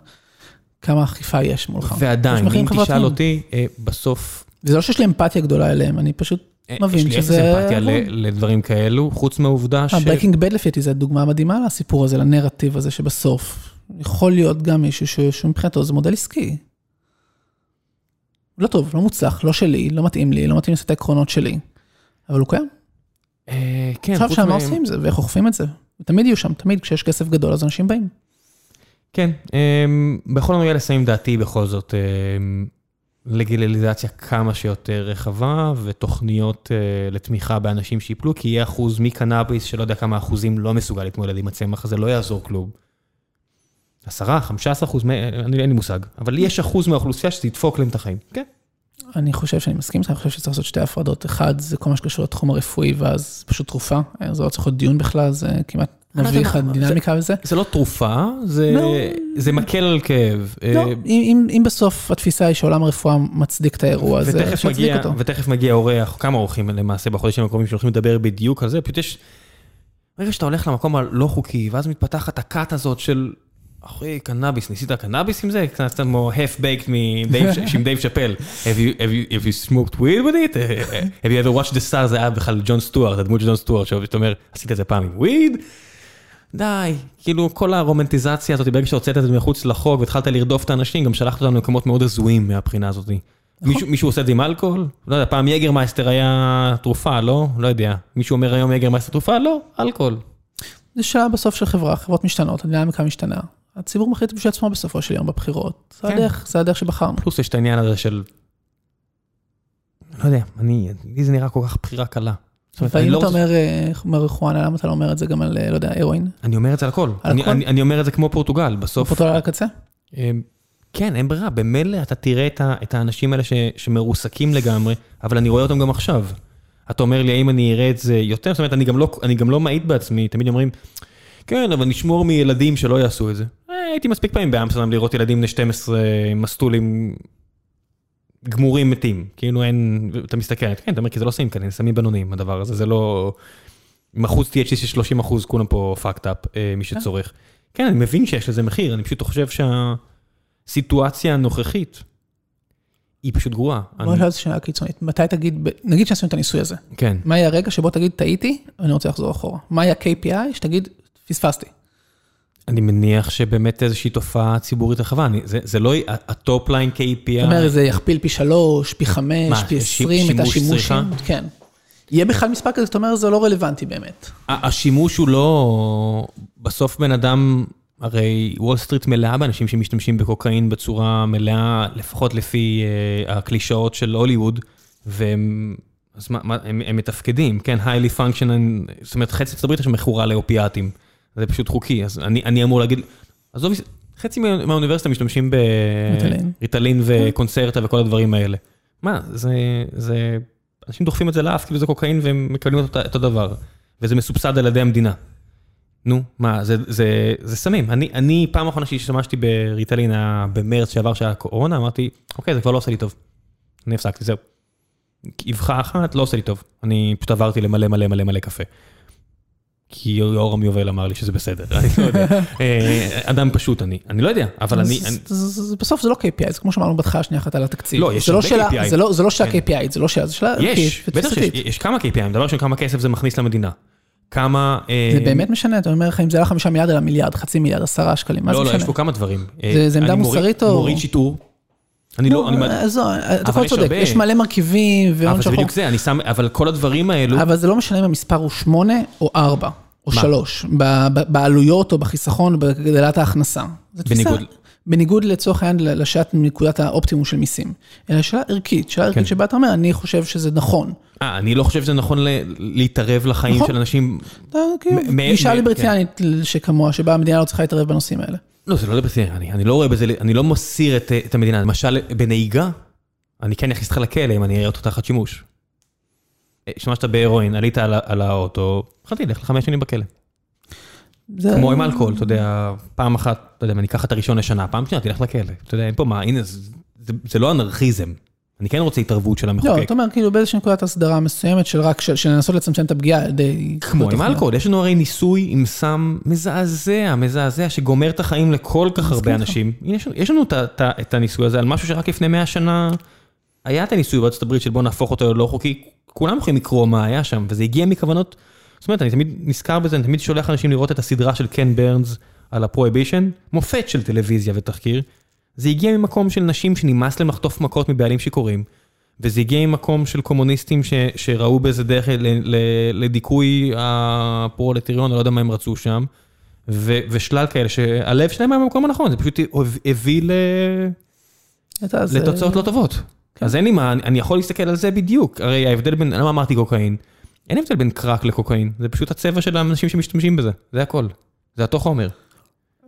כמה אכיפה יש מולך. ועדיין, אם תשאל חברתיים. אותי, אה, בסוף, וזה לא שיש לי אמפתיה גדולה אליהם, אני פשוט מבין יש לי אפס שזה... אמפתיה ל- לדברים כאלו, חוץ מהעובדה ש... ברייקינג בד לפי דעתי זו דוגמה מדהימה לסיפור הזה, לנרטיב הזה שבסוף יכול להיות גם מישהו שמבחינתו זה מודל עסקי. לא טוב, לא מוצלח, לא שלי, לא מתאים לי, לא מתאים את העקרונות שלי, אבל הוא קיים. אה, כן, עכשיו חוץ שם מה- עושים זה ואיך אוכפים את זה. תמיד יהיו שם, תמיד כשיש כסף גדול אז אנשים באים. כן, אמ, בכל הנוגע לסמים דעתי בכל זאת, אמ, לגליזציה כמה שיותר רחבה ותוכניות אה, לתמיכה באנשים שיפלו, כי יהיה אחוז מקנאביס שלא יודע כמה אחוזים לא מסוגל להתמודד עם הצמח הזה, לא יעזור כלום. עשרה, חמישה עשר אחוז, מ- אני- אין לי מושג, אבל יש אחוז מהאוכלוסייה שזה ידפוק להם את החיים. כן. אני חושב שאני מסכים איתך, אני חושב שצריך לעשות שתי הפרדות. אחד, זה כל מה שקשור לתחום הרפואי, ואז פשוט תרופה. זה לא צריך להיות דיון בכלל, זה כמעט לא מביך הדינמיקה וזה. זה לא תרופה, זה, לא. זה מקל על כאב. לא, אה, אם, אם, אם בסוף התפיסה היא שעולם הרפואה מצדיק את האירוע שיצדיק מגיע, אותו. ותכף מגיע אורח, כמה אורחים למעשה בחודשים הקרובים שהולכים לדבר בדיוק על זה, פשוט יש... ברגע שאתה הולך למקום הלא חוקי, ואז מתפתחת הכת הזאת של, אחי, קנאביס, ניסית קנאביס עם זה? קצת כמו half baked עם דייב שאפל. Have you, smoked weed with it? have you ever watched the stars? זה היה בכלל ג'ון סטוארט, הדמות של ג'ון סטוארט, שאתה אומר, עשית את זה פעם עם weed? די, כאילו כל הרומנטיזציה הזאת, ברגע שהוצאת את זה מחוץ לחוק והתחלת לרדוף את האנשים, גם שלחת אותנו למקומות מאוד הזויים מהבחינה הזאת. מישהו, מישהו עושה את זה עם אלכוהול? לא יודע, פעם יגרמייסטר היה תרופה, לא? לא יודע. מישהו אומר היום יגרמייסטר תרופה? לא, אלכוהול. זה שאלה בסוף של חברה, חברות משתנות, הדינמיקה משתנה. הציבור מחליט בשביל עצמו בסופו של יום בבחירות. זה כן. הדרך, זה הדרך שבחרנו. פלוס יש את העניין הזה של... לא יודע, אני, לי זה נראה כל כך בחירה קלה. ואם לא אתה אומר אה, מריחואנה, למה אתה לא אומר את זה גם על, אה, לא יודע, הרואין? אני אומר את זה על הכל. על אני- הכל? אני- אני אומר את זה כמו פורטוגל, בסוף... אותו על הקצה? אמ, כן, אין ברירה, במילא אתה תראה את ה- את האנשים האלה ש- שמרוסקים לגמרי, אבל אני רואה אותם גם עכשיו. אתה אומר לי, האם אני אראה את זה יותר? זאת אומרת, אני גם לא- אני גם לא מעיד בעצמי, תמיד אומרים, כן, אבל נשמור מילדים שלא יעשו את זה. אה, הייתי מספיק פעמים באמסטרדם לראות ילדים בני 12 עם מסטולים גמורים מתים. כאילו אין, אתה מסתכל, כן, אתה אומר, כי זה לא סמים כאלה, סמים בינוניים, הדבר הזה, זה לא... עם אחוז THC של 30 אחוז, כולם פה fucked up, אה, מי שצורך. כן, אני מבין שיש לזה מחיר, אני פשוט חושב שהסיטואציה הנוכחית היא פשוט גרועה. בוא נשאל את השאלה הקיצונית. מתי תגיד, נגיד שעשינו את הניסוי הזה. כן. מה יהיה הרגע שבו תגיד, טעיתי, אני רוצה לחזור אחורה? מה יהיה ה-KPI שתגיד, פספסתי? אני מניח שבאמת איזושהי תופעה ציבורית רחבה, אני- זה- זה לא ה top line KPI. זאת אומרת, זה יכפיל פי שלוש, פי חמש, פי עשרים, את שימוש השימושים. כן. יהיה בכלל מספר כזה, זאת אומרת, זה לא רלוונטי באמת. השימוש הוא לא... בסוף בן אדם, הרי וול סטריט מלאה באנשים שמשתמשים בקוקאין בצורה מלאה, לפחות לפי uh, הקלישאות של הוליווד, והם... אז מה, מה, הם, הם מתפקדים, כן, highly functional, זאת אומרת, חצי ארצות הברית יש מכורה לאופיאטים, זה פשוט חוקי, אז אני, אני אמור להגיד, עזוב, חצי מה- מהאוניברסיטה משתמשים ריטלין. בריטלין וקונצרטה וכל הדברים האלה. מה, זה, זה, אנשים דוחפים את זה לאף, כאילו זה קוקאין והם מקבלים את אותו דבר, וזה מסובסד על ידי המדינה. נו, מה, זה, זה, זה סמים. אני, אני פעם אחרונה שהשתמשתי בריטלין במרץ שעבר שהיה קורונה, אמרתי, אוקיי, זה כבר לא עושה לי טוב. אני הפסקתי, זהו. אבחה אחת לא עושה לי טוב. אני פשוט עברתי למלא מלא מלא מלא קפה. כי יורם יובל אמר לי שזה בסדר, אני לא יודע. אה, אדם פשוט אני, אני לא יודע, אבל אני... אני- בסוף זה לא KPI, זה כמו שאמרנו בהתחלה שנייה אחת על התקציב. לא, יש הרבה KPI. זה לא- זה לא שאלה כן. KPI, זה לא שאלה, זה שאלה ערכית יש, בטח שיש, כמה KPI, דבר ראשון, כמה כסף זה מכניס למדינה. כמה... אה, זה באמת משנה, אתה אומר לך אם זה היה חמישה מיליארד אלא מיליארד, חצי מיליארד, עשרה שקלים, מה זה לא, לא, יש משנה? פה כמה דברים. זה- זה אה, עמדה אני מוסרית או- מוריד שיטור. אני לא, אני... לא, אתה אבל הכל יש צודק. יש מלא מרכיבים והון אבל זה שחור. בדיוק זה, אני שם, אבל כל הדברים האלו, אבל זה לא משנה אם המספר הוא שמונה או ארבע, או מה? שלוש, ב- ב- בעלויות או בחיסכון, בגדלת ההכנסה. זו תפיסה. בניגוד- בניגוד לצורך העניין לשעת נקודת האופטימום של מיסים. אלא שאלה ערכית, שאלה כן. ערכית שבה אתה אומר, אני חושב שזה נכון. אה, אני לא חושב שזה נכון ל- להתערב לחיים נכון. של אנשים. אתה כאילו, גישה מ- ליברטיאנית שכמוה, שבה המדינה לא צריכה להתערב בנושאים האלה. לא, זה לא ליברטיאני, אני, אני לא רואה בזה, אני לא מסיר את, את המדינה. למשל, בנהיגה, אני כן אכניס אותך לכלא אם אני אראה אותו תחת שימוש. השתמשת בהרואין, עלית על, על האוטו, יכולתי ללכת לחמש שנים בכלא. זה- כמו עם אלכוהול, אתה יודע, פעם אחת, אתה יודע, אני אקח את הראשון לשנה, פעם שנייה תלך לכלא. אתה יודע, אין פה מה, הנה, זה, זה, זה לא אנרכיזם. אני כן רוצה התערבות של לא, המחוקק. אתה אומר כאילו באיזושהי נקודת הסדרה מסוימת של רק, של לנסות לצמצם את הפגיעה ידי... כמו עם אלכוהול, יש לנו הרי ניסוי עם סם מזעזע, מזעזע, שגומר את החיים לכל כך הרבה. אנשים. יש, יש לנו את, ה- את הניסוי הזה על משהו שרק לפני 100 שנה היה את הניסוי בארצות הברית של בוא נהפוך אותו ללא חוקי. כולם יכולים לקרוא מה היה שם, וזה הגיע מכוונות, זאת אומרת, אני תמיד נזכר בזה, אני תמיד שולח אנשים לראות את הסדרה של קן ברנס על הפרויבישן, מופת של טלוויזיה ותחקיר. זה הגיע ממקום של נשים שנמאס להם לחטוף מכות מבעלים שיכורים, וזה הגיע ממקום של קומוניסטים ש, שראו בזה דרך ל, ל, לדיכוי הפרולטריון, אני לא יודע מה הם רצו שם, ו, ושלל כאלה שהלב שלהם היה במקום הנכון, זה פשוט הביא ל... לתוצאות לא טובות. כן. אז אין לי מה, אני יכול להסתכל על זה בדיוק, הרי ההבדל בין, למה אמרתי קוקאין? אין הבדל בין קראק לקוקאין, זה פשוט הצבע של האנשים שמשתמשים בזה, זה הכל. זה אותו חומר.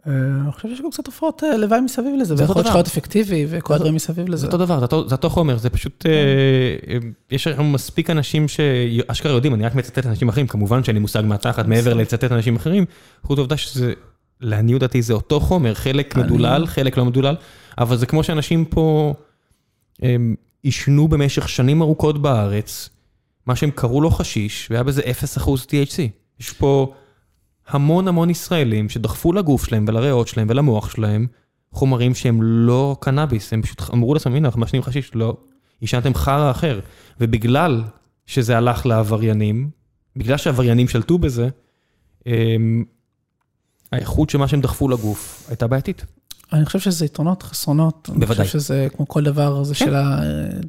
אה, אני חושב שיש גם קצת תופעות אה, לוואי מסביב לזה, ויכול להיות להיות אפקטיבי וכל הדברים מסביב לזה. זה אותו דבר, זה אותו חומר, זה פשוט, אה, יש לנו מספיק אנשים שאשכרה יודעים, אני רק מצטט אנשים אחרים, כמובן שאין לי מושג מהתחת מעבר לצטט אנשים אחרים, חוץ העובדה שזה, לעניות דעתי זה אותו חומר, חלק מדולל, חלק לא מדולל, אבל זה כמו שאנשים פה עישנו במשך שנים ארוכות בארץ, מה שהם קראו לו חשיש, והיה בזה 0% THC. יש פה... המון המון ישראלים שדחפו לגוף שלהם ולריאות שלהם ולמוח שלהם חומרים שהם לא קנאביס, הם פשוט אמרו לעצמם, הנה אנחנו מעשנים חשיש, לא, עישנתם חרא אחר. ובגלל שזה הלך לעבריינים, בגלל שהעבריינים שלטו בזה, אמ, האיכות של מה שהם דחפו לגוף הייתה בעייתית. אני חושב שזה יתרונות, חסרונות. בוודאי. אני חושב שזה כמו כל דבר, זה כן. שאלה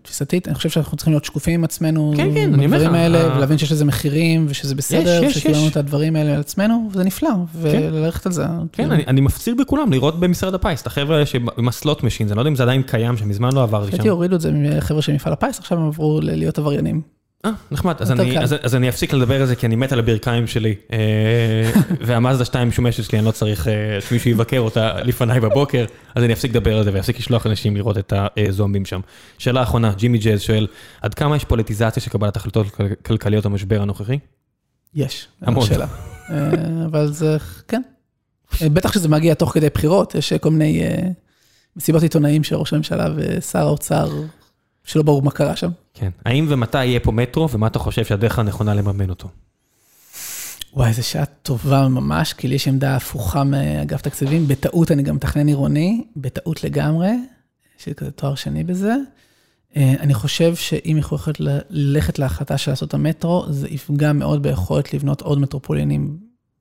תפיסתית. אני חושב שאנחנו צריכים להיות שקופים עם עצמנו. כן, כן, אני אומר לך. בדברים האלה, ולהבין שיש לזה מחירים, ושזה בסדר, יש. את הדברים האלה על עצמנו, וזה נפלא, כן. וללכת על זה. כן. אני, אני מפציר בכולם לראות במשרד הפיס, את החבר'ה האלה עם ה slot machine, אני לא יודע אם זה עדיין קיים שם, מזמן לא עברתי שם. חשבתי הורידו את זה מחבר'ה של מפעל הפיס, עכשיו הם עברו להיות עבריינים. אה, נחמד, אז אני, אז, אז אני אפסיק לדבר על זה כי אני מת על הברכיים שלי. אה, והמאזדה 2 משומשת שלי, אני לא צריך אה, שמישהו יבקר אותה לפניי בבוקר, אז אני אפסיק לדבר על זה ואפסיק לשלוח אנשים לראות את הזומבים שם. שאלה אחרונה, ג'ימי ג'אז שואל, עד כמה יש פוליטיזציה של קבלת החלטות כלכליות במשבר הנוכחי? יש, המון. שאלה. אה, אבל זה, כן. בטח שזה מגיע תוך כדי בחירות, יש כל מיני מסיבות עיתונאים של ראש הממשלה ושר האוצר שלא ברור מה קרה שם. כן. האם ומתי יהיה פה מטרו, ומה אתה חושב שהדרך הנכונה לממן אותו? וואי, זו שעה טובה ממש, כי לי יש עמדה הפוכה מאגף תקציבים. בטעות אני גם מתכנן עירוני, בטעות לגמרי, יש לי כזה תואר שני בזה. אה, אני חושב שאם יכולו ללכת להחלטה של לעשות המטרו, זה יפגע מאוד ביכולת לבנות עוד מטרופולינים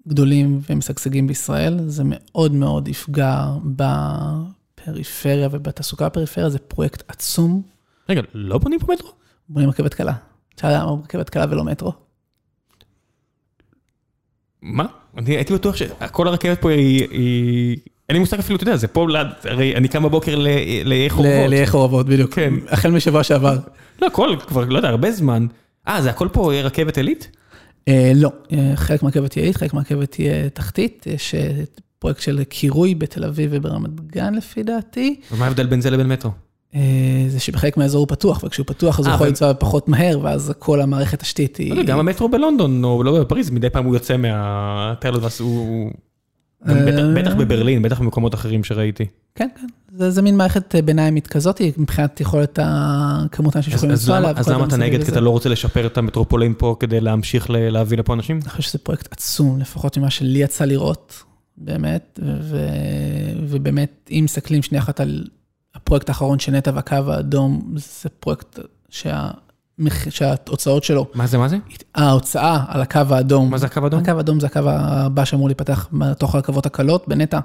גדולים ומשגשגים בישראל. זה מאוד מאוד יפגע בפריפריה ובתעסוקה בפריפריה, זה פרויקט עצום. רגע, לא בונים פה מטרו? בונים רכבת קלה. אפשר למה רכבת קלה ולא מטרו. מה? אני הייתי בטוח שכל הרכבת פה היא... אין לי מושג אפילו, אתה יודע, זה פה ליד, הרי אני קם בבוקר לאי חורבות. לאי חורבות, בדיוק. כן. החל משבוע שעבר. לא, הכל כבר, לא יודע, הרבה זמן. אה, זה הכל פה רכבת עילית? אה, לא, אה, חלק מהרכבת תהיה עילית, חלק מהרכבת תהיה תחתית. יש אה, פרויקט של קירוי בתל אביב וברמת גן, לפי דעתי. ומה ההבדל בין זה לבין מטרו? אה, זה שבחלק מהאזור הוא פתוח, וכשהוא פתוח אז הוא אה, יכול לנסוע פחות מהר, ואז כל המערכת תשתית היא... גם המטרו בלונדון, או לא בפריז, מדי פעם הוא יוצא מהטרלוס, הוא... בטח אה, בברלין, בטח במקומות אחרים שראיתי. כן, כן, זה מין מערכת ביניימית כזאת, מבחינת יכולת הכמות האנשים שיכולים לנסוע עליו. אז למה אתה נגד? כי אתה לא רוצה לשפר את המטרופולין פה כדי להמשיך להביא לפה אנשים? אני חושב שזה פרויקט עצום, לפחות ממה שלי יצא לראות, באמת, ובאמת, אם מסתכלים שנייה אחת על הפרויקט האחרון של נטע והקו האדום, זה פרויקט שה... שההוצאות שלו... מה זה, מה זה? ההוצאה על הקו האדום. מה זה הקו האדום? הקו האדום זה הקו הבא שאמור להיפתח בתוך הרכבות הקלות בנטע.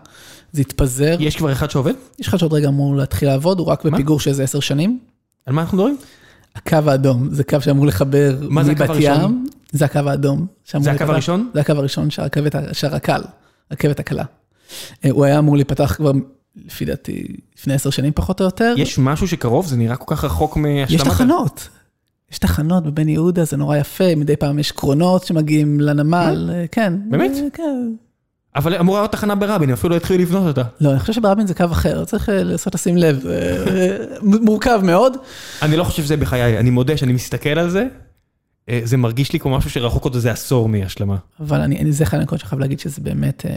זה התפזר. יש כבר אחד שעובד? יש אחד שעוד רגע אמור להתחיל לעבוד, הוא רק בפיגור של איזה עשר שנים. על מה אנחנו מדברים? הקו האדום, זה קו שאמור לחבר מבת ים. זה הקו האדום. זה הקו הראשון? זה הקו הראשון של הרק"ל, רכבת הקלה. אה, הוא היה אמור להיפתח כבר לפי דעתי, לפני עשר שנים פחות או יותר. יש משהו שקרוב? זה נראה כל כך רחוק מהשלמת... יש תחנות. יש תחנות בבן יהודה, זה נורא יפה, מדי פעם יש קרונות שמגיעים לנמל, אה, כן. באמת? אה, כן. אבל אמורה להיות תחנה ברבין, אפילו לא התחילו לבנות אותה. לא, אני חושב שברבין זה קו אחר, צריך אה, לנסות לשים לב, מורכב מאוד. אני לא חושב שזה בחיי, אני מודה שאני מסתכל על זה, אה, זה מרגיש לי כמו משהו שרחוק עוד איזה עשור מהשלמה. אבל אני, אני זה אחד הנקודות שחייב להגיד שזה באמת, אה,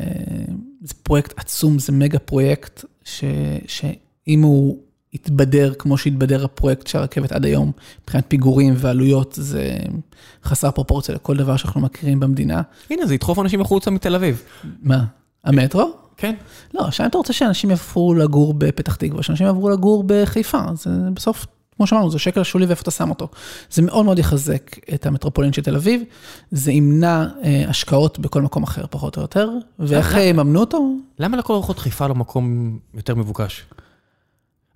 זה פרויקט עצום, זה מגה פרויקט, ש, שאם הוא יתבדר כמו שהתבדר הפרויקט של הרכבת עד היום, מבחינת פיגורים ועלויות, זה חסר פרופורציה לכל דבר שאנחנו מכירים במדינה. הנה, זה ידחוף אנשים החוצה מתל אביב. מה? המטרו? כן. לא, עכשיו אתה רוצה שאנשים יעברו לגור בפתח תקווה, שאנשים יעברו לגור בחיפה, זה בסוף כמו שאמרנו, זה שקל שולי ואיפה אתה שם אותו. זה מאוד מאוד יחזק את המטרופולין של תל אביב, זה ימנע אה, השקעות בכל מקום אחר, פחות או יותר, ואיך אה, יממנו אותו? למה לכל אורחות חיפה לא מקום יותר מבוקש?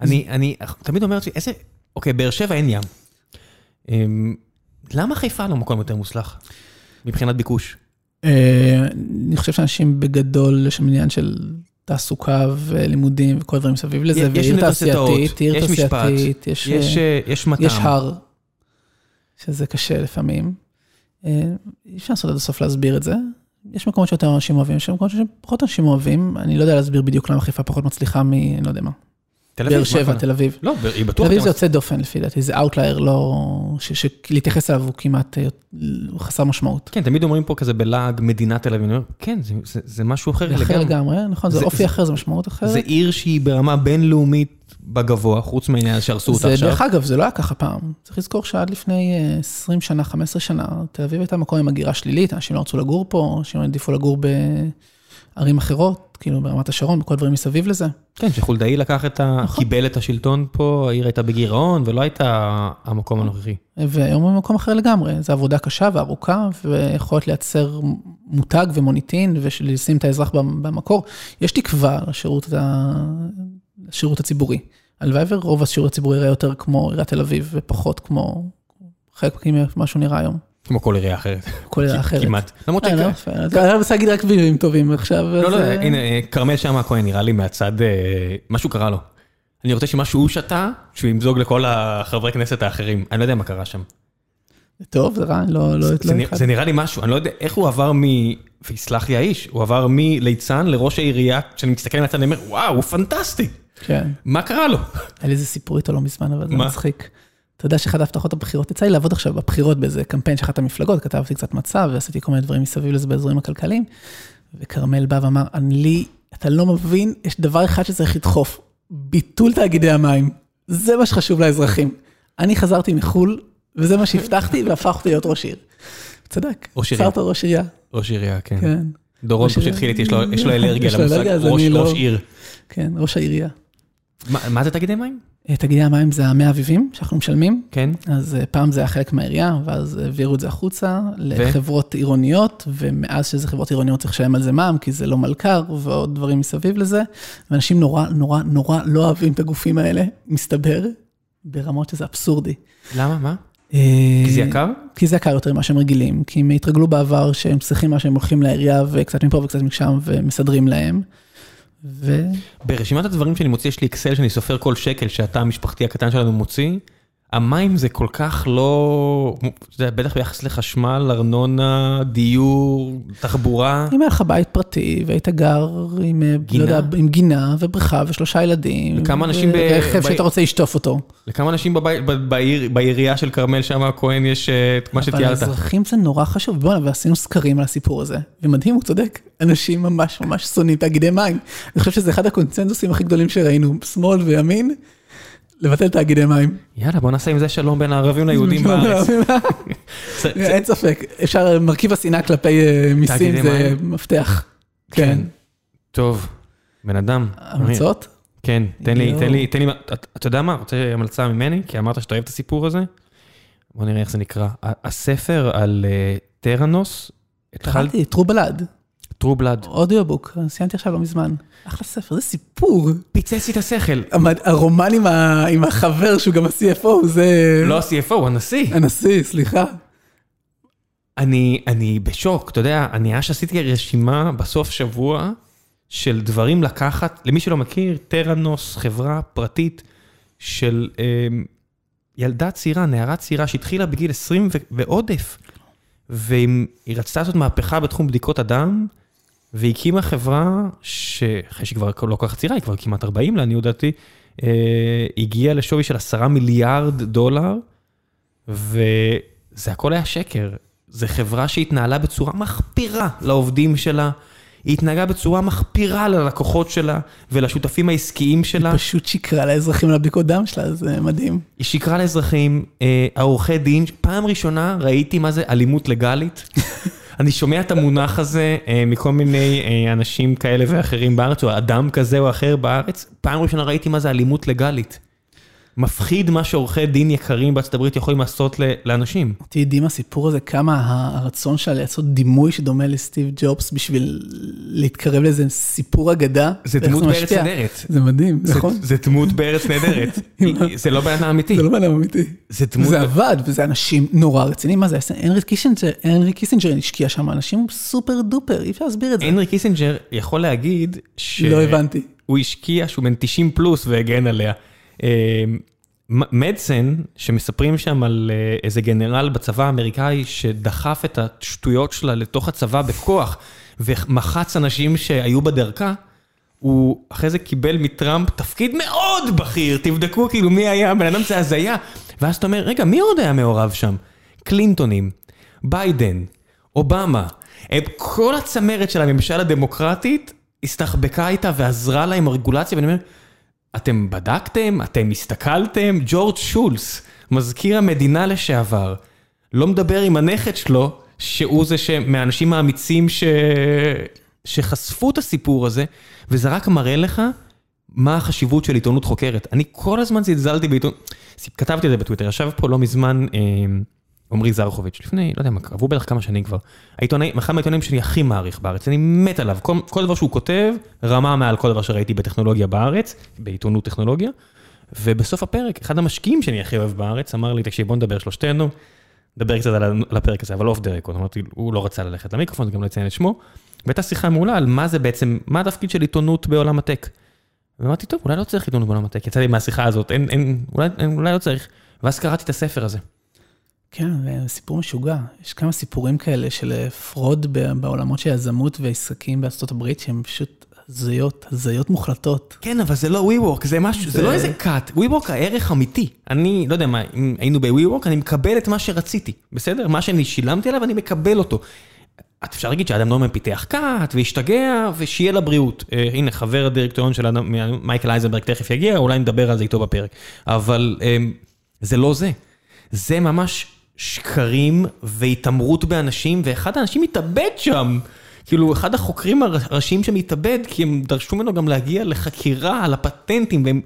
אני, אני תמיד אומר לעצמי, איזה, אוקיי, באר שבע אין ים. אמ, למה חיפה לא מקום יותר מוצלח? מבחינת ביקוש. אה, אני חושב שאנשים בגדול, יש שם עניין של תעסוקה ולימודים וכל הדברים מסביב לזה, ועיר תעשייתית, עיר תעשייתית, יש, יש, אה, אה, יש מטעם. יש הר, שזה קשה לפעמים. אה, אי אפשר לעשות עד הסוף להסביר את זה. יש מקומות שיותר אנשים אוהבים, יש מקומות שפחות אנשים אוהבים. אני לא יודע להסביר בדיוק למה חיפה פחות מצליחה מ... אני לא יודע מה. תל אביב, באר שבע? תל אביב. לא, היא תל בטוח... אביב יותר זה יוצא דופן לפי דעתי, זה outlier לא... שלהתייחס אליו הוא כמעט אה, חסר משמעות. כן, תמיד אומרים פה כזה בלעג מדינת תל אביב, כן, זה, משהו אחר זה אחר לגמרי. לגמרי, נכון, זה אופי אחר, זה משמעות אחרת. זה עיר שהיא ברמה בינלאומית בגבוה, חוץ מהעניין שהרסו אותה עכשיו. דרך אגב, זה לא היה ככה פעם. צריך לזכור שעד לפני אה, 20 שנה, 15 שנה, תל אביב הייתה מקום עם הגירה שלילית, אנשים לא רצו לגור פה, אנשים העדיפו לגור בערים אחרות, כאילו ברמת השרון, בכל הדברים מסביב לזה. כן, שחולדאי לקח את ה... נכון. קיבל את השלטון פה, העיר הייתה בגירעון ולא הייתה המקום הנוכחי. והיום הוא במקום אחר לגמרי, זו עבודה קשה וארוכה, ויכולת לייצר מותג ומוניטין, ולשים את האזרח במ- במקור. יש תקווה לשירות, ה... לשירות הציבורי. הלוואי ורוב השירות הציבורי יראה יותר כמו עיריית תל אביב, ופחות כמו חלק ממה שהוא נראה היום. כמו כל עירייה אחרת. כל עירייה אחרת. כמעט. למרות אה, ש... לא אז אני רוצה להגיד רק בימים טובים עכשיו. לא, לא, אה, הנה, אה, כרמל שאמה הכהן נראה לי מהצד, משהו קרה לו. אני רוצה שמה שהוא שתה, שהוא ימזוג לכל החברי כנסת האחרים. אני לא יודע מה קרה שם. טוב, זה רע, אני לא... לא- זה לא נראה-. זה נראה לי משהו, אני לא יודע איך הוא עבר מ... ויסלח לי האיש, הוא עבר מליצן לראש העירייה, כשאני מסתכל מהצד, אני אומר, וואו, הוא פנטסטי. כן. מה קרה לו? היה לי איזה סיפור איתו לא מזמן, אבל זה מה? מצחיק. אתה יודע שאחת ההבטחות הבחירות, יצא לי לעבוד עכשיו בבחירות באיזה קמפיין של אחת המפלגות, כתבתי קצת מצב ועשיתי כל מיני דברים מסביב לזה באזורים הכלכליים, וכרמל בא ואמר, אני לי, אתה לא מבין, יש דבר אחד שצריך לדחוף, ביטול תאגידי המים. זה מה שחשוב לאזרחים. אני חזרתי מחו"ל, וזה מה שהבטחתי, והפכתי להיות ראש עיר. צדק. עצרת ראש עירייה, ראש עירייה, כן. כן, דורון פשוט. התחיל איתי, יש לו- אלרגיה למושג ראש לא- ראש עיר. כן, ראש העירייה. מה זה תאגידי מים? תאגידי המים זה המי אביבים שאנחנו משלמים, כן. אז אה, פעם זה היה חלק מהעירייה, ואז העבירו את זה החוצה לחברות עירוניות, ומאז שזה חברות עירוניות צריך לשלם על זה מע"מ, כי זה לא מלכ"ר, ועוד דברים מסביב לזה, ואנשים נורא, נורא, נורא לא אוהבים את הגופים האלה, מסתבר, ברמות שזה אבסורדי. למה? מה? אה, כי זה יקר? כי זה יקר יותר ממה שהם רגילים, כי הם התרגלו בעבר שהם צריכים מה שהם הולכים לעירייה, וקצת מפה וקצת משם, ומסדרים להם. ו... ברשימת הדברים שאני מוציא, יש לי אקסל שאני סופר כל שקל שהתא המשפחתי הקטן שלנו מוציא. המים זה כל כך לא, יודע, בטח ביחס לחשמל, ארנונה, דיור, תחבורה. אם היה לך בית פרטי והיית גר עם, אה, גינה? לא יודע, עם גינה ובריכה ושלושה ילדים. וכמה אנשים ב- ורכב ב- שהיית רוצה לשטוף אותו. לכמה אנשים בבית- ב- בעיר- בעירייה של כרמל שם הכהן יש אה, את מה אבל שתיארת? לאזרחים זה נורא חשוב. בוא'נה, ועשינו סקרים על הסיפור הזה. ומדהים, הוא צודק. אנשים ממש ממש שונאים תאגידי מים. אני חושב שזה אחד הקונצנזוסים הכי גדולים שראינו, שמאל וימין, לבטל תאגידי מים. יאללה, בוא נעשה עם זה שלום בין הערבים ליהודים בארץ. אין ספק. אפשר, מרכיב השנאה כלפי אה, מיסים זה מפתח. כן. טוב, בן אדם. המלצות? כן, תן לי. תן לי, תן לי, אתה יודע מה, רוצה המלצה ממני? כי אמרת שאתה אוהב את הסיפור הזה. בוא נראה איך זה נקרא. הספר על אה, טראנוס, התחלתי, טרו בלאד. טרו בלאד, אודיובוק, סיימתי עכשיו לא מזמן. אחלה ספר, זה סיפור. פיצץ לי את השכל. הרומן עם החבר שהוא גם ה-CFO, זה... לא ה-CFO, הנשיא. הנשיא, סליחה. אני, אני בשוק, אתה יודע, אני ממש עשיתי רשימה בסוף שבוע של דברים לקחת, למי שלא מכיר, טראנוס, חברה פרטית של אה, ילדה צעירה, נערה צעירה שהתחילה בגיל 20 ו- ועודף, והיא רצתה לעשות מהפכה בתחום בדיקות הדם, והקימה חברה שאחרי שהיא כבר לא כל כך צעירה, היא כבר כמעט 40 לעניות דעתי, אה, הגיעה לשווי של 10 מיליארד דולר, וזה הכל היה שקר. זו חברה שהתנהלה בצורה מחפירה לעובדים שלה, היא התנהגה בצורה מחפירה ללקוחות שלה ולשותפים העסקיים שלה. פשוט שיקרה לאזרחים על הבדיקות דם שלה, זה מדהים. היא שיקרה לאזרחים, אה, העורכי דין, פעם ראשונה ראיתי מה זה אלימות לגלית. אני שומע את המונח הזה אה, מכל מיני אה, אנשים כאלה ואחרים בארץ, או אדם כזה או אחר בארץ, פעם ראשונה ראיתי מה זה אלימות לגלית. מפחיד מה שעורכי דין יקרים בארצות הברית יכולים לעשות לאנשים. אותי הדהים הסיפור הזה, כמה הרצון שלה לעשות דימוי שדומה לסטיב ג'ובס בשביל להתקרב לאיזה סיפור אגדה. זה דמות בארץ. נהדרת. זה מדהים, נכון? זה דמות בארץ נהדרת. זה לא בן אדם אמיתי. זה לא בן אדם אמיתי. זה דמות... זה עבד, וזה אנשים נורא רציניים. מה זה, הנרי קיסינג'ר, הנרי קיסינג'ר השקיע שם, אנשים super duper, אי אפשר להסביר את זה. הנרי קיסינג'ר יכול להגיד ש... לא הבנתי. הוא השקיע שהוא בן 90 פלוס והגן עליה. אה, מ- מדסן, שמספרים שם על אה, איזה גנרל בצבא האמריקאי שדחף את השטויות שלה לתוך הצבא בכוח ומחץ אנשים שהיו בדרכה, הוא אחרי זה קיבל מטראמפ תפקיד מאוד בכיר, תבדקו כאילו מי היה, בן אדם זה הזיה. ואז אתה אומר, רגע, מי עוד היה מעורב שם? קלינטונים, ביידן, אובמה, כל הצמרת של הממשל הדמוקרטית הסתחבקה איתה ועזרה לה עם הרגולציה, ואני אומר, אתם בדקתם? אתם הסתכלתם? ג'ורג' שולס, מזכיר המדינה לשעבר, לא מדבר עם הנכד שלו, שהוא זה מהאנשים האמיצים ש... שחשפו את הסיפור הזה, וזה רק מראה לך מה החשיבות של עיתונות חוקרת. אני כל הזמן זלזלתי בעיתונות, כתבתי את זה בטוויטר, ישב פה לא מזמן אה, עמרי זרחוביץ', לפני, לא יודע מה, עברו בטח כמה שנים כבר. העיתונאי, אחד מהעיתונאים שאני הכי מעריך בארץ, אני מת עליו, כל, כל דבר שהוא כותב, רמה מעל כל דבר שראיתי בטכנולוגיה בארץ, בעיתונות טכנולוגיה. ובסוף הפרק, אחד המשקיעים שאני הכי אוהב בארץ, אמר לי, תקשיב, בוא נדבר שלושתנו, נדבר קצת על על הפרק הזה, אבל off the record, אמרתי, הוא לא רצה ללכת למיקרופון, גם לא את שמו, והייתה שיחה מעולה על מה זה בעצם, מה התפקיד של עיתונות בעולם ה tech. ואמרתי, טוב, אולי לא צריך עיתונות בעולם ה tech, יצא לי מהשיחה הזאת, אין, אין, אולי, אין, אולי לא צריך. ואז קראתי את הספר הזה. כן, זה סיפור משוגע. יש כמה סיפורים כאלה של אה, fraud בעולמות של יזמות ועסקים בארצות הברית, שהם פשוט הזיות, הזיות מוחלטות. כן, אבל זה לא WeWork, זה משהו, זה זה- לא איזה cut, WeWork הערך אמיתי. אני, לא יודע מה, אם היינו ב-WeWork, אני מקבל את מה שרציתי, בסדר? מה שאני שילמתי עליו, אני מקבל אותו. את אפשר להגיד שאדם נורמן פיתח cut, והשתגע, ושיהיה לבריאות. אה, הנה, חבר הדירקטוריון של אדם, מייקל אייזנברג תכף יגיע, אולי נדבר על זה איתו בפרק. אבל אה, זה לא זה. זה ממש שקרים והתעמרות באנשים, ואחד האנשים מתאבד שם. כאילו, אחד החוקרים הראשיים שם התאבד, כי הם דרשו ממנו גם להגיע לחקירה על הפטנטים, והם...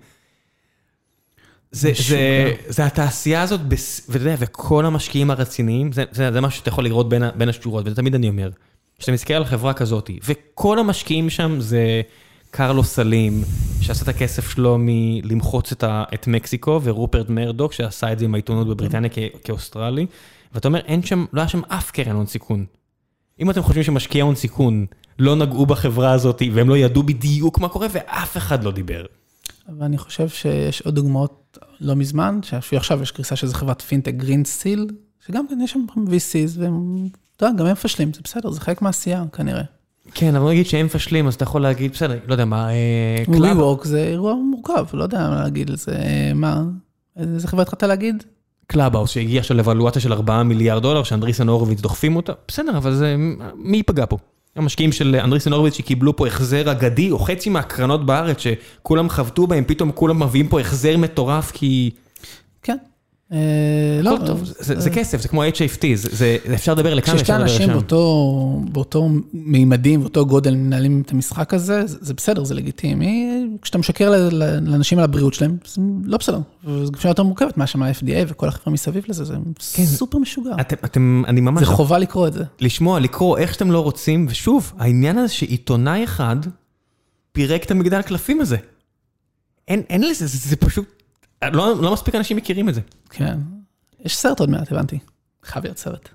זה, זה, זה התעשייה הזאת, בס- ואתה יודע, וכל המשקיעים הרציניים, זה, זה, זה משהו שאתה יכול לראות בין, בין השורות, וזה תמיד אני אומר. כשאתה מסתכל על חברה כזאת, וכל המשקיעים שם זה קרלוס סלים, שעשה את הכסף שלו מלמחוץ את, את מקסיקו, ורופרט מרדוק, שעשה את זה עם העיתונות בבריטניה כ, כאוסטרלי, ואתה אומר, אין שם, לא היה שם אף קרן הון סיכון. אם אתם חושבים שמשקיעי הון סיכון לא נגעו בחברה הזאת, והם לא ידעו בדיוק מה קורה, ואף אחד לא דיבר. אבל אני חושב שיש עוד דוגמאות לא מזמן, שעכשיו יש קריסה של חברת פינטק Greensill, שגם כן יש שם VCs, והם, אתה יודע, גם הם מפשלים, זה בסדר, זה חלק מהעשייה כנראה. כן, אבל נגיד שהם מפשלים, אז אתה יכול להגיד, בסדר, לא יודע מה, אה, Club, WeWork זה אירוע מורכב, לא יודע מה להגיד על זה, מה, איזה חברה התחלת להגיד? Clubhouse שהגיע עכשיו ל evaluation של 4 מיליארד דולר, ש Andreessen Horowitz דוחפים אותה, בסדר, אבל זה, מי ייפגע פה? המשקיעים של Andreessen Horowitz שקיבלו פה החזר אגדי, או חצי מהקרנות בארץ שכולם חבטו בהם, פתאום כולם מביאים פה החזר מטורף, כי... כן. אה, לא, טוב, זה, זה כסף, זה כמו HFT, זה, זה, זה אפשר לדבר לכאן, כששתי אפשר לדבר אנשים לשם. באותו, באותו מימדים, באותו גודל מנהלים את המשחק הזה, זה, זה בסדר, זה לגיטימי. כשאתה משקר לאנשים על הבריאות שלהם, זה לא בסדר. וזו שאלה יותר מורכבת, מה שם ה-FDA וכל החברה מסביב לזה, זה כן. סופר משוגע. אתם, אני ממש... זה חובה לקרוא את זה. לשמוע, לקרוא איך שאתם לא רוצים, ושוב, העניין הזה שעיתונאי אחד פירק את המגדל קלפים הזה. אין, לזה, זה, זה פשוט, לא, לא מספיק אנשים מכירים את זה. כן. יש סרט עוד מעט, הבנתי. חייב להיות סרט.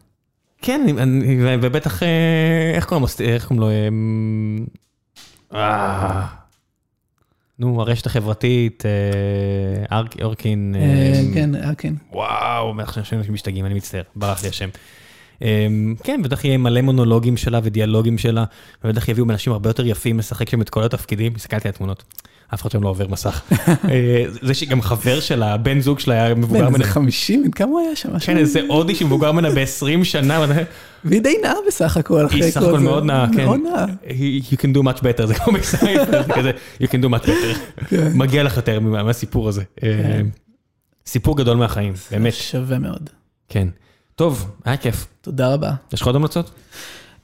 כן, אני, אני, ו- ובטח, אה, איך קוראים לו, אמ, אה, נו, הרשת החברתית, אה, אורקין, אמ, כן, כן. וואו, עכשיו אנשים משתגעים, אני מצטער, ברח לי השם. אמ, כן, בטח יהיה מלא מונולוגים שלה ודיאלוגים שלה, ובטח יביאו אנשים הרבה יותר יפים לשחק שם את כל התפקידים, הסתכלתי על התמונות, אף אחד שם לא עובר מסך. אה, זה שגם חבר שלה, בן זוג שלה היה מבוגר בן, ממנה, זה 50, בן כמה הוא היה שם? כן, איזה הודי שמבוגר ממנה ב-20 שנה, והיא די נאה בסך הכל. היא סך כל הכל. מאוד נאה, כן. מאוד נאה. You can do much better, זה כמו בסיינפלד, זה כזה, you can do much better. כן. מגיע לך יותר מה- מהסיפור הזה. אה, סיפור גדול מהחיים, באמת, שווה מאוד. כן. טוב, היה כיף. תודה רבה. יש לך עוד המלצות?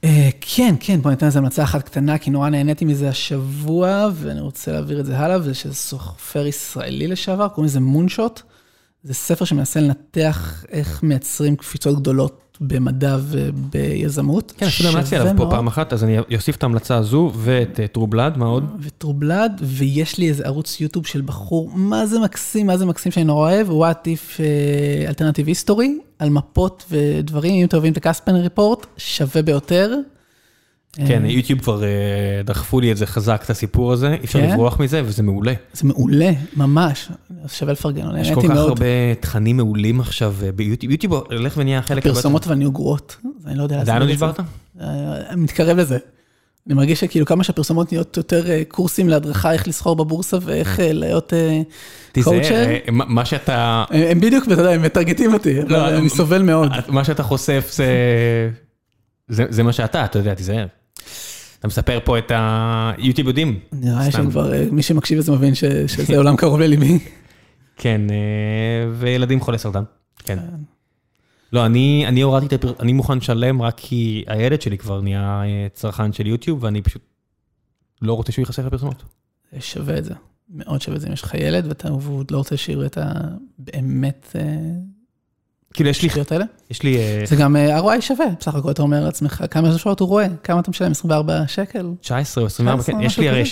אה, כן, כן, בוא ניתן לזה המלצה אחת קטנה, כי נורא נהניתי מזה השבוע, ואני רוצה להעביר את זה הלאה, וזה סופר ישראלי לשעבר, קוראים לזה מונשוט. זה ספר שמנסה לנתח איך מייצרים קפיצות גדולות במדע וביזמות. כן, אפילו המלצתי עליו פה פעם אחת, אז אני אוסיף את ההמלצה הזו ואת טרובלד, מה עוד? וטרובלד, ויש לי איזה ערוץ יוטיוב של בחור, מה זה מקסים, מה זה מקסים שאני נורא אוהב, What If Alternative History, על מפות ודברים, אם אתם אוהבים את הקספן ריפורט, שווה ביותר. כן, יוטיוב כבר דחפו לי את זה חזק, את הסיפור הזה, אי אפשר לברוח מזה, וזה מעולה. זה מעולה, ממש, שווה לפרגן, יש כל כך הרבה תכנים מעולים עכשיו ביוטיוב, יוטיוב הולך ונהיה חלק... הפרסומות והן נהיו גרועות, אני לא יודע... עדיין לא נשברת? מתקרב לזה. אני מרגיש שכאילו כמה שהפרסומות נהיות יותר קורסים להדרכה, איך לסחור בבורסה ואיך להיות קואוצ'ר. מה שאתה... הם בדיוק, אתה יודע, הם מטרגטים אותי, אבל אני סובל מאוד. מה שאתה חושף זה... זה מה שאתה, אתה יודע, תיזהר. אתה מספר פה את היוטיוב יודעים. נראה לי שכבר מי שמקשיב לזה מבין שזה עולם קרוב לליבי. כן, וילדים חולי סרטן, כן. לא, אני הורדתי את הפרסומות, אני מוכן לשלם רק כי הילד שלי כבר נהיה צרכן של יוטיוב, ואני פשוט לא רוצה שהוא ייחשף לפרסומות. זה שווה את זה, מאוד שווה את זה. אם יש לך ילד ואתה לא רוצה שיראו את הבאמת... כאילו יש לי, יש לי... זה גם ROI שווה, בסך הכל אתה אומר לעצמך, כמה שעות הוא רואה, כמה אתה משלם, 24 שקל? 19 או 24, כן,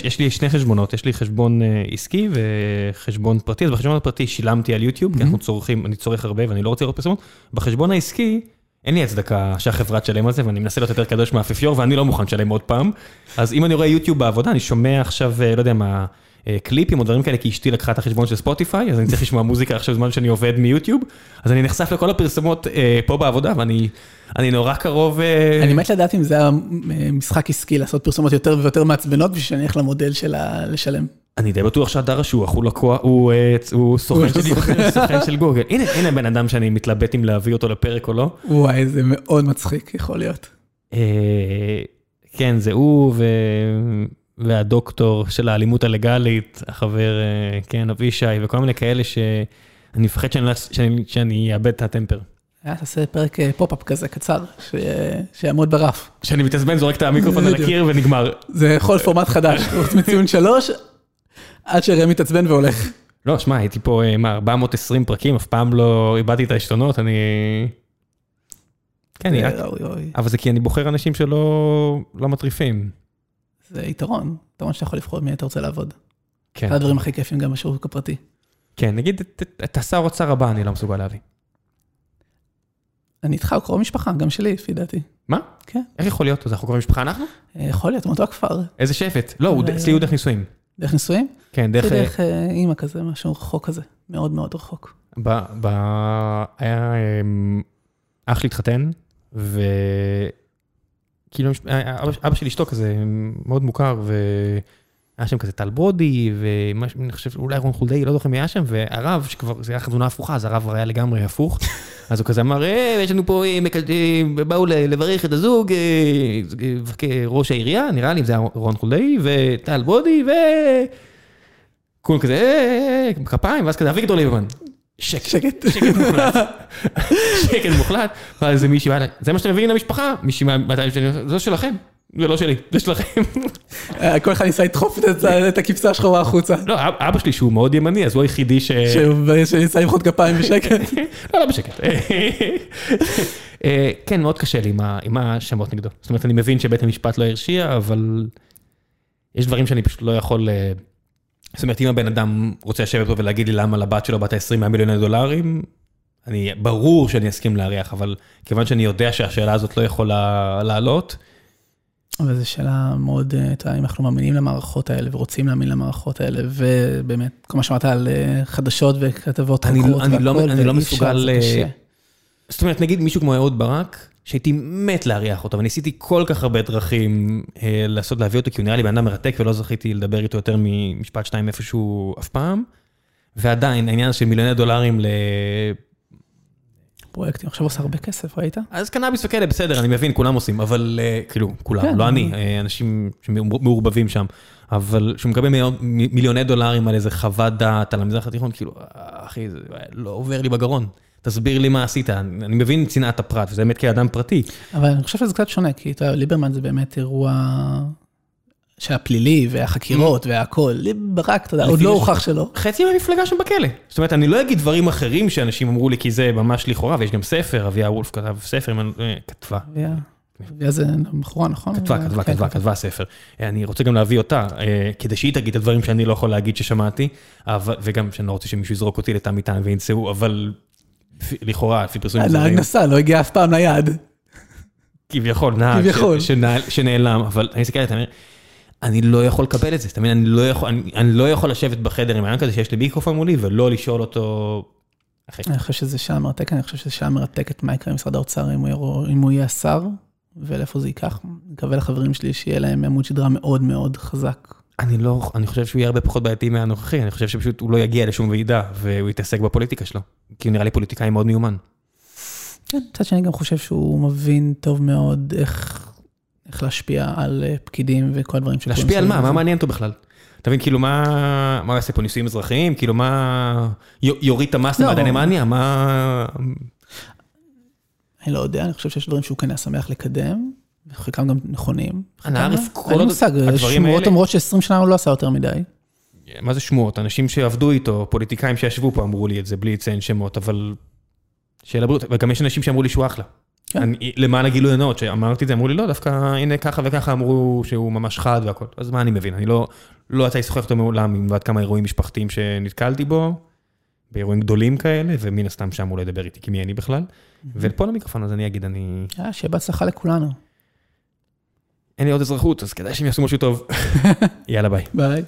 יש לי שני חשבונות, יש לי חשבון עסקי וחשבון פרטי, אז בחשבון הפרטי שילמתי על יוטיוב, כי אנחנו צורכים, אני צורך הרבה ואני לא רוצה לראות פרסומות, בחשבון העסקי, אין לי הצדקה שהחברה תשלם על זה, ואני מנסה להיות יותר קדוש מהאפיפיור, ואני לא מוכן לשלם עוד פעם, אז אם אני רואה יוטיוב בעבודה, אני שומע עכשיו, לא יודע מה... קליפים או דברים כאלה, כי אשתי לקחה את החשבון של ספוטיפיי, אז אני צריך לשמוע מוזיקה עכשיו בזמן שאני עובד מיוטיוב, אז אני נחשף לכל הפרסומות פה בעבודה, ואני נורא קרוב... אני מת לדעת אם זה המשחק עסקי, לעשות פרסומות יותר ויותר מעצבנות, בשביל שאני אלך למודל של לשלם. אני די בטוח שהדר אשוח הוא לקוח, הוא סוכן של גוגל. הנה בן אדם שאני מתלבט אם להביא אותו לפרק או לא. וואי, זה מאוד מצחיק, יכול להיות. כן, זה הוא. והדוקטור של האלימות הלגאלית, החבר, כן, אבישי, וכל מיני כאלה שאני מפחד שאני אאבד את ה temper. תעשה פרק pop-up כזה קצר, שיעמוד ברף. שאני מתעצבן, זורק את המיקרופון על הקיר ונגמר. זה יכול פורמט חדש, חוץ מציון שלוש, עד שראם מתעצבן והולך. לא, שמע, הייתי פה, מה, 420 פרקים, אף פעם לא איבדתי את העשתונות, אני... כן, אבל זה כי אני בוחר אנשים שלא מטריפים. זה יתרון, יתרון שאתה יכול לבחור מי אתה רוצה לעבוד. כן. אחד הדברים הכי כיפים גם בשירות הפרטי. כן, נגיד את השר אוצר הבא אני לא מסוגל להביא. אני איתך, הוא קרוב משפחה, גם שלי, לפי דעתי. מה? כן. איך יכול להיות? אז אנחנו קרובי משפחה אנחנו? יכול להיות, מאותו הכפר. איזה שבט? לא, אצלי הוא דרך נישואים. דרך נישואים? כן, דרך... דרך אימא כזה, משהו רחוק כזה, מאוד מאוד רחוק. היה אח שלי התחתן, ו... כאילו, אבא של אשתו כזה מאוד מוכר, והיה שם כזה טל ברודי, ואני חושב, אולי רון חולדאי, לא זוכר מי היה שם, והרב, שכבר, זה היה חתונה הפוכה, אז הרב היה לגמרי הפוך, אז הוא כזה אמר, יש לנו פה, באו לברך את הזוג, ראש העירייה, נראה לי, זה היה רון חולדאי, וטל ברודי, ו... כולם כזה, כפיים, ואז כזה, אביגדור ליברמן. שקט, שקט, מוחלט, שקט מוחלט, ואז איזה מישהי בא אליי, זה מה שאתם מביאים למשפחה, מישהי מהטייל שלי, זה שלכם, זה לא שלי, זה שלכם. כל אחד ניסה לדחוף את הכבשה השחורה החוצה. לא, אבא שלי שהוא מאוד ימני, אז הוא היחידי ש... שניסה למחוא כפיים בשקט. לא, לא בשקט. כן, מאוד קשה לי עם השמות נגדו. זאת אומרת, אני מבין שבית המשפט לא הרשיע, אבל יש דברים שאני פשוט לא יכול... זאת אומרת, אם הבן אדם רוצה לשבת פה ולהגיד לי למה לבת שלו בת ה-20 מיליוני דולרים, אני, ברור שאני אסכים להריח, אבל כיוון שאני יודע שהשאלה הזאת לא יכולה לעלות. אבל זו שאלה מאוד, אתה יודע, אם אנחנו מאמינים למערכות האלה ורוצים להאמין למערכות האלה, ובאמת, כל מה שאמרת על חדשות וכתבות חוקרות והכל, אני לא מסוגל... זאת אומרת, נגיד מישהו כמו אהוד ברק, שהייתי מת להריח אותו, וניסיתי כל כך הרבה דרכים לעשות, להביא אותו, כי הוא נראה לי בן אדם מרתק, ולא זכיתי לדבר איתו יותר ממשפט שתיים איפשהו אף פעם. ועדיין, העניין של מיליוני דולרים ל... פרויקטים, עכשיו עושה הרבה כסף, ראית? אז קנאביס וכאלה, בסדר, אני מבין, כולם עושים, אבל כאילו, כולם, לא אני, אנשים שמעורבבים שם, אבל שהוא מקבל מיליוני דולרים על איזה חוות דעת על המזרח התיכון, כאילו, אחי, זה לא עובר לי בגרון. תסביר לי מה עשית, אני מבין צנעת הפרט, וזה באמת כאדם פרטי. אבל אני חושב שזה קצת שונה, כי אתה ליברמן זה באמת אירוע שהיה פלילי, והחקירות והכל, ברק, אתה יודע, עוד לא הוכח שלא. חצי מהמפלגה שם בכלא. זאת אומרת, אני לא אגיד דברים אחרים שאנשים אמרו לי, כי זה ממש לכאורה, ויש גם ספר, אביה וולף כתב ספר, אני- אה, כתבה. ויה זה בחורה, נכון? כתבה, כתבה, כתבה. כתבה ספר. אני רוצה גם להביא אותה, אה, כדי שהיא תגיד את הדברים שאני לא יכול להגיד ששמעתי, וגם שאני לא רוצה שמישהו יזרוק אותי לתא מטען וימצאו, אבל לכאורה, לפי פרסומים הנהג זרים, נסע, לא הגיע אף פעם ליעד. כביכול, נהג שנעלם, אבל אני מסתכל עליהם, אני לא יכול לקבל את זה, אתה מבין? אני לא יכול- אני- אני לא יכול לשבת בחדר עם העניין כזה שיש לי מיקרופון מולי ולא לשאול אותו... אני חושב שזה שעה מרתק, אני חושב שזה שעה מרתקת מה יקרה במשרד האוצר אם הוא יהיה- אם הוא יהיה השר, ולאיפה זה ייקח. אני מקווה לחברים שלי שיהיה להם עמוד שדרה מאוד מאוד חזק. אני לא, אני חושב שהוא יהיה הרבה פחות בעייתי מהנוכחי, אני חושב שפשוט הוא לא יגיע לשום ועידה והוא יתעסק בפוליטיקה שלו, כי הוא נראה לי פוליטיקאי מאוד מיומן. כן, מצד שני גם חושב שהוא מבין טוב מאוד איך, איך להשפיע על אה, פקידים וכל הדברים שקורים. להשפיע על מה? מה. מעניין אותו בכלל? אתה מבין, כאילו מה, מה הוא יעשה פה נישואים אזרחיים? כאילו מה, יוריד את המס לא. למדעני מניה? מה... אני לא יודע, אני חושב שיש דברים שהוא כן היה שמח לקדם, וחלקם גם נכונים. אנא חלקם ערף, לא. כל אין לי עוד מושג, שמועות אומרות ש-20 שנה הוא לא עשה יותר מדי. מה זה שמועות? אנשים שעבדו איתו, פוליטיקאים שישבו פה אמרו לי את זה בלי לציין שמות, אבל... שיהיה לבריאות, וגם יש אנשים שאמרו לי שהוא אחלה. כן. אני, למען הגילוי הנאות, שאמרתי את זה, אמרו לי לא, דווקא הנה ככה וככה אמרו שהוא ממש חד והכל. אז מה אני מבין? אני לא, לא יצא לי לשוחח איתו מעולם, עם עד כמה אירועים משפחתיים שנתקלתי בו, באירועים גדולים כאלה, ומן הסתם שם הוא לא ידבר איתי, כי מי אני בכלל. ופה למיקרופון, אז אני אגיד, אני... אה, שיהיה בהצלחה לכולנו. אין לי עוד אזרחות, אז כדאי שהם יעשו משהו טוב. יאללה ביי. ביי.